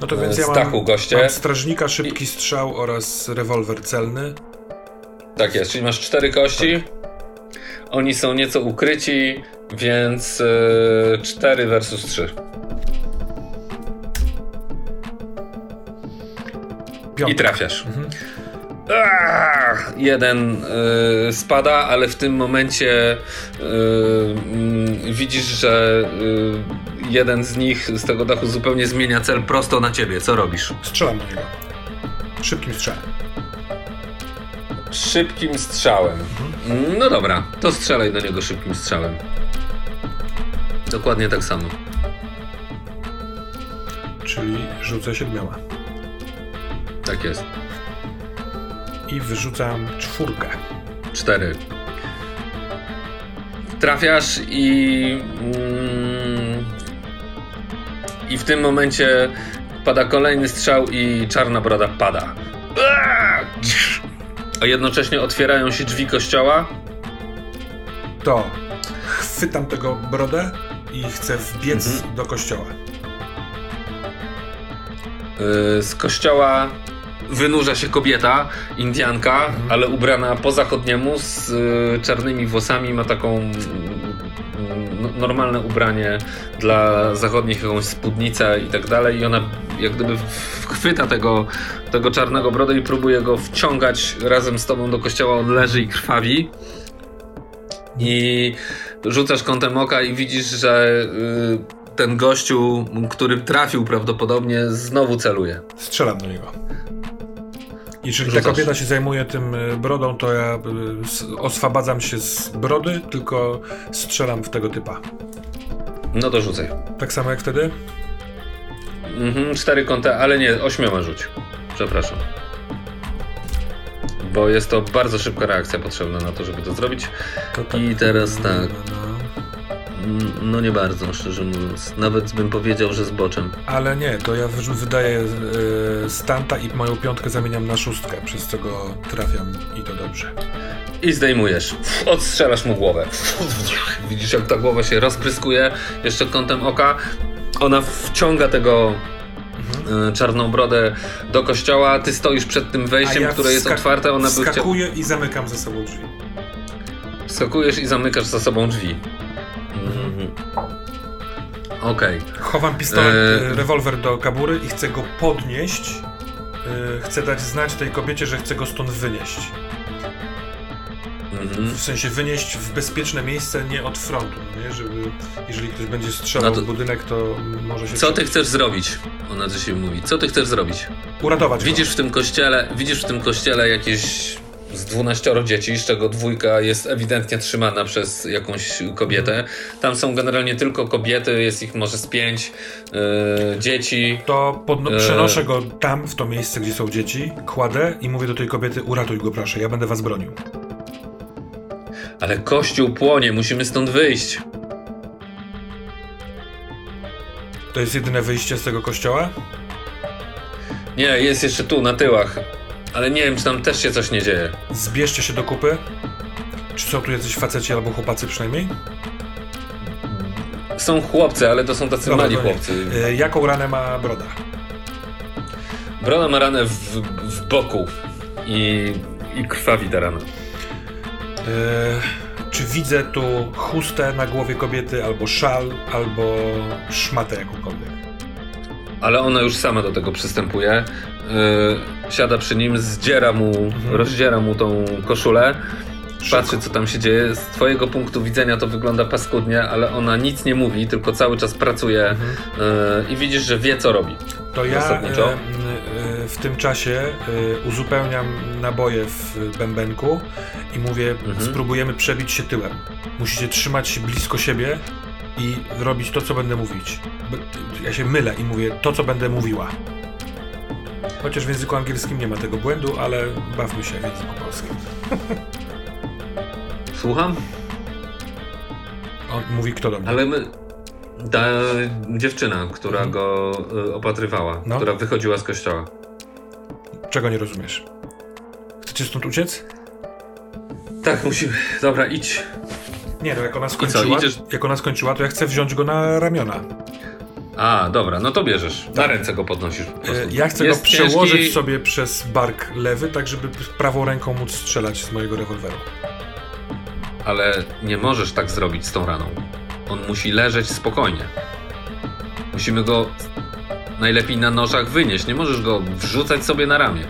No to więc ja mam, goście. mam strażnika, szybki strzał oraz rewolwer celny. Tak jest, czyli masz cztery kości. Tak. Oni są nieco ukryci, więc yy, 4 versus 3. I trafiasz. Mhm. Ach, jeden y, spada, ale w tym momencie y, y, widzisz, że jeden z nich z tego dachu zupełnie zmienia cel prosto na ciebie. Co robisz? Strzelam do niego. Szybkim strzałem. Szybkim strzałem. No dobra, to strzelaj do niego szybkim strzałem. Dokładnie tak samo. Czyli rzucę siedmioma. Tak jest i wyrzucam czwórkę. Cztery. Trafiasz i. Mm, I w tym momencie pada kolejny strzał i czarna broda pada. A jednocześnie otwierają się drzwi kościoła. To chwytam tego brodę i chcę wbiec mhm. do kościoła. Y, z kościoła wynurza się kobieta, Indianka, mhm. ale ubrana po zachodniemu z y, czarnymi włosami, ma taką normalne ubranie dla zachodnich, jakąś spódnicę i tak dalej i ona jak gdyby chwyta tego, tego czarnego brodę i próbuje go wciągać razem z tobą do kościoła, on leży i krwawi i rzucasz kątem oka i widzisz, że y, ten gościu, który trafił prawdopodobnie, znowu celuje. Strzelam do niego. Jeżeli ta kobieta się zajmuje tym e, brodą, to ja e, oswabadzam się z brody, tylko strzelam w tego typa. No to rzucaj. Tak samo jak wtedy? Mhm, cztery kąta, ale nie, ośmioma rzuć. Przepraszam. Bo jest to bardzo szybka reakcja potrzebna na to, żeby to zrobić. To tak, I teraz tak. No. Mm, no nie bardzo, szczerze mówiąc. Nawet bym powiedział, że z boczem. Ale nie, to ja wydaję yy, stanta i moją piątkę zamieniam na szóstkę, przez co go trafiam i to dobrze. I zdejmujesz. Odstrzelasz mu głowę. Widzisz, jak ta głowa się rozpryskuje jeszcze kątem oka. Ona wciąga tego mhm. czarną brodę do kościoła. Ty stoisz przed tym wejściem, ja które jest otwarte. Ona by i zamykam za sobą drzwi. Wskakujesz i zamykasz za sobą drzwi. Mhm. Okej. Okay. Chowam pistolet, e... rewolwer do kabury i chcę go podnieść. E... Chcę dać znać tej kobiecie, że chcę go stąd wynieść. Mhm. W sensie wynieść w bezpieczne miejsce, nie od frontu, no nie? Żeby, jeżeli ktoś będzie strzelał no to... w budynek, to może się... Co ty chcesz zrobić? Ona coś się mówi. Co ty chcesz zrobić? Uratować widzisz go. w tym kościele, Widzisz w tym kościele jakieś z 12 dzieci, z czego dwójka jest ewidentnie trzymana przez jakąś kobietę. Tam są generalnie tylko kobiety, jest ich może z pięć yy, dzieci. To podno- e, przenoszę go tam, w to miejsce, gdzie są dzieci, kładę i mówię do tej kobiety, uratuj go proszę, ja będę was bronił. Ale kościół płonie, musimy stąd wyjść. To jest jedyne wyjście z tego kościoła? Nie, jest jeszcze tu, na tyłach. Ale nie wiem, czy tam też się coś nie dzieje. Zbierzcie się do kupy. Czy są tu jacyś faceci albo chłopacy przynajmniej? Są chłopcy, ale to są tacy Dobra, mali chłopcy. E, jaką ranę ma Broda? Broda ma ranę w, w boku i, i krwawi ta rana. E, czy widzę tu chustę na głowie kobiety, albo szal, albo szmatę jakąkolwiek? Ale ona już sama do tego przystępuje. Yy, siada przy nim, zdziera mu, mhm. rozdziera mu tą koszulę. Patrzy, co tam się dzieje. Z twojego punktu widzenia to wygląda paskudnie, ale ona nic nie mówi, tylko cały czas pracuje mhm. yy, i widzisz, że wie, co robi. To ja yy, w tym czasie uzupełniam naboje w bębenku i mówię, mhm. spróbujemy przebić się tyłem. Musicie trzymać się blisko siebie i robić to, co będę mówić. Ja się mylę i mówię to, co będę mówiła. Chociaż w języku angielskim nie ma tego błędu, ale bawmy się w języku polskim. Słucham? On mówi kto do mnie. Ale my... Ta dziewczyna, która mhm. go y, opatrywała, no. która wychodziła z kościoła. Czego nie rozumiesz? Chcecie stąd uciec? Tak, musimy. Dobra, idź. Nie, no jak ona skończyła, co, jak ona skończyła, to ja chcę wziąć go na ramiona. A, dobra, no to bierzesz. Na tak. ręce go podnosisz. E, ja chcę Jest go przełożyć ciężki... sobie przez bark lewy, tak żeby prawą ręką móc strzelać z mojego rewolweru. Ale nie możesz tak zrobić z tą raną. On musi leżeć spokojnie. Musimy go najlepiej na nożach wynieść. Nie możesz go wrzucać sobie na ramię.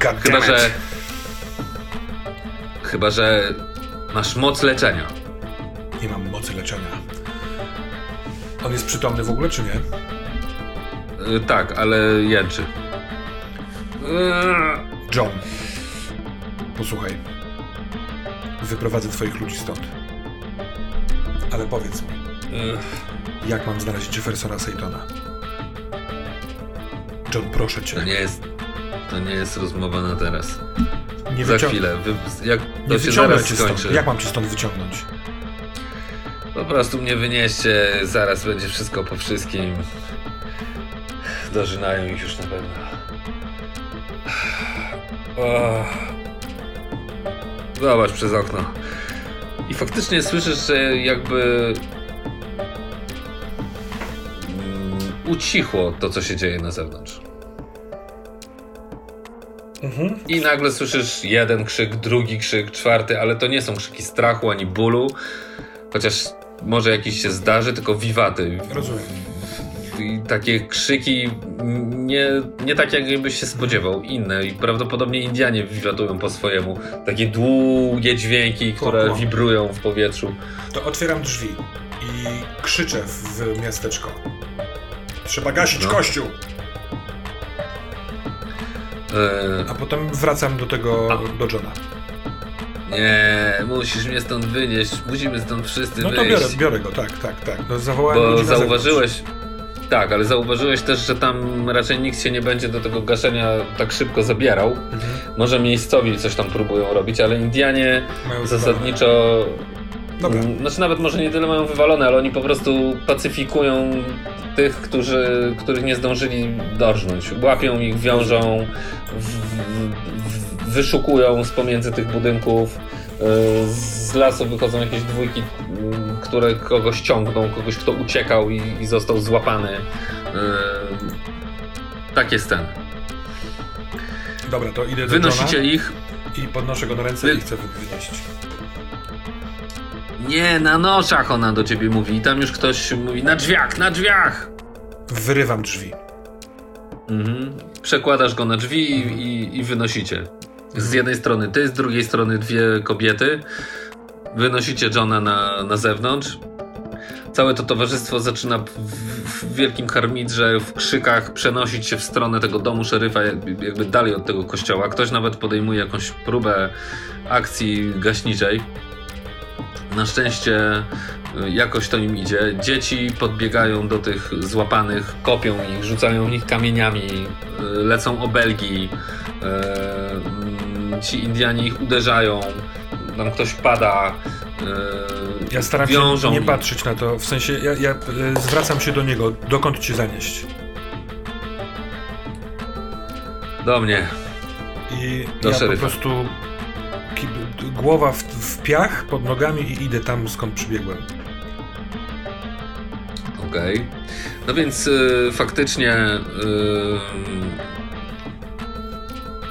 God Chyba, że. Chyba, że masz moc leczenia. Nie mam mocy leczenia. On jest przytomny w ogóle, czy nie? Yy, tak, ale jęczy. John, posłuchaj. Wyprowadzę twoich ludzi stąd. Ale powiedz mi, yy. jak mam znaleźć Jeffersona Saytona? John, proszę cię. To nie jest, to nie jest rozmowa na teraz. Nie Za chwilę. Wy, jak to nie się zaraz skończy. Jak mam cię stąd wyciągnąć? Po prostu mnie wynieście, zaraz będzie wszystko po wszystkim. Dożynają ich już na pewno. Oh. Zobacz przez okno. I faktycznie słyszysz, że jakby mm, ucichło to, co się dzieje na zewnątrz. Mhm. I nagle słyszysz jeden krzyk, drugi krzyk, czwarty, ale to nie są krzyki strachu ani bólu, chociaż może jakiś się zdarzy, tylko wiwaty. Rozumiem. I takie krzyki nie, nie tak, jakbyś się spodziewał, inne. I prawdopodobnie Indianie wiwatują po swojemu. Takie długie dźwięki, które wibrują w powietrzu. To otwieram drzwi i krzyczę w miasteczko. Trzeba gasić no. kościół! E... A potem wracam do tego, A. do Johna. Nie, musisz mnie stąd wynieść, musimy stąd wszyscy No to biorę, biorę go, tak, tak, tak. No, zawołałem Bo zauważyłeś, tak, ale zauważyłeś też, że tam raczej nikt się nie będzie do tego gaszenia tak szybko zabierał. Mhm. Może miejscowi coś tam próbują robić, ale Indianie mają zasadniczo... Dobra. Mm, znaczy nawet może nie tyle mają wywalone, ale oni po prostu pacyfikują tych, którzy, których nie zdążyli dorżnąć. Łapią ich, wiążą, w, w, wyszukują z pomiędzy tych budynków. Y, z lasu wychodzą jakieś dwójki, y, które kogoś ciągną, kogoś, kto uciekał i, i został złapany. Y, takie sceny. Dobra, to idę do Wynosicie Johna ich. I podnoszę go na ręce Wy... i chcę wynieść. Nie, na noszach ona do ciebie mówi. I tam już ktoś mówi na drzwiach, na drzwiach! Wyrywam drzwi. Mhm. Przekładasz go na drzwi i, i, i wynosicie. Z jednej strony ty, z drugiej strony dwie kobiety. Wynosicie Johna na, na zewnątrz. Całe to towarzystwo zaczyna w, w wielkim harmidrze, w krzykach przenosić się w stronę tego domu szeryfa, jakby, jakby dalej od tego kościoła. Ktoś nawet podejmuje jakąś próbę akcji gaśniczej. Na szczęście y, jakoś to im idzie. Dzieci podbiegają do tych złapanych, kopią ich, rzucają w nich kamieniami, y, lecą obelgi. Y, ci Indianie ich uderzają, tam ktoś pada. Ja staram się nie patrzeć na to, w sensie ja, ja zwracam się do niego, dokąd cię zanieść? Do mnie. I do ja szeryfa. po prostu głowa w, w, piach pod nogami i idę tam, skąd przybiegłem. Okej. Okay. No więc y, faktycznie y,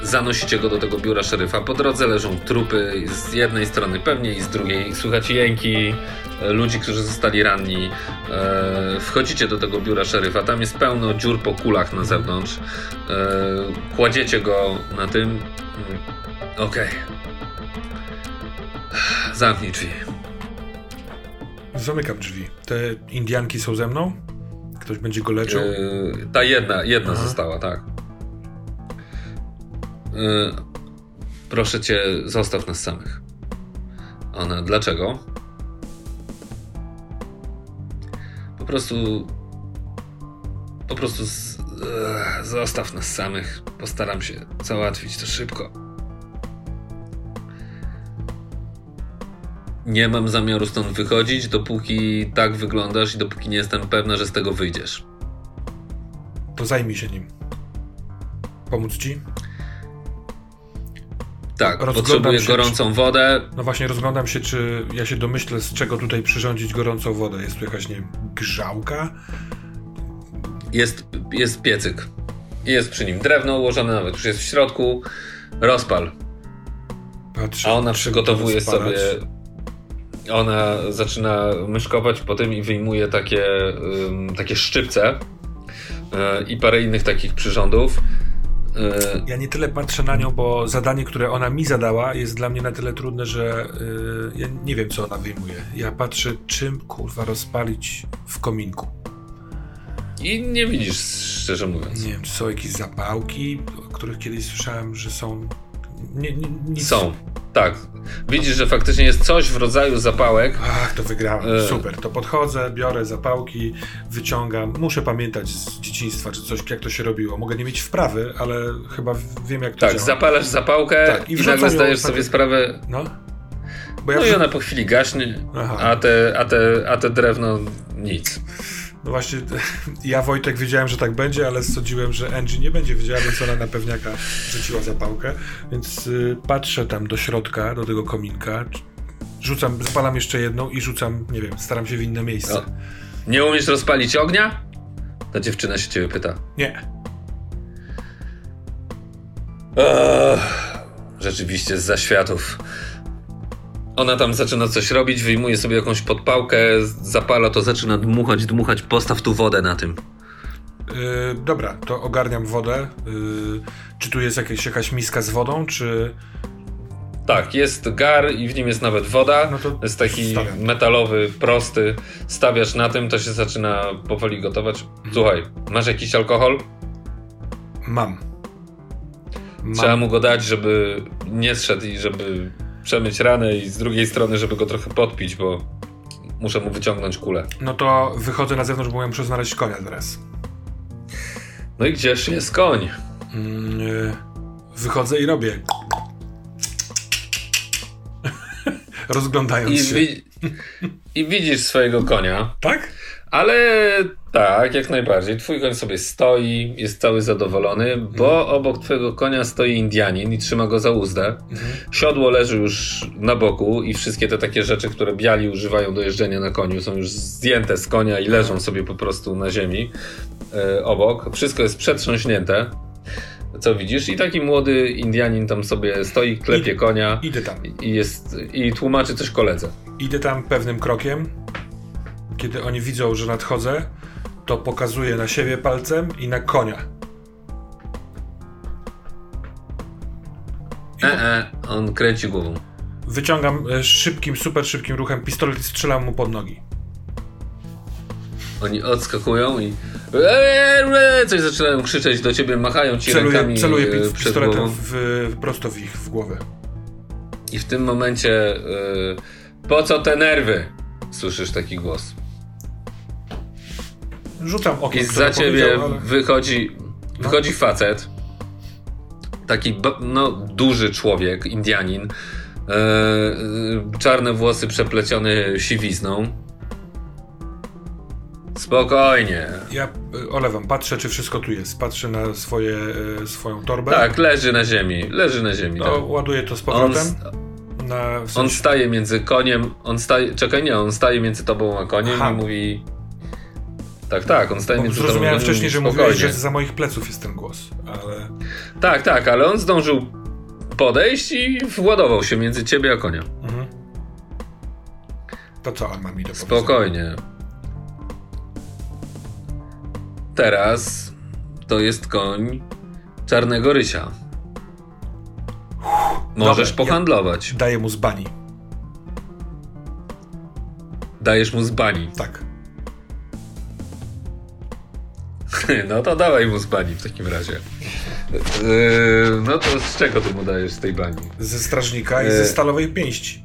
zanosicie go do tego biura szeryfa. Po drodze leżą trupy z jednej strony pewnie i z drugiej. Słychać jęki y, ludzi, którzy zostali ranni. Y, wchodzicie do tego biura szeryfa. Tam jest pełno dziur po kulach na zewnątrz. Y, kładziecie go na tym. Okej. Okay. Zamknij drzwi. Zamykam drzwi. Te Indianki są ze mną? Ktoś będzie go leczył? Yy, ta jedna, jedna Aha. została, tak. Yy, proszę cię, zostaw nas samych. Ona, dlaczego? Po prostu. Po prostu z, yy, zostaw nas samych. Postaram się załatwić to szybko. nie mam zamiaru stąd wychodzić, dopóki tak wyglądasz i dopóki nie jestem pewna, że z tego wyjdziesz. To zajmij się nim. Pomóc ci? Tak, potrzebuję gorącą wodę. No właśnie, rozglądam się, czy ja się domyślę, z czego tutaj przyrządzić gorącą wodę. Jest tu jakaś, nie wiem, grzałka? Jest, jest piecyk. Jest przy nim drewno ułożone, nawet już jest w środku. Rozpal. Patrzę, A ona przygotowuje sobie. Ona zaczyna myszkować po tym i wyjmuje takie, um, takie szczypce yy, i parę innych takich przyrządów. Yy. Ja nie tyle patrzę na nią, bo zadanie, które ona mi zadała, jest dla mnie na tyle trudne, że yy, ja nie wiem, co ona wyjmuje. Ja patrzę, czym kurwa rozpalić w kominku. I nie widzisz, szczerze mówiąc. Nie wiem, czy są jakieś zapałki, o których kiedyś słyszałem, że są. Nie, nie, nic. Są, tak. Widzisz, że faktycznie jest coś w rodzaju zapałek. Ach, to wygrałem. E... Super. To podchodzę, biorę zapałki, wyciągam. Muszę pamiętać z dzieciństwa, czy coś, jak to się robiło. Mogę nie mieć wprawy, ale chyba wiem, jak to tak, działa. Tak, zapalasz zapałkę tak, i, i nagle zdajesz sobie sprawę. No. Ja no i ona po chwili gaśnie, a te, a, te, a te drewno nic. No właśnie, ja Wojtek wiedziałem, że tak będzie, ale sądziłem, że Angie nie będzie wiedziała, więc ona na pewniaka rzuciła zapałkę. Więc y, patrzę tam do środka, do tego kominka, rzucam, zapalam jeszcze jedną i rzucam, nie wiem, staram się w inne miejsce. No. Nie umiesz rozpalić ognia? Ta dziewczyna się ciebie pyta. Nie. rzeczywiście z zaświatów. Ona tam zaczyna coś robić, wyjmuje sobie jakąś podpałkę, zapala to, zaczyna dmuchać, dmuchać, postaw tu wodę na tym. Yy, dobra, to ogarniam wodę. Yy, czy tu jest jakieś, jakaś miska z wodą, czy... Tak, jest gar i w nim jest nawet woda. No to jest taki stawiam. metalowy, prosty. Stawiasz na tym, to się zaczyna powoli gotować. Mhm. Słuchaj, masz jakiś alkohol? Mam. Mam. Trzeba mu go dać, żeby nie zszedł i żeby przemyć ranę i z drugiej strony, żeby go trochę podpić, bo muszę mu wyciągnąć kulę. No to wychodzę na zewnątrz, bo muszę znaleźć konia teraz. No i gdzież jest koń? Yy, wychodzę i robię. Rozglądając I się. Wi I widzisz swojego konia. Tak? Ale tak, jak najbardziej. Twój koń sobie stoi, jest cały zadowolony, bo mhm. obok twojego konia stoi Indianin i trzyma go za uzdę. Mhm. Siodło leży już na boku i wszystkie te takie rzeczy, które biali używają do jeżdżenia na koniu, są już zdjęte z konia i leżą mhm. sobie po prostu na ziemi e, obok. Wszystko jest przetrząśnięte. Co widzisz? I taki młody Indianin tam sobie stoi, klepie konia. Idę tam. I, jest, I tłumaczy coś koledze. Idę tam pewnym krokiem kiedy oni widzą, że nadchodzę, to pokazuje na siebie palcem i na konia. I e, e, on kręci głową. Wyciągam e, szybkim, super szybkim ruchem pistolet i strzelam mu pod nogi. Oni odskakują i e, coś zaczynają krzyczeć do ciebie, machają ci celuję, rękami Celuję e, pistoletem w, prosto w ich w głowę. I w tym momencie po co te nerwy? Słyszysz taki głos. Rzucam okiem. I za ciebie ale... wychodzi, wychodzi no. facet. Taki no, duży człowiek, Indianin. E, czarne włosy przeplecione siwizną. Spokojnie. Ja e, olewam, patrzę, czy wszystko tu jest. Patrzę na swoje, swoją torbę. Tak, leży na ziemi. Leży na ziemi. No, tak. ładuję to z powrotem. On, na, w sensie... on staje między koniem. On staje. Czekaj, nie, on staje między tobą a koniem Aha. i mówi. Tak, tak, on staje między Zrozumiałem wcześniej, że mówiłeś, że za moich pleców jest ten głos, ale... Tak, tak, ale on zdążył podejść i władował się między ciebie a konia. Mhm. To co on ma mi do Spokojnie. Teraz to jest koń czarnego rysia. Możesz Dobra, pohandlować. Ja daję mu z bani. Dajesz mu z bani. Tak. No to dawaj mu z bani w takim razie. Yy, no to z czego ty mu dajesz z tej bani? Ze strażnika i ze yy, stalowej pięści.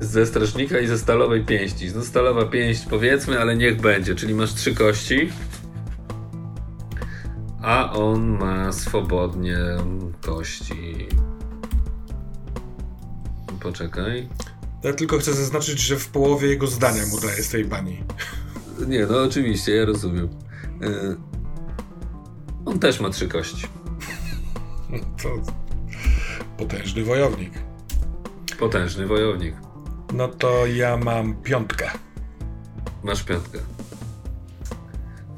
Ze strażnika i ze stalowej pięści. No stalowa pięść powiedzmy, ale niech będzie. Czyli masz trzy kości. A on ma swobodnie kości. Poczekaj. Ja tylko chcę zaznaczyć, że w połowie jego zdania mu daje z tej bani. Nie, no oczywiście, ja rozumiem. Yy, on też ma trzy kości. To potężny wojownik. Potężny wojownik. No to ja mam piątkę. Masz piątkę.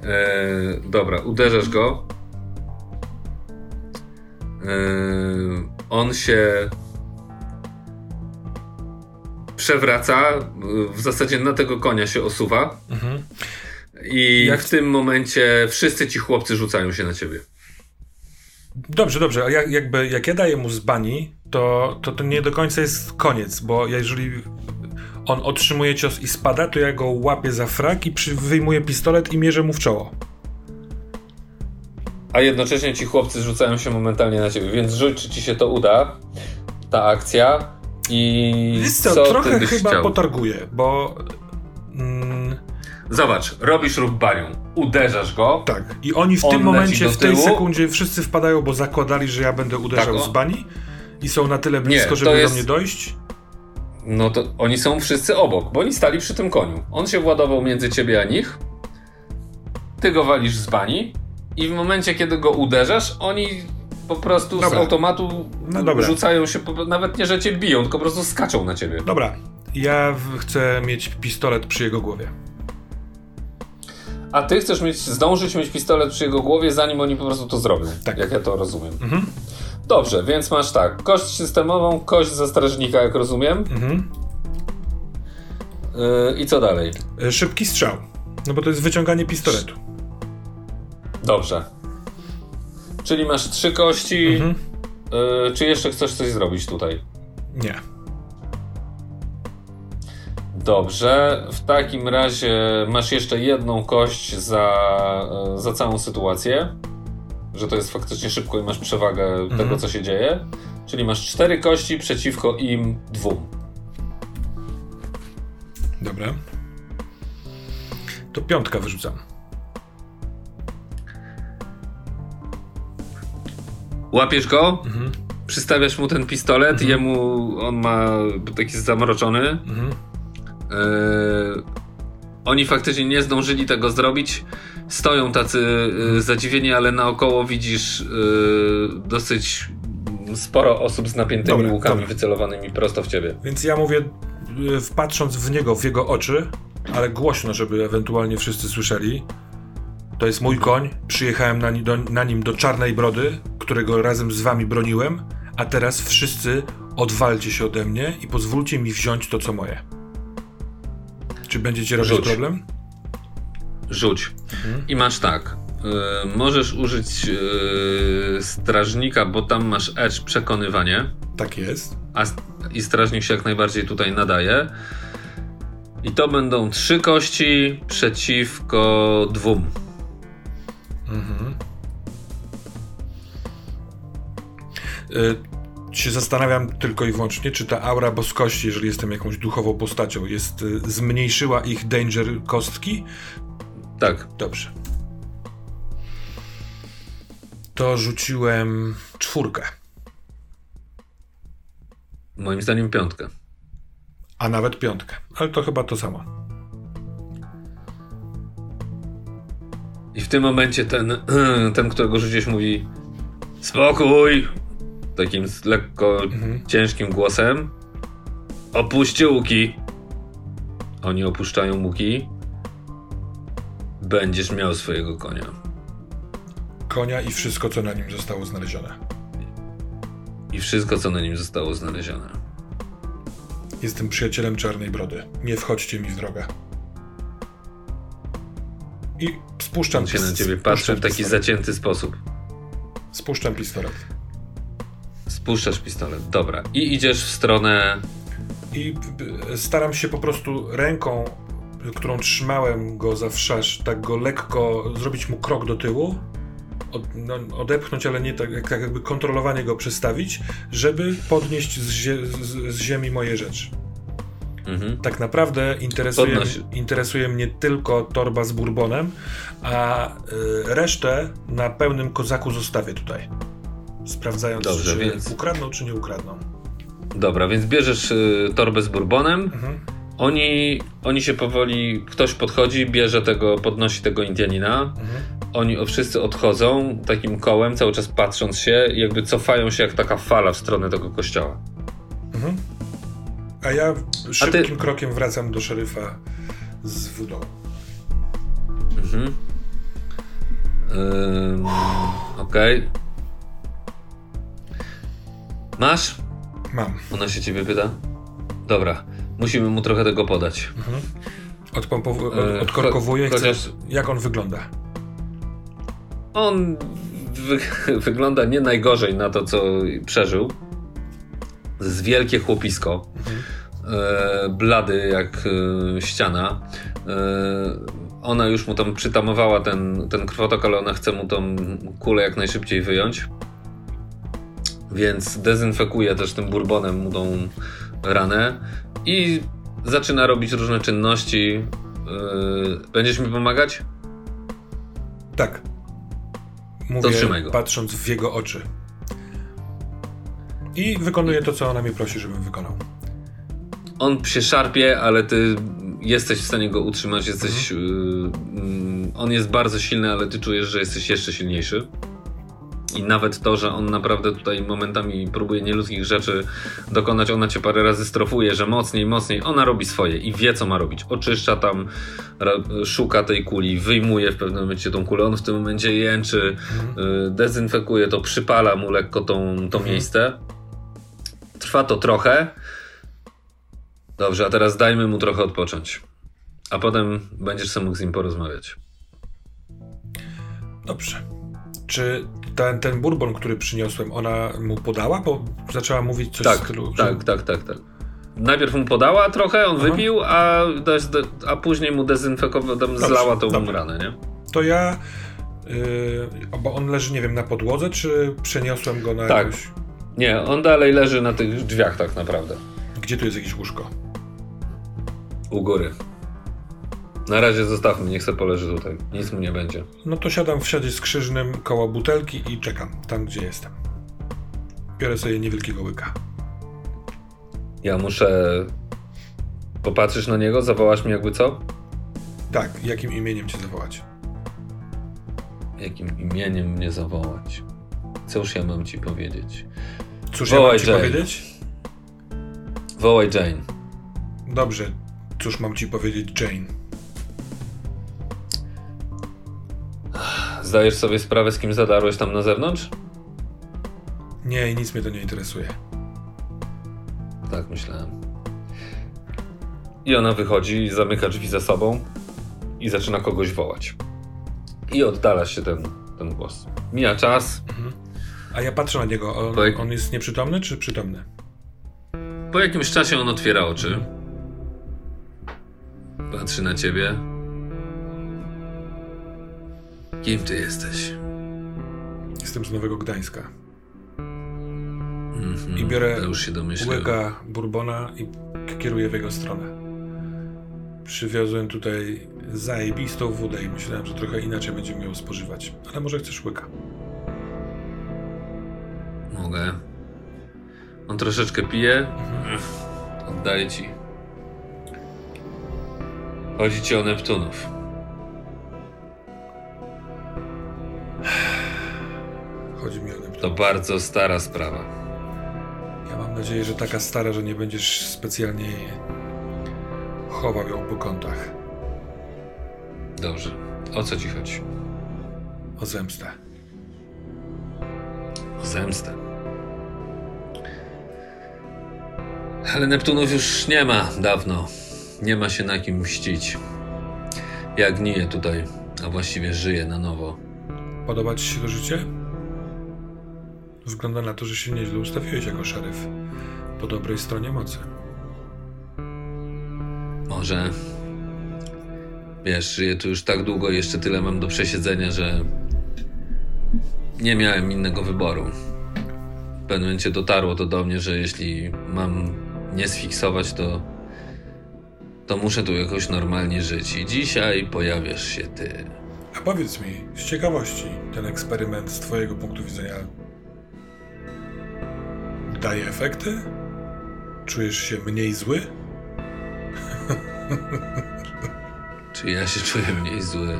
Eee, dobra, uderzasz go. Eee, on się przewraca, w zasadzie na tego konia się osuwa. Mhm. I Jak... w tym momencie wszyscy ci chłopcy rzucają się na ciebie. Dobrze, dobrze. A jak, jakby, jak ja daję mu z bani, to, to to nie do końca jest koniec, bo jeżeli on otrzymuje cios i spada, to ja go łapię za frak i przy, wyjmuję pistolet i mierzę mu w czoło. A jednocześnie ci chłopcy rzucają się momentalnie na ciebie, więc rzuć, czy ci się to uda, ta akcja. I Wiesz co, co trochę chyba chciał? potarguję, bo... Mm... Zobacz, robisz rób banią, uderzasz go. Tak, i oni w tym momencie, w tej sekundzie wszyscy wpadają, bo zakładali, że ja będę uderzał tak, z bani i są na tyle blisko, Nie, żeby jest... do mnie dojść. No to oni są wszyscy obok, bo oni stali przy tym koniu. On się władował między ciebie a nich. Ty go walisz z bani i w momencie, kiedy go uderzasz, oni po prostu dobra. z automatu no rzucają się, nawet nie, że cię biją, tylko po prostu skaczą na ciebie. Dobra, ja chcę mieć pistolet przy jego głowie. A ty chcesz mieć, zdążyć mieć pistolet przy jego głowie, zanim oni po prostu to zrobią. Tak. Jak ja to rozumiem. Mhm. Dobrze, więc masz tak, kość systemową, kość za strażnika, jak rozumiem. Mhm. Yy, I co dalej? E, szybki strzał. No bo to jest wyciąganie pistoletu. Dobrze. Czyli masz trzy kości. Mhm. Yy, czy jeszcze chcesz coś zrobić tutaj? Nie. Dobrze, w takim razie masz jeszcze jedną kość za, e, za całą sytuację że to jest faktycznie szybko i masz przewagę mhm. tego, co się dzieje. Czyli masz cztery kości przeciwko im dwóm. Dobra. To piątka wyrzucam. Łapiesz go, mhm. przystawiasz mu ten pistolet, mhm. jemu on ma taki zamroczony. Mhm. E, oni faktycznie nie zdążyli tego zrobić stoją tacy y, zadziwieni, ale naokoło widzisz y, dosyć sporo osób z napiętymi dobra, łukami dobra. wycelowanymi prosto w ciebie. Więc ja mówię, patrząc w niego, w jego oczy, ale głośno, żeby ewentualnie wszyscy słyszeli. To jest mój koń. Przyjechałem na, do, na nim do Czarnej Brody, którego razem z wami broniłem, a teraz wszyscy odwalcie się ode mnie i pozwólcie mi wziąć to, co moje. Czy będziecie robić Rzuć. problem? Rzuć. Mhm. I masz tak. Y, możesz użyć y, strażnika, bo tam masz edge przekonywanie. Tak jest. A, I strażnik się jak najbardziej tutaj nadaje. I to będą trzy kości przeciwko dwóm. Mhm. Się zastanawiam tylko i wyłącznie, czy ta aura boskości, jeżeli jestem jakąś duchową postacią, jest y, zmniejszyła ich danger kostki, tak. Dobrze. To rzuciłem czwórkę. Moim zdaniem piątkę. A nawet piątkę. Ale to chyba to samo. I w tym momencie ten, ten którego rzuciłeś, mówi spokój! Takim lekko mhm. ciężkim głosem. Opuśćcie łuki. Oni opuszczają łuki. Będziesz miał swojego konia. Konia i wszystko, co na nim zostało znalezione. I wszystko, co na nim zostało znalezione. Jestem przyjacielem Czarnej Brody. Nie wchodźcie mi w drogę. I spuszczam... On się na ciebie patrzy w taki pistolet. zacięty sposób. Spuszczam pistolet. Spuszczasz pistolet, dobra. I idziesz w stronę... I staram się po prostu ręką którą trzymałem go za wszasz, tak go lekko zrobić mu krok do tyłu, od, no, odepchnąć, ale nie tak, tak jakby kontrolowanie go przestawić, żeby podnieść z, zie z, z ziemi moje rzeczy. Mhm. Tak naprawdę interesuje, interesuje mnie tylko torba z bourbonem, a y, resztę na pełnym kozaku zostawię tutaj. Sprawdzając, Dobrze, czy więc... ukradną, czy nie ukradną. Dobra, więc bierzesz y, torbę z bourbonem. Mhm. Oni, oni się powoli, ktoś podchodzi, bierze tego, podnosi tego Indianina. Mhm. Oni wszyscy odchodzą takim kołem, cały czas patrząc się, jakby cofają się jak taka fala w stronę tego kościoła. Mhm. A ja szybkim ty... krokiem wracam do szeryfa z wodą. Mhm. Ym, Okej. Okay. Masz? Mam. Ona się ciebie pyta? Dobra. Musimy mu trochę tego podać. Mhm. Odpompow- e, odkorkowuję. Chociaż... Jak on wygląda? On wy wygląda nie najgorzej na to, co przeżył. Z wielkie chłopisko. Mhm. E, blady jak e, ściana. E, ona już mu tam przytamowała ten, ten krwotok, ale ona chce mu tą kulę jak najszybciej wyjąć. Więc dezynfekuje też tym bourbonem mu tą ranę i zaczyna robić różne czynności. Yy, będziesz mi pomagać? Tak. Mówię, patrząc w jego oczy. I wykonuję to, co ona mnie prosi, żebym wykonał. On się szarpie, ale ty jesteś w stanie go utrzymać. Jesteś. Mhm. Yy, on jest bardzo silny, ale ty czujesz, że jesteś jeszcze silniejszy. I nawet to, że on naprawdę tutaj momentami próbuje nieludzkich rzeczy dokonać, ona cię parę razy strofuje, że mocniej, mocniej, ona robi swoje i wie, co ma robić. Oczyszcza tam, szuka tej kuli, wyjmuje w pewnym momencie tą kulę, on w tym momencie jęczy, mhm. dezynfekuje to, przypala mu lekko tą, to mhm. miejsce. Trwa to trochę. Dobrze, a teraz dajmy mu trochę odpocząć. A potem będziesz sam mógł z nim porozmawiać. Dobrze. Czy ten, ten bourbon, który przyniosłem, ona mu podała? Bo zaczęła mówić coś tak, w stylu... Tak, że... tak, tak, tak. Najpierw mu podała trochę, on Aha. wypił, a, a później mu dezynfekowała, zlała tą dobrze. ranę, nie? To ja... Yy, bo on leży, nie wiem, na podłodze, czy przeniosłem go na tak. jakąś... Nie, on dalej leży na tych drzwiach tak naprawdę. Gdzie tu jest jakieś łóżko? U góry. Na razie zostawmy, niech se poleży tutaj. Nic mu nie będzie. No to siadam w siadzie skrzyżnym koło butelki i czekam tam, gdzie jestem. Biorę sobie niewielkiego łyka. Ja muszę popatrzysz na niego, zawołasz mi jakby co? Tak, jakim imieniem cię zawołać? Jakim imieniem mnie zawołać? Cóż ja mam ci powiedzieć? Cóż Wołaj ja mam ci Jane. powiedzieć? Wołaj Jane. Dobrze, cóż mam ci powiedzieć Jane? Zdajesz sobie sprawę, z kim zadarłeś tam na zewnątrz? Nie, nic mnie to nie interesuje. Tak myślałem. I ona wychodzi, zamyka drzwi za sobą i zaczyna kogoś wołać. I oddala się ten, ten głos. Mija czas. Mhm. A ja patrzę na niego. On, jak... on, jest nieprzytomny czy przytomny? Po jakimś czasie on otwiera oczy. Patrzy na ciebie. Kim ty jesteś? Jestem z Nowego Gdańska. Mm -hmm, I biorę łyka bourbona i kieruję w jego stronę. Przywiozłem tutaj zajebistą wódę i myślałem, że trochę inaczej będziemy ją spożywać. Ale może chcesz łyka? Mogę. On troszeczkę pije. Mhm. Oddaję ci. Chodzi ci o Neptunów. Chodzi mi o. To bardzo stara sprawa. Ja mam nadzieję, że taka stara, że nie będziesz specjalnie chował ją po kątach. Dobrze. O co ci chodzi? O zemstę. O zemstę. Ale Neptunów już nie ma dawno. Nie ma się na kim mścić. Ja gniję tutaj, a właściwie żyję na nowo. Podoba ci się to życie? Wygląda na to, że się nieźle ustawiłeś jako szeryf. Po dobrej stronie mocy. Może. Wiesz, żyję tu już tak długo, jeszcze tyle mam do przesiedzenia, że nie miałem innego wyboru. W pewnym momencie dotarło to do mnie, że jeśli mam nie sfiksować, to to muszę tu jakoś normalnie żyć. I dzisiaj pojawiasz się ty. Powiedz mi, z ciekawości, ten eksperyment z Twojego punktu widzenia daje efekty? Czujesz się mniej zły? czy ja się czuję mniej zły?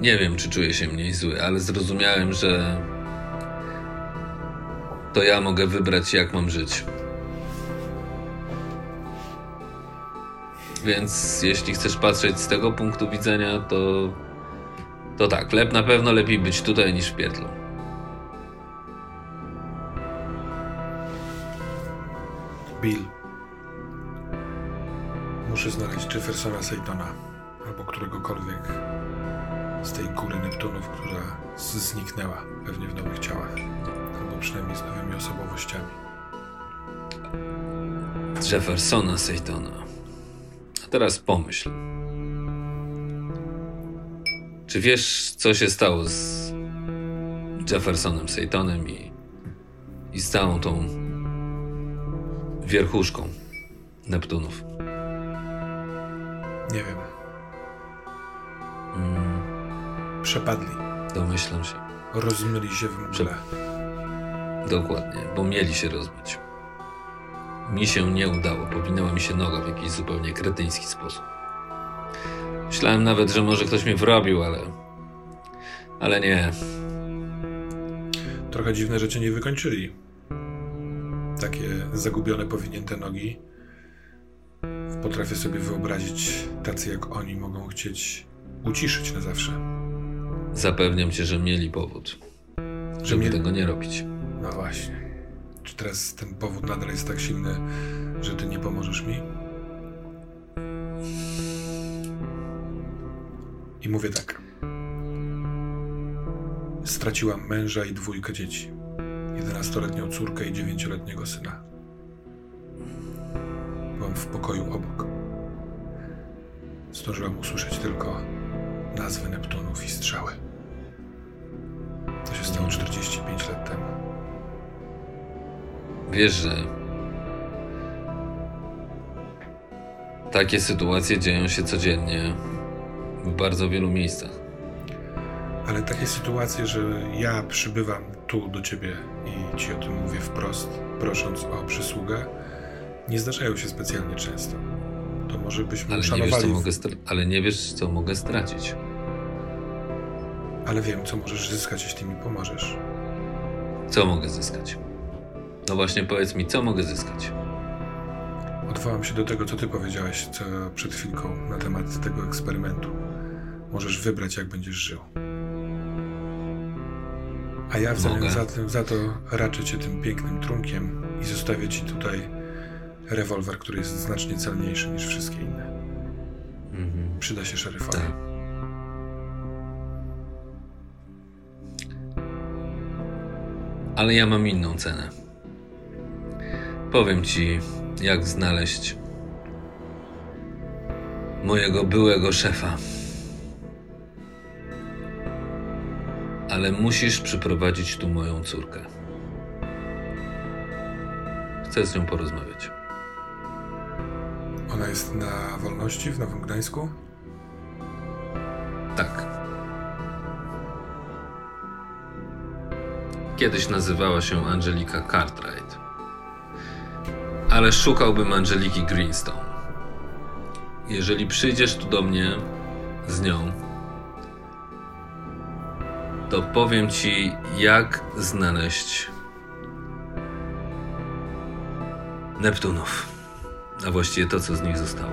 Nie wiem, czy czuję się mniej zły, ale zrozumiałem, że to ja mogę wybrać, jak mam żyć. Więc jeśli chcesz patrzeć z tego punktu widzenia, to. To tak, lep na pewno lepiej być tutaj niż w pierdlu. Bill. Muszę znaleźć Jeffersona Saytona albo któregokolwiek z tej góry Neptunów, która zniknęła pewnie w nowych ciałach, albo przynajmniej z nowymi osobowościami. Jeffersona Saytona. Teraz pomyśl. Czy wiesz, co się stało z Jeffersonem Saytonem i, i z całą tą wierchuszką Neptunów? Nie wiem. Mm. Przepadli. Domyślam się. Rozmyli się w mgle. Prze... Dokładnie, bo mieli się rozbić. Mi się nie udało. Powinęła mi się noga w jakiś zupełnie kretyński sposób. Myślałem nawet, że może ktoś mnie wrobił, ale. Ale nie. Trochę dziwne, cię nie wykończyli. Takie zagubione powinięte nogi. Potrafię sobie wyobrazić, tacy jak oni mogą chcieć uciszyć na zawsze. Zapewniam cię, że mieli powód, żeby mieli... tego nie robić. No właśnie. Czy teraz ten powód nadal jest tak silny, że ty nie pomożesz mi? I mówię tak. Straciłam męża i dwójkę dzieci. Jedenastoletnią córkę i dziewięcioletniego syna. Byłam w pokoju obok. Zdążyłam usłyszeć tylko nazwy Neptunów i strzały. To się stało 45 lat temu. Wiesz, że takie sytuacje dzieją się codziennie w bardzo wielu miejscach. Ale takie sytuacje, że ja przybywam tu do ciebie i ci o tym mówię wprost, prosząc o przysługę, nie zdarzają się specjalnie często. To może byśmy ale nie, wiesz, co mogę ale nie wiesz, co mogę stracić. Ale wiem, co możesz zyskać, jeśli mi pomożesz. Co mogę zyskać? No właśnie, powiedz mi, co mogę zyskać? Odwołam się do tego, co ty powiedziałeś co przed chwilką na temat tego eksperymentu. Możesz wybrać, jak będziesz żył. A ja w zamian za, za to raczę cię tym pięknym trunkiem i zostawię ci tutaj rewolwer, który jest znacznie celniejszy niż wszystkie inne. Mhm. Przyda się szeryfowi. Tak. Ale ja mam inną cenę. Powiem ci, jak znaleźć mojego byłego szefa. Ale musisz przyprowadzić tu moją córkę. Chcę z nią porozmawiać. Ona jest na wolności w Nowym Gdańsku? Tak. Kiedyś nazywała się Angelika Cartwright. Ale szukałbym Angeliki Greenstone. Jeżeli przyjdziesz tu do mnie z nią, to powiem ci, jak znaleźć Neptunów a właściwie to, co z nich zostało.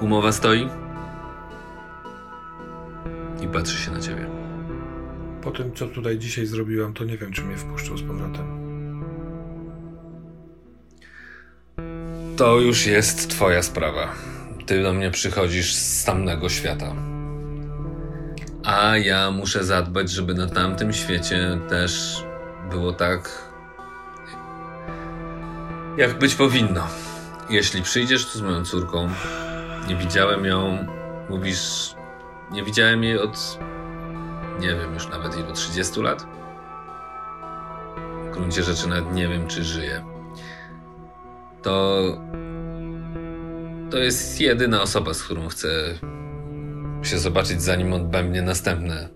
Umowa stoi i patrzy się na ciebie. Po tym, co tutaj dzisiaj zrobiłam, to nie wiem, czy mnie wpuszczą z powrotem. To już jest twoja sprawa. Ty do mnie przychodzisz z tamnego świata. A ja muszę zadbać, żeby na tamtym świecie też było tak, jak być powinno. Jeśli przyjdziesz tu z moją córką, nie widziałem ją, mówisz, nie widziałem jej od, nie wiem już nawet ilu, 30 lat? W gruncie rzeczy nawet nie wiem, czy żyje. To. To jest jedyna osoba, z którą chcę się zobaczyć, zanim odbędzie następne.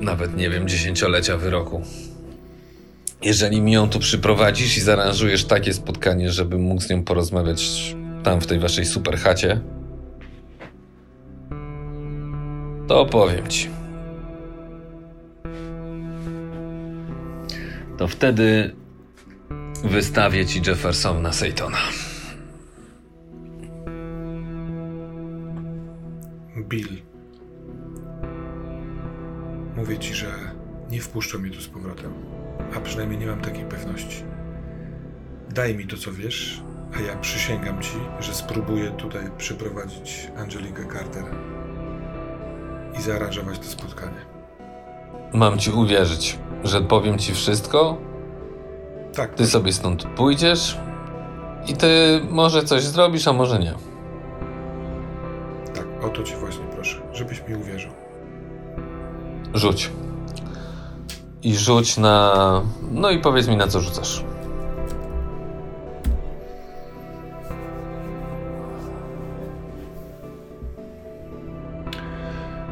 nawet nie wiem, dziesięciolecia wyroku. Jeżeli mi ją tu przyprowadzisz i zaaranżujesz takie spotkanie, żeby mógł z nią porozmawiać tam w tej waszej super to opowiem ci. To wtedy wystawię ci Jeffersona Seytona. Bill. Mówię ci, że nie wpuszczą mnie tu z powrotem. A przynajmniej nie mam takiej pewności. Daj mi to, co wiesz, a ja przysięgam ci, że spróbuję tutaj przyprowadzić Angelikę Carter i zaaranżować to spotkanie. Mam ci uwierzyć, że powiem ci wszystko? Tak. Ty sobie stąd pójdziesz i ty może coś zrobisz, a może nie. Tak, o to ci właśnie proszę, żebyś mi uwierzył. Rzuć. I rzuć na. No i powiedz mi, na co rzucasz.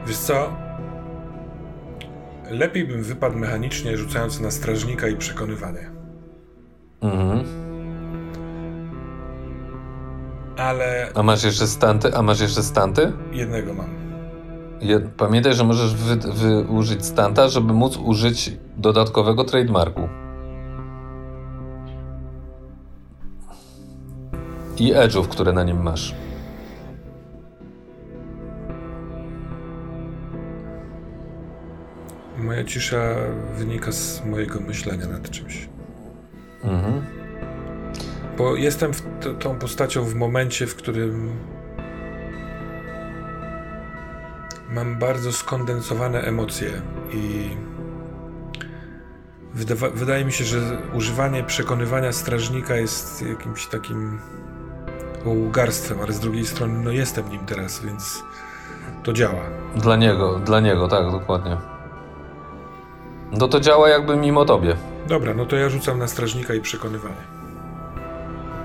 Wiesz co? Lepiej bym wypadł mechanicznie, rzucając na strażnika i przekonywanie. Mhm. Ale A masz jeszcze stanty? A masz jeszcze stanty? jednego mam. Je, pamiętaj, że możesz wy, wy użyć stanta, żeby móc użyć dodatkowego trademarku. I edge'ów, które na nim masz. Moja cisza wynika z mojego myślenia nad czymś. Mhm. Bo jestem t- tą postacią w momencie, w którym mam bardzo skondensowane emocje i wydawa- wydaje mi się, że używanie przekonywania strażnika jest jakimś takim łgarstwem, ale z drugiej strony no jestem nim teraz, więc to działa. Dla niego, dla niego, tak, dokładnie. No to działa jakby mimo tobie. Dobra, no to ja rzucam na strażnika i przekonywanie.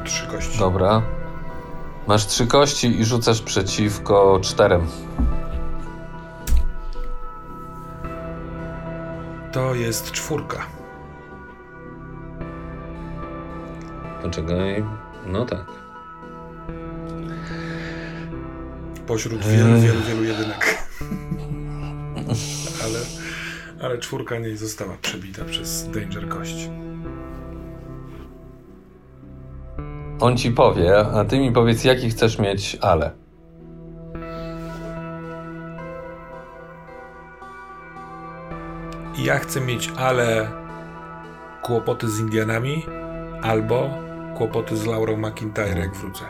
Trzy kości. Dobra. Masz trzy kości i rzucasz przeciwko czterem. To jest czwórka. Poczekaj. No tak. Pośród wielu, wielu, wielu jedynek. ale, ale czwórka nie została przebita przez Danger Kość. On ci powie, a ty mi powiedz, jaki chcesz mieć ale. Ja chcę mieć ale kłopoty z Indianami albo kłopoty z Laurą McIntyre, jak wrócę.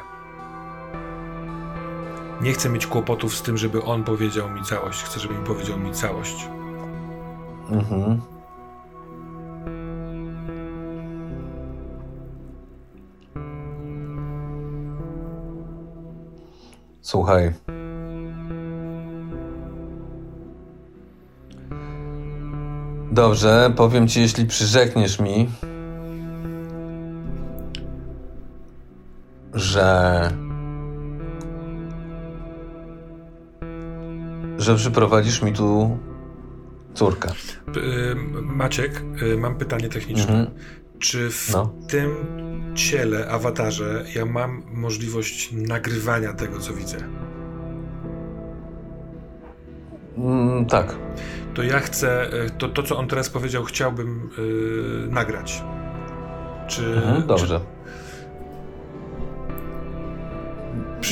Nie chcę mieć kłopotów z tym, żeby on powiedział mi całość. Chcę, żeby mi powiedział mi całość. Mhm. Słuchaj. Dobrze, powiem ci, jeśli przyrzekniesz mi, że. że przyprowadzisz mi tu córkę. P- y, Maciek, y, mam pytanie techniczne. Mhm. Czy w No. tym ciele, awatarze, ja mam możliwość nagrywania tego, co widzę? Mm, tak. To ja chcę, y, to, to co on teraz powiedział, chciałbym y, nagrać. Czy. Mhm, dobrze. Czy,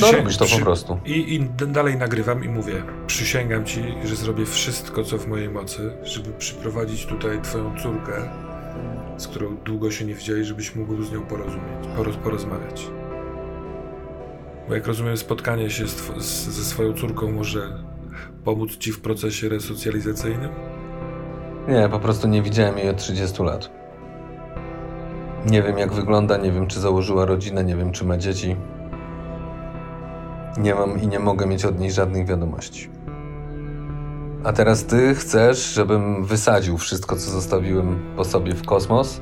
No przysię- robisz to przy- po prostu. I, I dalej nagrywam i mówię: Przysięgam ci, że zrobię wszystko, co w mojej mocy, żeby przyprowadzić tutaj twoją córkę, z którą długo się nie widziałeś, żebyś mógł z nią porozumieć, poroz, porozmawiać. Bo jak rozumiem, spotkanie się z, z, ze swoją córką może pomóc ci w procesie resocjalizacyjnym? Nie, po prostu nie widziałem jej od 30 lat. Nie wiem jak wygląda, nie wiem czy założyła rodzinę, nie wiem czy ma dzieci. Nie mam i nie mogę mieć od niej żadnych wiadomości. A teraz ty chcesz, żebym wysadził wszystko, co zostawiłem po sobie w kosmos?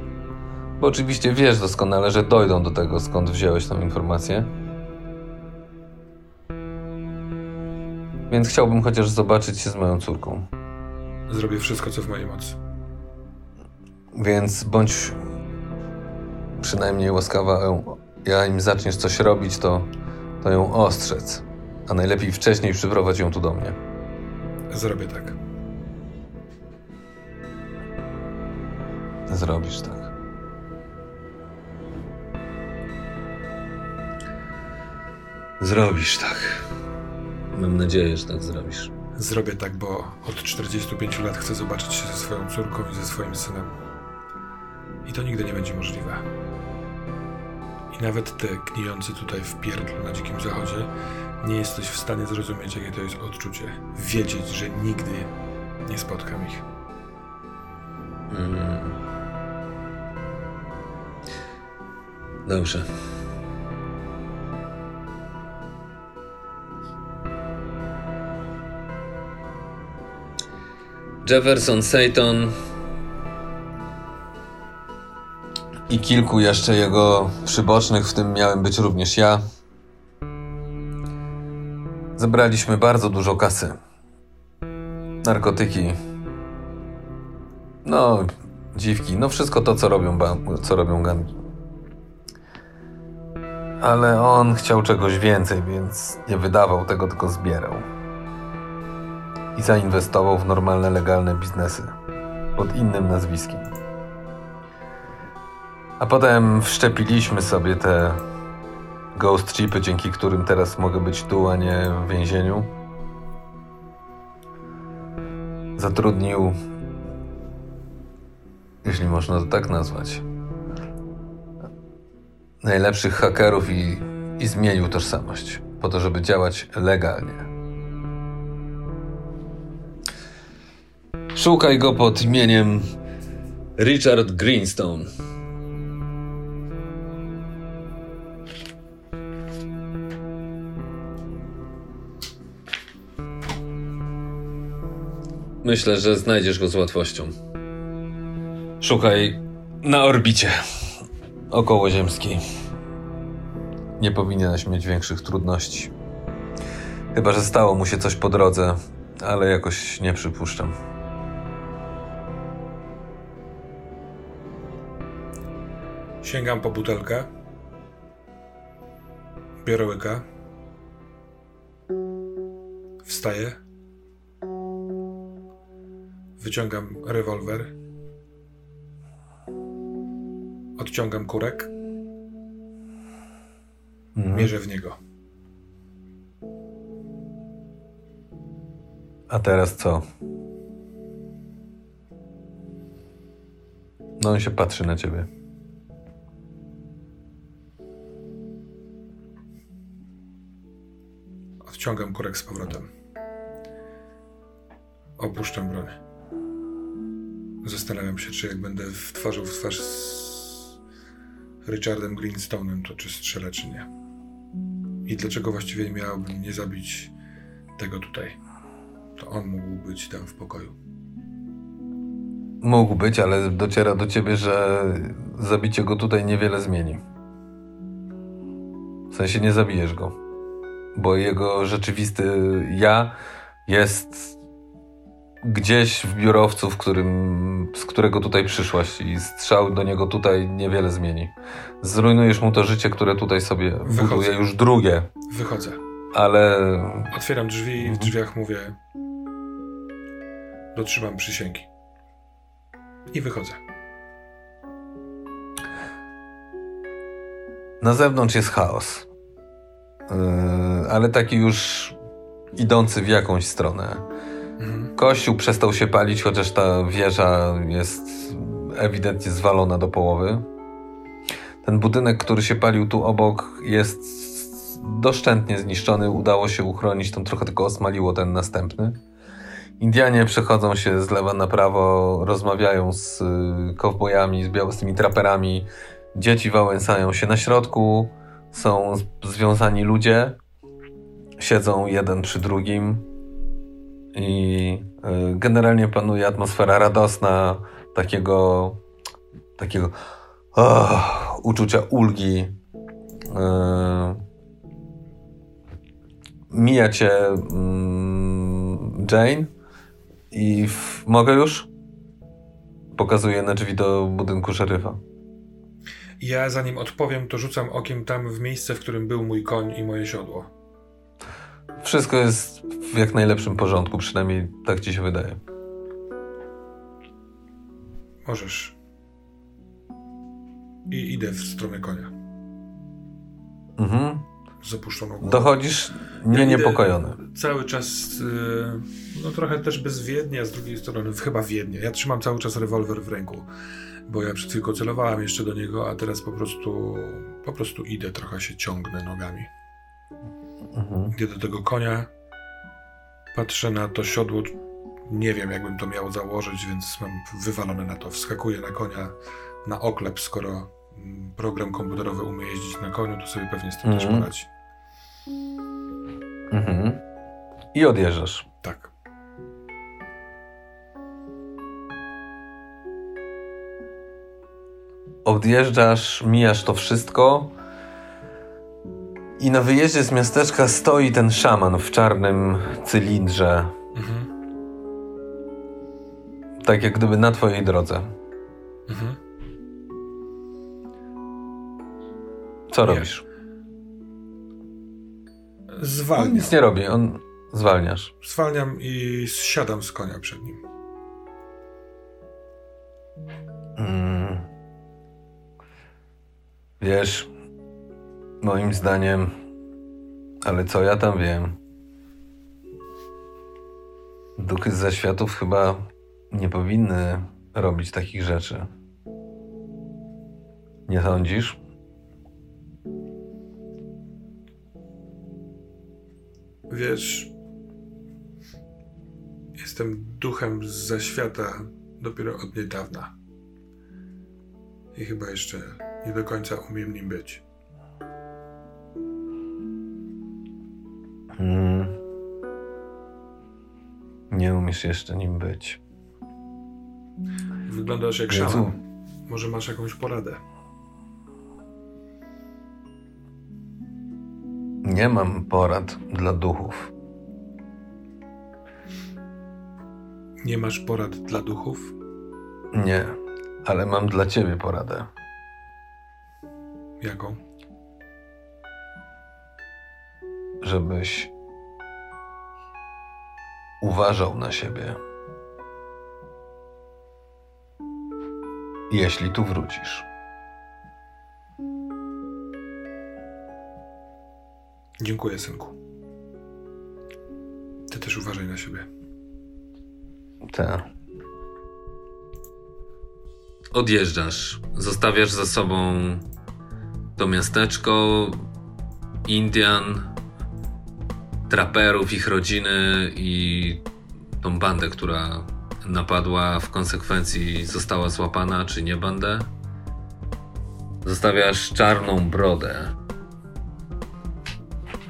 Bo oczywiście wiesz doskonale, że dojdą do tego, skąd wziąłeś tą informację. Więc chciałbym chociaż zobaczyć się z moją córką. zrobię wszystko, co w mojej mocy. Więc bądź przynajmniej łaskawa, ja im zaczniesz coś robić, to, to ją ostrzec. A najlepiej wcześniej przyprowadź ją tu do mnie. Zrobię tak. Zrobisz tak. Zrobisz tak. Mam nadzieję, że tak zrobisz. Zrobię tak, bo od 45 lat chcę zobaczyć się ze swoją córką i ze swoim synem. I to nigdy nie będzie możliwe. Nawet ty, gnijący tutaj w pierdlu na dzikim zachodzie, nie jesteś w stanie zrozumieć, jakie to jest odczucie. Wiedzieć, że nigdy nie spotkam ich. Mm. Dobrze. Jefferson Sayton i kilku jeszcze jego przybocznych, w tym miałem być również ja. Zebraliśmy bardzo dużo kasy. Narkotyki. No, dziwki, no wszystko to, co robią, co robią gangi. Ale on chciał czegoś więcej, więc nie wydawał tego, tylko zbierał i zainwestował w normalne, legalne biznesy pod innym nazwiskiem. A potem wszczepiliśmy sobie te ghost chipy, dzięki którym teraz mogę być tu, a nie w więzieniu. Zatrudnił, jeśli można to tak nazwać, najlepszych hakerów i, i zmienił tożsamość po to, żeby działać legalnie. Szukaj go pod imieniem Richard Greenstone. Myślę, że znajdziesz go z łatwością. Szukaj na orbicie okołoziemskiej. Nie powinieneś mieć większych trudności. Chyba, że stało mu się coś po drodze, ale jakoś nie przypuszczam. Sięgam po butelkę. Biorę łyka. Wstaję. Wyciągam rewolwer. Odciągam kurek. Mhm. Mierzę w niego. A teraz co? No on się patrzy na ciebie. Wciągam korek z powrotem. Opuszczam broń. Zastanawiam się, czy jak będę w twarzą w twarz z Richardem Greenstone'em, to czy strzelę, czy nie. I dlaczego właściwie miałbym nie zabić tego tutaj? To on mógł być tam w pokoju. Mógł być, ale dociera do ciebie, że zabicie go tutaj niewiele zmieni. W sensie nie zabijesz go bo jego rzeczywisty ja jest gdzieś w biurowcu, w którym, z którego tutaj przyszłaś i strzał do niego tutaj niewiele zmieni. Zrujnujesz mu to życie, które tutaj sobie Wychodzę. buduje już drugie. Wychodzę. Ale... Otwieram drzwi i w drzwiach mówię dotrzymam przysięgi. I wychodzę. Na zewnątrz jest chaos. Yy, ale taki już idący w jakąś stronę. Mhm. Kościół przestał się palić, chociaż ta wieża jest ewidentnie zwalona do połowy. Ten budynek, który się palił tu obok, jest doszczętnie zniszczony. Udało się uchronić, tam trochę tylko osmaliło ten następny. Indianie przechodzą się z lewa na prawo, rozmawiają z y, kowbojami, z, z tymi traperami. Dzieci wałęsają się na środku są związani ludzie, siedzą jeden przy drugim i y, generalnie panuje atmosfera radosna, takiego, takiego oh, uczucia ulgi. Y, mija cię mm, Jane I w... mogę już? Pokazuję na drzwi do budynku szeryfa. Ja zanim odpowiem, to rzucam okiem tam w miejsce, w którym był mój koń i moje siodło. Wszystko jest w jak najlepszym porządku, przynajmniej tak ci się wydaje. Możesz. I idę w stronę konia. Mhm. Z opuszczoną głową. Dochodzisz nie Ja niepokojony. Cały czas, yy, no trochę też bezwiednie, a z drugiej strony chyba wiednie. Ja trzymam cały czas rewolwer w ręku, bo ja przed chwilką celowałem jeszcze do niego, a teraz po prostu, po prostu idę, trochę się ciągnę nogami. Mhm. Idę do tego konia, patrzę na to siodło, nie wiem jakbym to miał założyć, więc mam wywalone na to. Wskakuję na konia na oklep, skoro mm, program komputerowy umie jeździć na koniu, to sobie pewnie z tym też Mhm. poradzi. Mhm. I odjeżdżasz. Tak. Odjeżdżasz, mijasz to wszystko. I na wyjeździe z miasteczka stoi ten szaman w czarnym cylindrze. Mhm. Tak jak gdyby na twojej drodze. Mhm. Co Nie. robisz? On Zwalniam. nic nie robi, on zwalniasz. Zwalniam i siadam z konia przed nim. Mm. Wiesz, moim zdaniem, ale co ja tam wiem? Duchy z zaświatów chyba nie powinny robić takich rzeczy. Nie sądzisz? Wiesz, jestem duchem z zaświata dopiero od niedawna. I chyba jeszcze nie do końca umiem nim być. Mm. Nie umiesz jeszcze nim być. Wyglądasz jak Jezu. szaman. Może masz jakąś poradę? Nie mam porad dla duchów. Nie masz porad dla duchów? Nie, ale mam dla ciebie poradę. Jaką? Żebyś uważał na siebie. Jeśli tu wrócisz. Dziękuję, synku. Ty też uważaj na siebie. Te. Odjeżdżasz. Zostawiasz za sobą to miasteczko, Indian, traperów, ich rodziny i tą bandę, która napadła, w konsekwencji została złapana, czy nie bandę. Zostawiasz czarną brodę,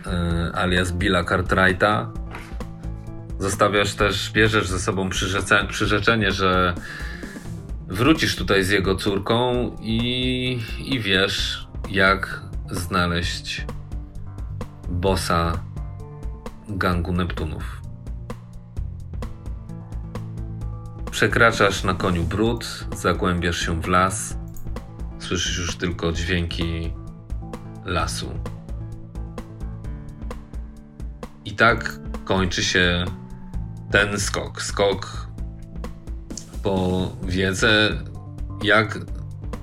e, alias Billa Cartwrighta. Zostawiasz też, bierzesz ze sobą przyrzece- przyrzeczenie, że wrócisz tutaj z jego córką i, i wiesz, jak znaleźć bossa gangu Neptunów. Przekraczasz na koniu brud, zagłębiasz się w las, słyszysz już tylko dźwięki lasu. I tak kończy się ten skok. Skok po wiedzę, jak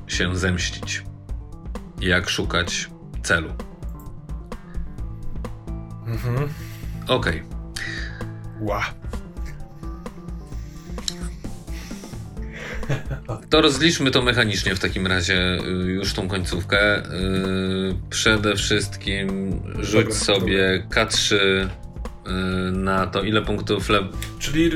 się zemścić, jak szukać celu. Mhm. Okej, Ła. to rozliczmy to mechanicznie w takim razie, y, już tą końcówkę. Y, Przede wszystkim rzuć Dobra, sobie K3 y, na to, ile punktów le... Czyli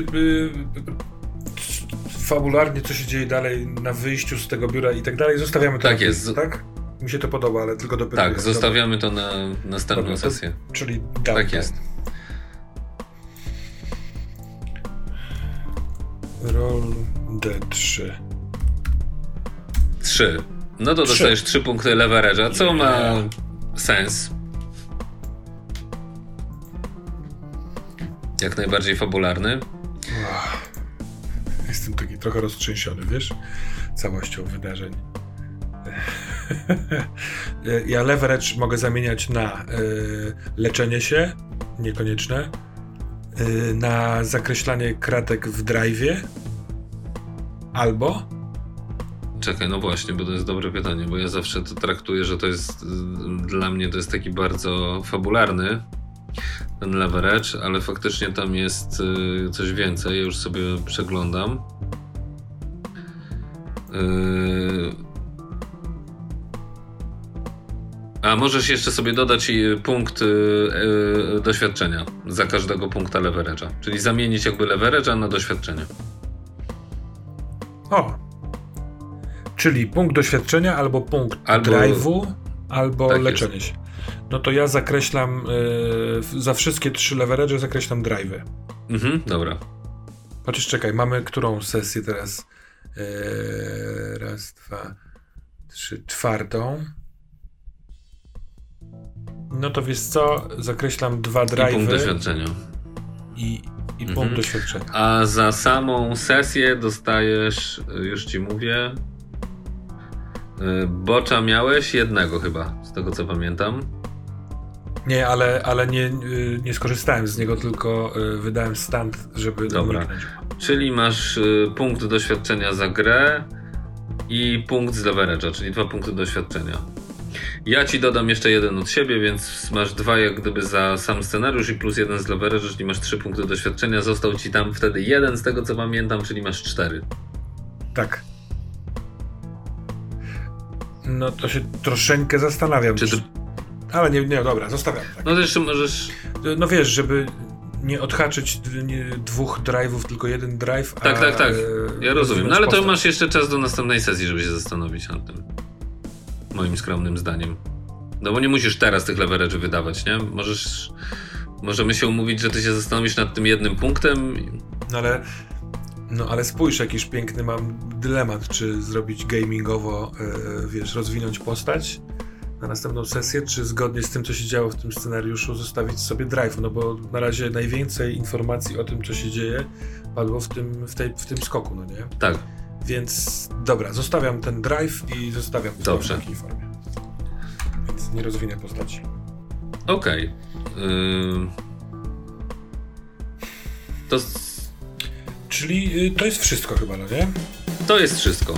fabularnie, co się dzieje dalej na wyjściu z tego biura i tak dalej, zostawiamy to. Tak jest. Tak? Mi się to podoba, ale tylko dopytuję. Tak, zostawiamy to na następną Dobra, to- sesję. Dobra. Czyli downtime. Tak jest. Roll D3. 3. No to Trzy. dostajesz 3 punkty leverage'a, co ma sens. Jak najbardziej fabularny. Jestem taki trochę roztrzęsiony, wiesz, całością wydarzeń. ja leverage mogę zamieniać na y, leczenie się, niekonieczne, na zakreślanie kratek w drive'ie, albo Czekaj, no właśnie, bo to jest dobre pytanie, bo ja zawsze to traktuję, że to jest dla mnie to jest taki bardzo fabularny ten leverage, ale faktycznie tam jest y, coś więcej, ja już sobie przeglądam. Y, a możesz jeszcze sobie dodać punkt y, doświadczenia za każdego punkta leverage'a, czyli zamienić jakby leverage'a na doświadczenie. O, Czyli punkt doświadczenia albo punkt albo... drive'u, albo tak leczenie jest. się. No to ja zakreślam yy, za wszystkie trzy leverage zakreślam drive'y. Mhm, dobra. Chociaż czekaj, mamy którą sesję teraz? Yy, raz, dwa, trzy, czwartą. No to wiesz co, zakreślam dwa drive'y. I punkt doświadczenia. I, i mhm. punkt doświadczenia. A za samą sesję dostajesz, już ci mówię, Y, bocza miałeś jednego chyba, z tego co pamiętam. Nie, ale, ale nie, y, nie skorzystałem z niego, tylko y, wydałem stand, żeby Dobra. Uniknąć. Czyli masz punkt doświadczenia za grę i punkt z leverage'a, czyli dwa punkty doświadczenia. Ja ci dodam jeszcze jeden od siebie, więc masz dwa jak gdyby za sam scenariusz i plus jeden z leverage'a, czyli masz trzy punkty doświadczenia. Został ci tam wtedy jeden z tego co pamiętam, czyli masz cztery. Tak. No to się troszeczkę zastanawiam. Czy. Ale nie, nie, dobra, zostawiam. Tak. No to jeszcze możesz... No wiesz, żeby nie odhaczyć dwóch drive'ów, tylko jeden drive. Tak, a, tak, tak. Ja rozumiem. No ale to masz jeszcze czas do następnej sesji, żeby się zastanowić nad tym. Moim skromnym zdaniem. No bo nie musisz teraz tych leverage'y wydawać, nie? Możesz... Możemy się umówić, że ty się zastanowisz nad tym jednym punktem. No ale no ale spójrz, jakiś piękny mam dylemat, czy zrobić gamingowo, yy, wiesz, rozwinąć postać na następną sesję, czy zgodnie z tym, co się działo w tym scenariuszu, zostawić sobie drive, no bo na razie najwięcej informacji o tym, co się dzieje, padło w tym, w tej, w tym skoku, no nie? Tak. Więc dobra, zostawiam ten drive i zostawiam Dobrze. w takiej formie. Więc nie rozwinę postaci. Okej. Okay. Yy... To Czyli y, to jest wszystko chyba, no nie? To jest wszystko.